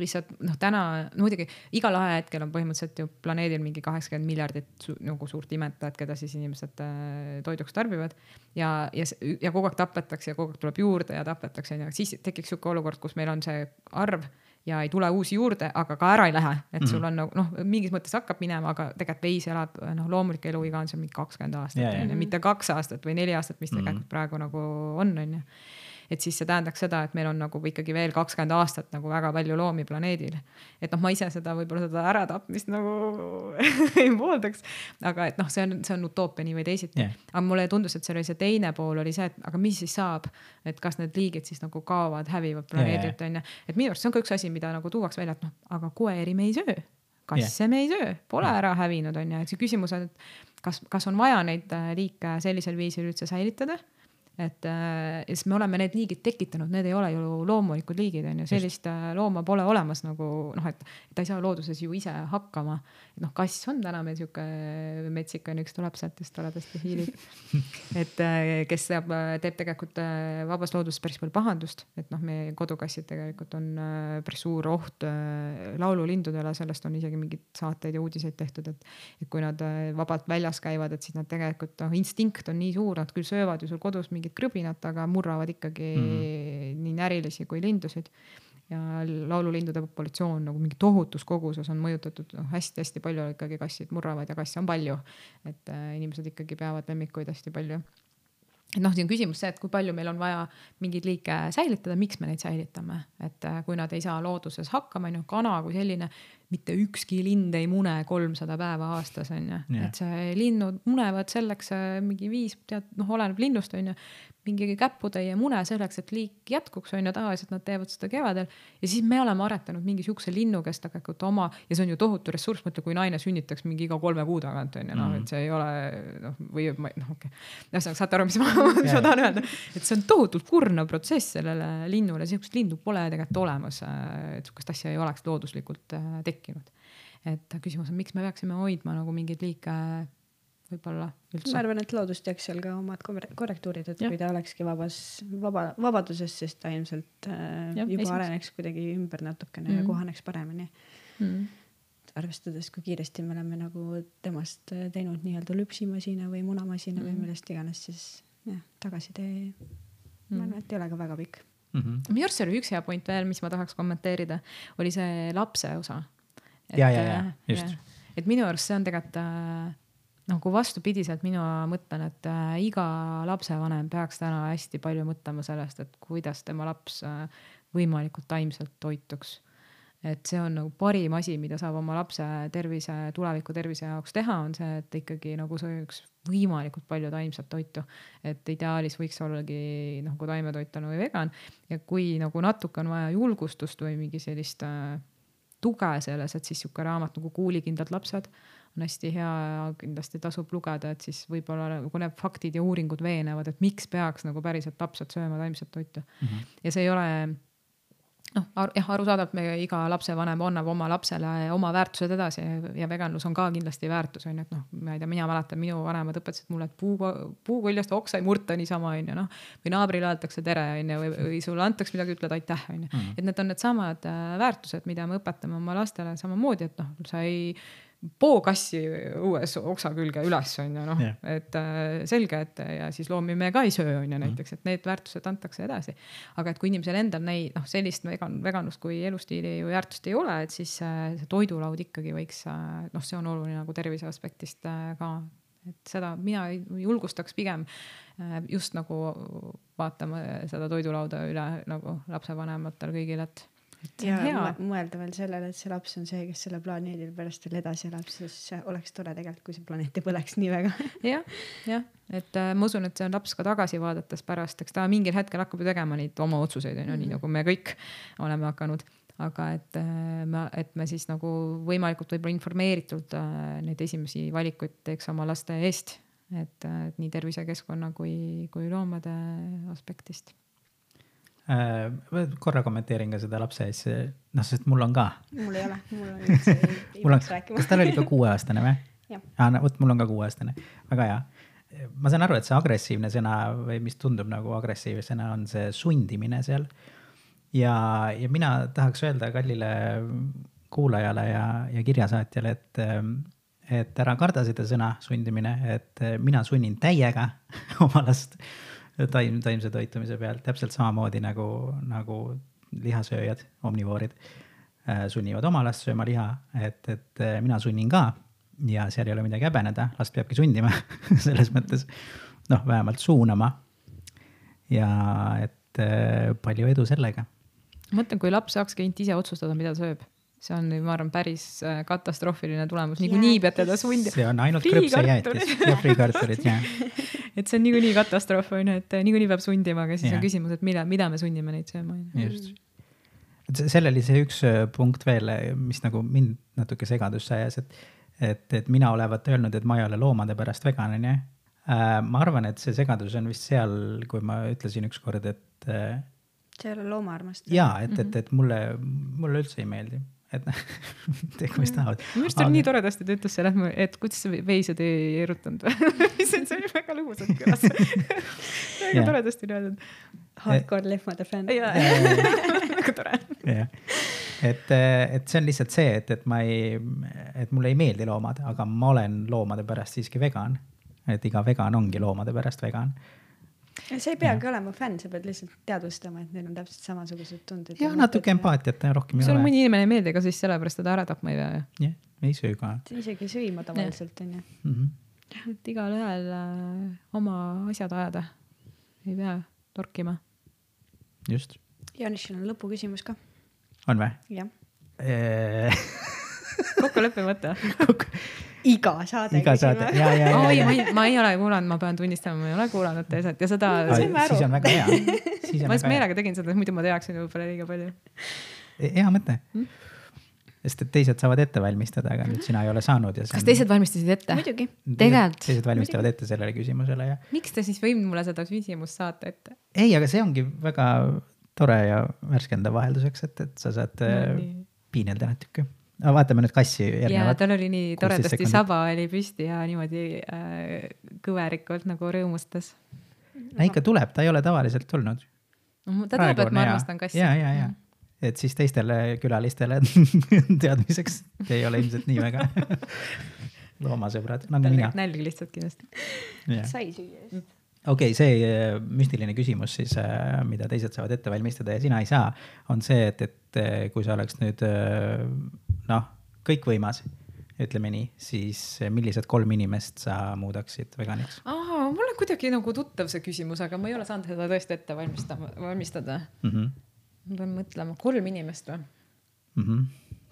lihtsalt noh, täna no muidugi igal ajahetkel on põhimõtteliselt ju planeedil mingi kaheksakümmend miljardit su, nagu suurt imetajat, keda siis inimesed äh, toiduks tarbivad. ja, ja, ja kogu aeg tapetakse ja kogu aeg tuleb juurde ja tapetakse onju, siis tekiks sihuke olukord, kus meil on see arv ja ei tule uusi juurde, aga ka ära ei lähe, et sul on nagu noh, mingis mõttes hakkab minema, aga tegelikult veis elab noh, loomulik eluiga on seal mingi kakskümmend aastat Ja, ja. onju, mitte kaks aastat või neli aastat, mis tegelikult praegu nagu on, onju et siis see tähendaks seda, et meil on nagu ikkagi veel kakskümmend aastat nagu väga palju loomi planeedil. et noh, ma ise seda võib-olla seda äratapmist nagu ei pooldaks, aga et noh, see on, see on utoopia nii või teisiti. Yeah.. aga mulle tundus, et seal oli see teine pool oli see, et aga mis siis saab, et kas need liigid siis nagu kaovad, hävivad planeedilt onju, et minu arust see on ka üks asi, mida nagu tuuakse välja, et noh, aga koeri me ei söö, kasse me ei söö, pole ära hävinud onju, et see küsimus on, et kas, kas on vaja neid äh, liike sellisel viisil üldse säilitada et äh, ja siis me oleme need liigid tekitanud, need ei ole ju loomulikud liigid on ju, sellist äh, looma pole olemas nagu noh, et et ta ei saa looduses ju ise hakkama. noh, kass on täna meil sihuke metsik on, üks tuleb sealt just toredasti hiilib. et äh, kes teab, teeb tegelikult äh, vabas looduses päris palju pahandust, et noh, meie kodukassid tegelikult on äh, päris suur oht äh, laululindudele, sellest on isegi mingeid saateid ja uudiseid tehtud, et et kui nad äh, vabalt väljas käivad, et siis nad tegelikult noh, instinkt on nii suur, nad küll söövad ju sul kodus mingit krõbinat, aga murravad ikkagi mm -hmm. nii närilisi kui lindusid. Ja laululindude populatsioon nagu mingi tohutus koguses on mõjutatud noh, hästi-hästi palju ikkagi kassid murravad ja kasse on palju. et äh, inimesed ikkagi peavad lemmikuid hästi palju. Et noh, siin on küsimus see, et kui palju meil on vaja mingeid liike säilitada, miks me neid säilitame, et äh, kui nad ei saa looduses hakkama, on ju, kana kui selline, mitte ükski lind ei mune kolmsada päeva aastas, on ju, et see linnud munevad selleks äh, mingi viis, tead, noh, oleneb linnust, on ju, mingi käputäie mune selleks, et liik jätkuks, on ju, tavaliselt nad teevad seda kevadel ja siis me oleme aretanud mingi sihukese linnu, kes tegelikult oma ja see on ju tohutu ressurss, mõtle, kui naine sünnitaks mingi iga kolme kuu tagant on ju, noh, et see ei ole noh, või noh, okei okay.. ühesõnaga saate aru, mis ma, mis ma tahan öelda, et see on tohutult kurnav protsess sellele linnule, sihukest lindu pole tegelikult olemas. et sihukest asja ei oleks looduslikult äh, tekkinud. et küsimus on, miks me peaksime hoidma nagu mingeid liike võib-olla ma üldse. arvan, et loodus teeks seal ka omad korre- korrektuurid, et Jah. kui ta olekski vabas, vaba, vabaduses, siis ta ilmselt äh, Jah, juba esimeseks. areneks kuidagi ümber natukene mm. Mhm. ja kohaneks paremini. Mm. arvestades, kui kiiresti me oleme nagu temast äh, teinud nii-öelda lüpsimasina või munamasina mm. või Mhm. millest iganes, siis jah, tagasitee ma arvan, et ei ole ka väga pikk. Mhm. minu arust see oli üks hea point veel, mis ma tahaks kommenteerida, oli see lapse osa. Ja, ja, ja, just.. et minu arust see on tegelikult äh, nagu vastupidiselt mina mõtlen, et äh, iga lapsevanem peaks täna hästi palju mõtlema sellest, et kuidas tema laps äh, võimalikult taimselt toituks. et see on nagu parim asi, mida saab oma lapse tervise, tuleviku tervise jaoks teha, on see, et ikkagi nagu sööks võimalikult palju taimset toitu. et ideaalis võiks ollagi nagu taimetoitlane või vegan ja kui nagu natuke on vaja julgustust või mingi sellist äh, tuge selles, et siis sihuke raamat nagu Kuulikindlad lapsed on hästi hea ja kindlasti tasub lugeda, et siis võib-olla nagu need faktid ja uuringud veenevad, et miks peaks nagu päriselt lapsed sööma taimset toitu mm. -hmm. ja see ei ole noh, jah, arusaadavalt me iga lapsevanem annab oma lapsele oma väärtused edasi ja veganlus on ka kindlasti väärtus on ju, et noh, ma ei tea, mina mäletan, minu vanemad õpetasid mulle, et puu, puukoljast oksa ei murta niisama on ju noh. või naabrile öeldakse tere on ju, või, või sulle antakse midagi, ütled aitäh on ju, mhm. et need on needsamad äh, väärtused, mida me õpetame oma lastele samamoodi, et noh, sa ei pookassi õues oksa külge üles on ju noh yeah., et äh, selge, et ja siis loomi me ka ei söö on ju mhm. näiteks, et need väärtused antakse edasi. aga et kui inimesel endal neid noh, sellist vegan, veganlust kui elustiili või väärtust ei ole, et siis äh, see toidulaud ikkagi võiks äh, noh, see on oluline nagu tervise aspektist ka et seda mina julgustaks pigem just nagu vaatama seda toidulauda üle nagu lapsevanematel kõigil, et ja mõelda veel sellele, et see laps on see, kes selle planeedil pärast veel edasi elab, siis oleks tore tegelikult, kui see planeet ei põleks nii väga. Jah, jah, et äh, ma usun, et see on laps ka tagasi vaadates pärast, eks ta mingil hetkel hakkab ju tegema neid oma otsuseid on ju, nii mhm. nagu me kõik oleme hakanud. Aga et äh, me, et me siis nagu võimalikult võib-olla informeeritult äh, neid esimesi valikuid teeks oma laste eest, et, äh, et nii tervisekeskkonna kui, kui loomade aspektist. Korra kommenteerin ka seda lapse ees, noh, sest mul on ka. mul ei ole, mul on üldse ei peaks rääkima. kas tal oli ka kuueaastane või? aa, no vot, mul on ka kuueaastane, väga hea. ma saan aru, et see agressiivne sõna või mis tundub nagu agressiivsena, on see sundimine seal. ja, ja mina tahaks öelda kallile kuulajale ja, ja kirjasaatjale, et et ära karda seda sõna sundimine, et mina sunnin täiega oma last taim, taimse toitumise pealt täpselt samamoodi nagu, nagu lihasööjad, omnivoorid äh, sunnivad oma last sööma liha, et, et äh, mina sunnin ka ja seal ei ole midagi häbeneda, last peabki sundima selles mõttes noh, vähemalt suunama. ja et äh, palju edu sellega. ma mõtlen, kui laps saakski ainult ise otsustada, mida ta sööb see on, ma arvan, päris katastroofiline tulemus, niikuinii pead teda sundima. see on ainult krõpsejäätis ja friikartulid, jah et see on niikuinii katastroof on ju, et niikuinii peab sundima, aga siis ja. on küsimus, et mida, mida me sunnime neid sööma. just. et seal oli see üks äh, punkt veel, mis nagu mind natuke segadusse ajas, et, et, et mina olevat öelnud, et ma ei ole loomade pärast vegan, onju. Äh, ma arvan, et see segadus on vist seal, kui ma ütlesin ükskord, et. See ei ole loomaarmastus. ja, et, et, et mulle, mulle üldse ei meeldi et noh tehku mis tahavad. minu arust oli nii toredasti, ta ütles seal, et kuidas sa veised ei erutanud või see oli väga lõbusalt kõlas väga toredasti oli öeldud. Hardcore lehmade fänn. väga tore. jah, et, et see on lihtsalt see, et, et ma ei, et mulle ei meeldi loomad, aga ma olen loomade pärast siiski vegan. et iga vegan ongi loomade pärast vegan sa ei peagi ja. olema fänn, sa pead lihtsalt teadvustama, et neil on täpselt samasugused tunded. jah, natuke empaatiat ja rohkem ei ole. sul mõni inimene ei meeldi, ega siis sellepärast teda ära tapma ei pea ju. jah, ei söö ka. isegi sööma tavaliselt onju. Mhm. et igalühel äh, oma asjad ajada, ei pea torkima. just. Janishil on lõpuküsimus ka. on või? jah kokkuleppimata iga saade. iga saade, ja, ja, ja. oi, ma ei, ma ei ole kuulanud, ma pean tunnistama, ma ei ole kuulanud teie ja seda. siis on väga hea. ma just meelega tegin seda, muidu ma teaksin võib-olla liiga palju. E, hea mõte hmm?. sest et teised saavad ette valmistada, aga nüüd sina ei ole saanud ja. kas on... teised valmistasid ette? muidugi. tegelikult. teised valmistavad ette sellele küsimusele ja. miks te siis võinud mulle seda küsimust saata ette? ei, aga see ongi väga tore ja värskendav vahelduseks, et, et sa saad no, piinelda natuke no vaatame nüüd kassi järgnevat. ja tal oli nii toredasti saba oli püsti ja niimoodi äh, kõverikult nagu rõõmustas. no ikka tuleb, ta ei ole tavaliselt tulnud. ta teab, et ma armastan kassi. ja, ja, ja, et siis teistele külalistele teadmiseks, te ei ole ilmselt nii väga loomasõbrad nagu Tal mina. nälg lihtsalt kindlasti. sai süüa just okei okay,, see äh, müstiline küsimus siis, äh, mida teised saavad ette valmistada ja sina ei saa, on see, et, et äh, kui sa oleks nüüd noh, kõikvõimas, ütleme nii, siis millised kolm inimest sa muudaksid veganiks? mul on kuidagi nagu tuttav see küsimus, aga ma ei ole saanud seda tõesti ette valmistama, valmistada mm. -hmm. ma pean mõtlema, kolm inimest või mm? -hmm.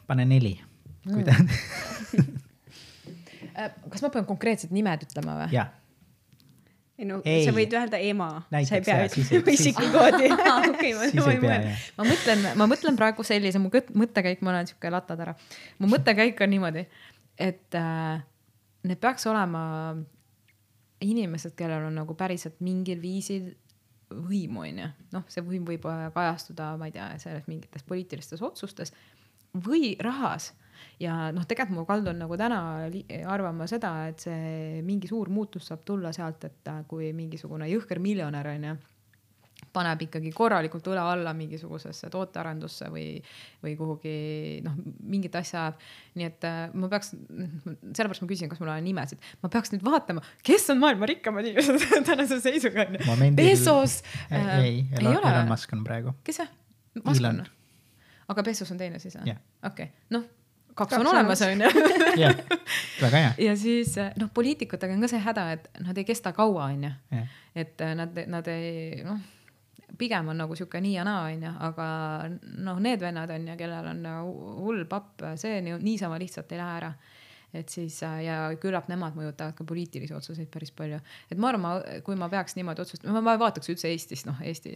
pane neli mm., kui ta kas ma pean konkreetsed nimed ütlema või? jah ei no Ei. sa võid öelda ema, sa ei Näiteks, pea ütlema isikukoodi. okei, ma, ma ei mõelnud ma mõtlen, ma mõtlen praegu sellise, mu mõttekäik, ma olen sihuke latad ära. mu mõttekäik on niimoodi, et äh, need peaks olema inimesed, kellel on nagu päriselt mingil viisil võimu, onju. noh, see võim võib äh, kajastuda, ma ei tea, selles mingites poliitilistes otsustes või rahas ja noh, tegelikult ma kaldun nagu täna arvama seda, et see mingi suur muutus saab tulla sealt, et kui mingisugune jõhker miljonär onju paneb ikkagi korralikult õla alla mingisugusesse tootearendusse või, või kuhugi noh, mingit asja ajab. nii et äh, ma peaks, sellepärast ma küsin, kas mul on nimesid, ma peaks nüüd vaatama, kes on maailma rikkamad inimesed tänase seisuga onju. Bezos ei, äh, ei, Elon, Elon Musk on praegu. kes see? On Elon.? aga Bezos on teine siis või okei, noh, kaks on olemas onju. jah, väga hea. ja siis noh, poliitikutega on ka see häda, et nad ei kesta kaua onju et äh, nad, nad ei noh, pigem on nagu sihuke nii ja naa onju, aga noh, need vennad onju, kellel on nagu hull papp, see nii, niisama lihtsalt ei lähe ära. et siis ja küllap nemad mõjutavad ka poliitilisi otsuseid päris palju, et ma arvan, kui ma peaks niimoodi otsustama, ma vaataks üldse Eestist, noh Eesti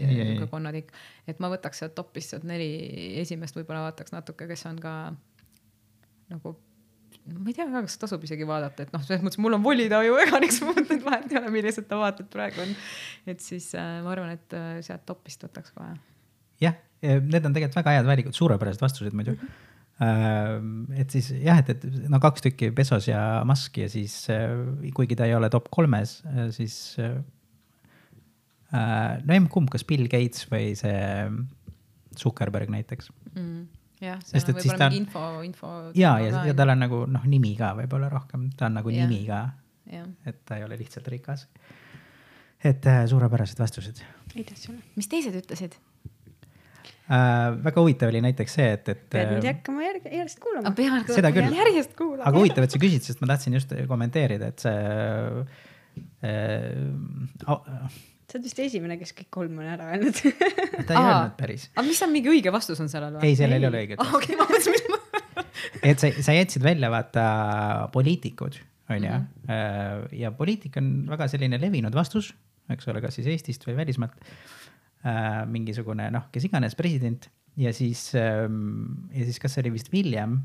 konnatikk, et ma võtaks sealt topist sealt neli esimest, võib-olla vaataks natuke, kes on ka nagu ma ei tea ka, kas tasub isegi vaadata, et noh, selles mõttes mul on voli ta ju veganiks muutunud, vahet ei ole, millised ta vaated praegu on. et siis äh, ma arvan, et äh, sealt topist võtaks kohe. jah, need on tegelikult väga head valikud, suurepärased vastused muidu. et siis jah, et, et no kaks tükki Bezos ja Musk ja siis äh, kuigi ta ei ole top kolmes, siis äh, no emb-kumb, kas Bill Gates või see Zuckerberg näiteks. Mm, jah, seal on võib-olla mingi info, info. ja, ja, ja tal on nagu noh, nimi ka võib-olla rohkem, ta on nagu Jah. nimi ka, et ta ei ole lihtsalt rikas. et äh, suurepärased vastused aitäh sulle. mis teised ütlesid? äh,. väga huvitav oli näiteks see, et, et pead nüüd äh, hakkama järg-, järjest kuulama. pean Seda küll. järjest kuulama. aga huvitav, et sa küsid, sest ma tahtsin just kommenteerida, et see äh,. Sa oled vist esimene, kes kõik kolm on ära öelnud. ta ei Aa. öelnud päris, aga mis on mingi õige vastus on sellel või? ei, sellel ei ole õiget Ah, okei, ma mõtlesin, mis ma. et sa, sa jätsid välja vaata poliitikud, onju Mhm. -hmm. ja poliitik on väga selline levinud vastus, eks ole, kas siis Eestist või välismaalt äh,. mingisugune noh, kes iganes president ja siis ähm, ja siis, kas see oli vist William,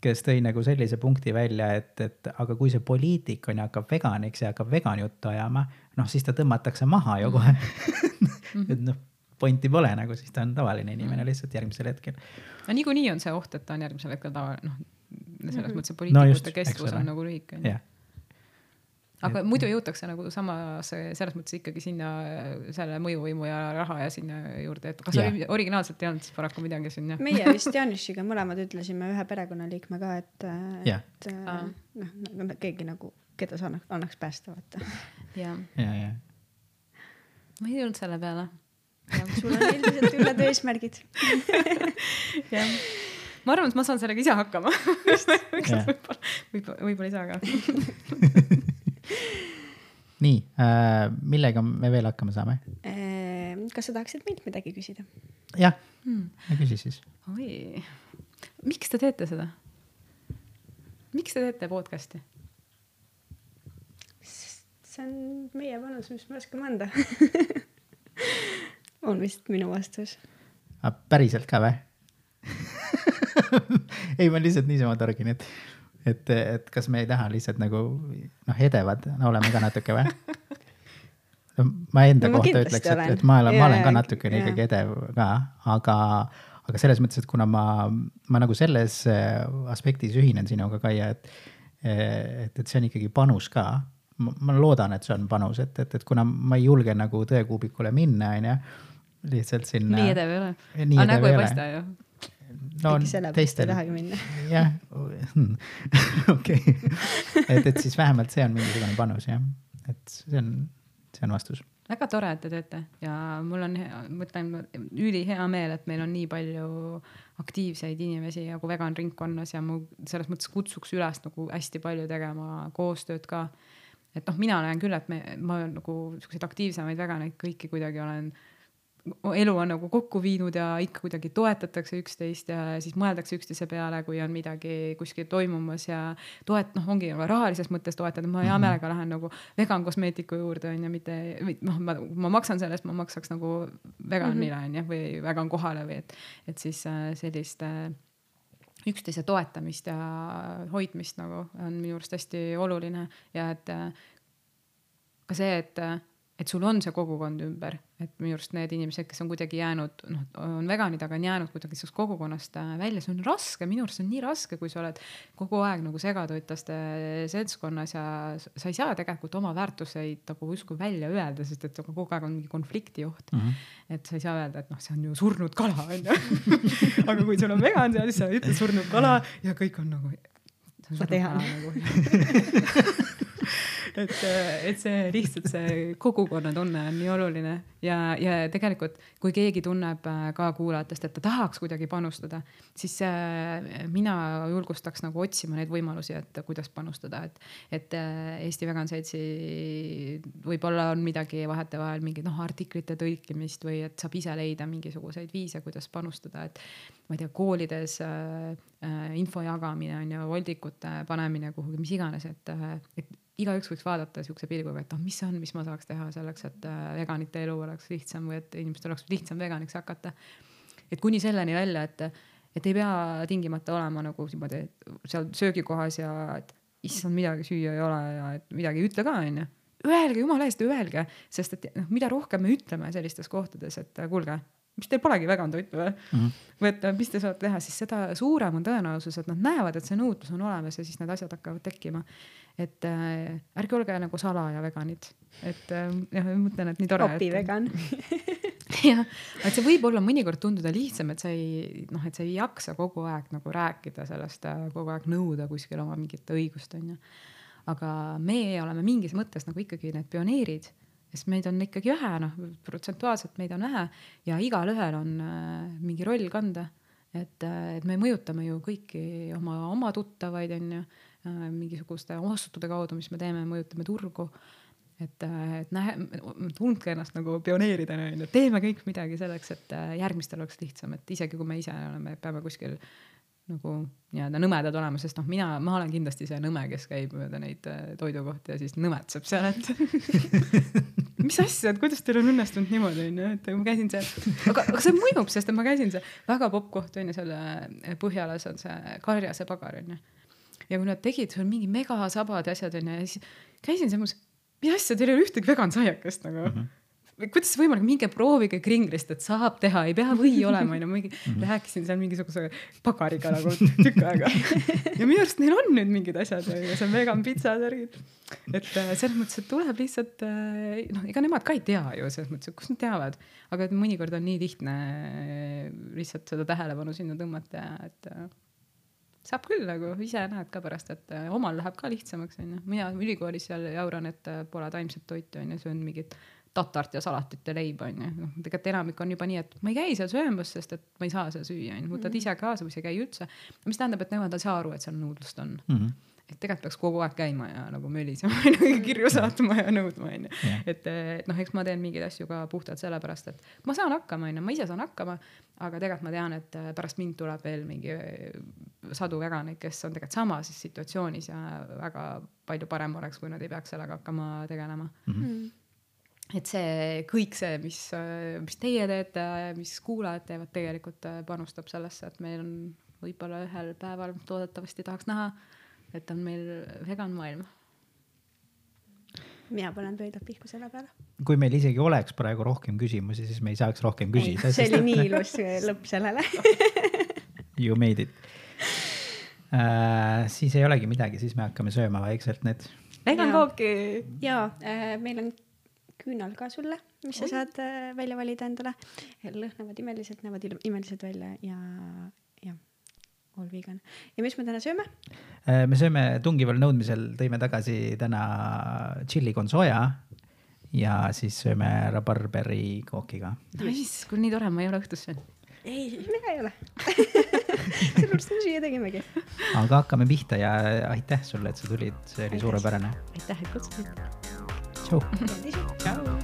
kes tõi nagu sellise punkti välja, et, et aga kui see poliitik on ja hakkab veganiks ja hakkab vegan juttu ajama, noh siis ta tõmmatakse maha ju kohe. et noh, pointi pole nagu, siis ta on tavaline inimene lihtsalt järgmisel hetkel. no niikuinii on see oht, et ta on järgmisel hetkel tavaline, noh, selles mõttes see No poliitikute just, no eks kestvus on nagu lühike. Jah, aga muidu jõutakse nagu samas selles mõttes ikkagi sinna selle mõjuvõimu ja raha ja sinna juurde, et kas oli, originaalselt ei olnud siis paraku midagi siin jah? meie vist Janishiga mõlemad ütlesime ühe perekonnaliikme ka, et, Jah. et Aa. noh, keegi nagu, keda sa annaks, annaks päästa, vaata. jah, ja, ja ma ei tulnud selle peale. sul on üldiselt üled eesmärgid. jah, ma arvan, et ma saan sellega ise hakkama. Võib-olla, võib-olla ei saa ka. nii äh,, millega me veel hakkama saame? Ehm, kas sa tahaksid meilt midagi küsida? jah Hmm. küsi siis. oi, miks te teete seda? miks te teete podcast'i? see on meie panus, mis me oskame anda. on vist minu vastus. päriselt ka või? ei, ma lihtsalt niisama torgin, et, et, et kas me ei taha lihtsalt nagu noh, edevad oleme ka natuke või? no ma enda No ma kohta ütleks, et, et ma olen, ma olen ka natukene ikkagi edev ka, aga, aga selles mõttes, et kuna ma, ma nagu selles äh, aspektis ühinen sinuga, Kaia, et, et, et see on ikkagi panus ka. ma loodan, et see on panus, et, et, et kuna ma ei julge nagu tõekuubikule minna, onju, lihtsalt sinna. nii edev ei ole. Aga nägu ei paista ju. No äkki sellepärast ei teistel, tahagi minna. jah, okei, et, et siis vähemalt see on mingisugune panus jah, et see on, see on vastus. väga tore, et te teete ja mul on, ma ütlen, ülihea meel, et meil on nii palju aktiivseid inimesi nagu vegan ringkonnas ja ma selles mõttes kutsuks üles nagu hästi palju tegema koostööd ka. et noh, mina näen küll, et me, ma olen nagu siukseid aktiivsemaid veganeid kõiki kuidagi olen elu on nagu kokku viinud ja ikka kuidagi toetatakse üksteist ja siis mõeldakse üksteise peale, kui on midagi kuskil toimumas ja toet-, noh, ongi nagu rahalises mõttes toetada, ma hea Mhm. meelega lähen nagu vegan kosmeetiku juurde on ju, mitte, noh, ma, ma maksan selle eest, ma maksaks nagu veganile on ju, või vegan kohale või et, et siis äh, sellist äh, üksteise toetamist ja hoidmist nagu on minu arust hästi oluline ja et äh, ka see, et, et sul on see kogukond ümber, et minu arust need inimesed, kes on kuidagi jäänud, noh, on veganid, aga on jäänud kuidagi sellest kogukonnast äh, välja, see on raske, minu arust see on nii raske, kui sa oled kogu aeg nagu segatoitlaste seltskonnas ja sa ei saa tegelikult oma väärtuseid nagu justkui välja öelda, sest et kogu aeg on mingi konfliktioht Mhm. et sa ei saa öelda, et noh, see on ju surnud kala, onju. aga kui sul on vegan seal, siis sa ütled surnud kala ja kõik on nagu. Ma tean. Nagu. et, et see lihtsalt see kogukonnatunne on nii oluline ja, ja tegelikult, kui keegi tunneb äh, ka kuulajatest, et ta tahaks kuidagi panustada, siis äh, mina julgustaks nagu otsima neid võimalusi, et kuidas panustada, et, et äh, Eesti Vegan Seltsi võib-olla on midagi vahetevahel mingit noh, artiklite tõlkimist või et saab ise leida mingisuguseid viise, kuidas panustada, et ma ei tea, koolides äh, info jagamine on ju, voldikute panemine kuhugi, mis iganes, et, et igaüks võiks vaadata siukse pilguga, et noh, mis see on, mis ma saaks teha selleks, et veganite elu oleks lihtsam või et inimestel oleks lihtsam veganiks hakata. et kuni selleni välja, et, et ei pea tingimata olema nagu niimoodi seal söögikohas ja et issand, midagi süüa ei ole ja et midagi ei ütle ka, onju. Öelge jumala eest, öelge, sest et noh, mida rohkem me ütleme sellistes kohtades, et kuulge, mis teil polegi vegan toitu või mm? -hmm. või et mis te saate teha, siis seda suurem on tõenäosus, et nad näevad, et see nõudlus on olemas ja siis need asjad hakkavad tekkima. et äh, ärge olge nagu salaja veganid, et äh, jah, ma mõtlen, et nii tore. kopi vegan jah, et see võib olla mõnikord tunduda lihtsam, et sa ei noh, et sa ei jaksa kogu aeg nagu rääkida sellest, kogu aeg nõuda kuskil oma mingit õigust, onju. aga meie oleme mingis mõttes nagu ikkagi need pioneerid, sest meid on ikkagi vähe, noh, protsentuaalselt meid on vähe ja igalühel on äh, mingi roll kanda. et, et me mõjutame ju kõiki oma, oma tuttavaid, onju, mingisuguste ostude kaudu, mis me teeme, mõjutame turgu et, et näe, tundke ennast nagu pioneeridena onju, teeme kõik midagi selleks, et äh, järgmistel oleks lihtsam, et isegi kui me ise oleme, peame kuskil nagu nii-öelda nõmedad olema, sest noh, mina, ma olen kindlasti see nõme, kes käib mööda neid äh, toidukohti ja siis nõmetseb seal, et mis asja, et kuidas teil on õnnestunud niimoodi onju, et ma käisin seal, aga, aga see mõjub, sest ma käisin seal väga popp koht onju, seal äh, Põhjalas on see Karjase pagar onju. ja kui nad tegid seal mingi megasabad ja asjad onju ja siis käisin seal, mõtlesin mis asja, teil ei ole ühtegi vegan saiakest nagu mm. -hmm kuidas see võimalik, minge proovige kringlist, et saab teha, ei pea või olema, onju, mingi mm -hmm. rääkisin seal mingisuguse pagariga nagu tükk aega. ja minu arust neil on nüüd mingid asjad ja see on vegan pitsa särgid. et äh, selles mõttes, et tuleb lihtsalt noh, ega nemad ka ei tea ju selles mõttes, et kust nad teavad, aga et mõnikord on nii lihtne äh, lihtsalt seda tähelepanu sinna tõmmata, et äh, saab küll nagu ise näed ka pärast, et äh, omal läheb ka lihtsamaks onju. mina ülikoolis seal jauran, et äh, pole taimset toitu onju, söön mingit tatart ja salatit ja leiba onju. noh, tegelikult enamik on juba nii, et ma ei käi seal söömas, sest et ma ei saa seal süüa onju, võtad ise kaasa või sa ei käi üldse. mis tähendab, et nemad ei saa aru, et seal nõudlust on mm. -hmm et tegelikult peaks kogu aeg käima ja nagu mölisema ja kirju saatma ja nõudma onju. et, et noh, eks ma teen mingeid asju ka puhtalt sellepärast, et ma saan hakkama onju, ma ise saan hakkama, aga tegelikult ma tean, et pärast mind tuleb veel mingi sadu veganeid, kes on tegelikult samas situatsioonis ja väga palju parem oleks, kui nad ei peaks sellega hakkama tegelema mm. -hmm et see kõik see, mis, mis teie teete, mis kuulajad teevad, tegelikult panustab sellesse, et meil on võib-olla ühel päeval loodetavasti tahaks näha, et on meil vegan maailm. mina panen pöidlad pihku selle peale. kui meil isegi oleks praegu rohkem küsimusi, siis me ei saaks rohkem küsida. see oli nii ilus lõpp sellele You made it äh,. siis ei olegi midagi, siis me hakkame sööma vaikselt need. vegan kooki. ja äh, meil on küünal ka sulle, mis sa saad äh, välja valida endale. lõhnavad imeliselt, näevad imelised välja ja, jah, all vegan. ja mis me täna sööme? me sööme tungival nõudmisel, tõime tagasi täna tšilli con soja ja siis sööme rabarberi kookiga. Nice, kui nii tore, ma ei ole õhtus söönud. ei, mina ei ole sellepärast me süüa tegimegi. aga hakkame pihta ja aitäh sulle, et sa tulid, see oli suurepärane. aitäh, et kutsusid. Tchau. Beijo, tchau.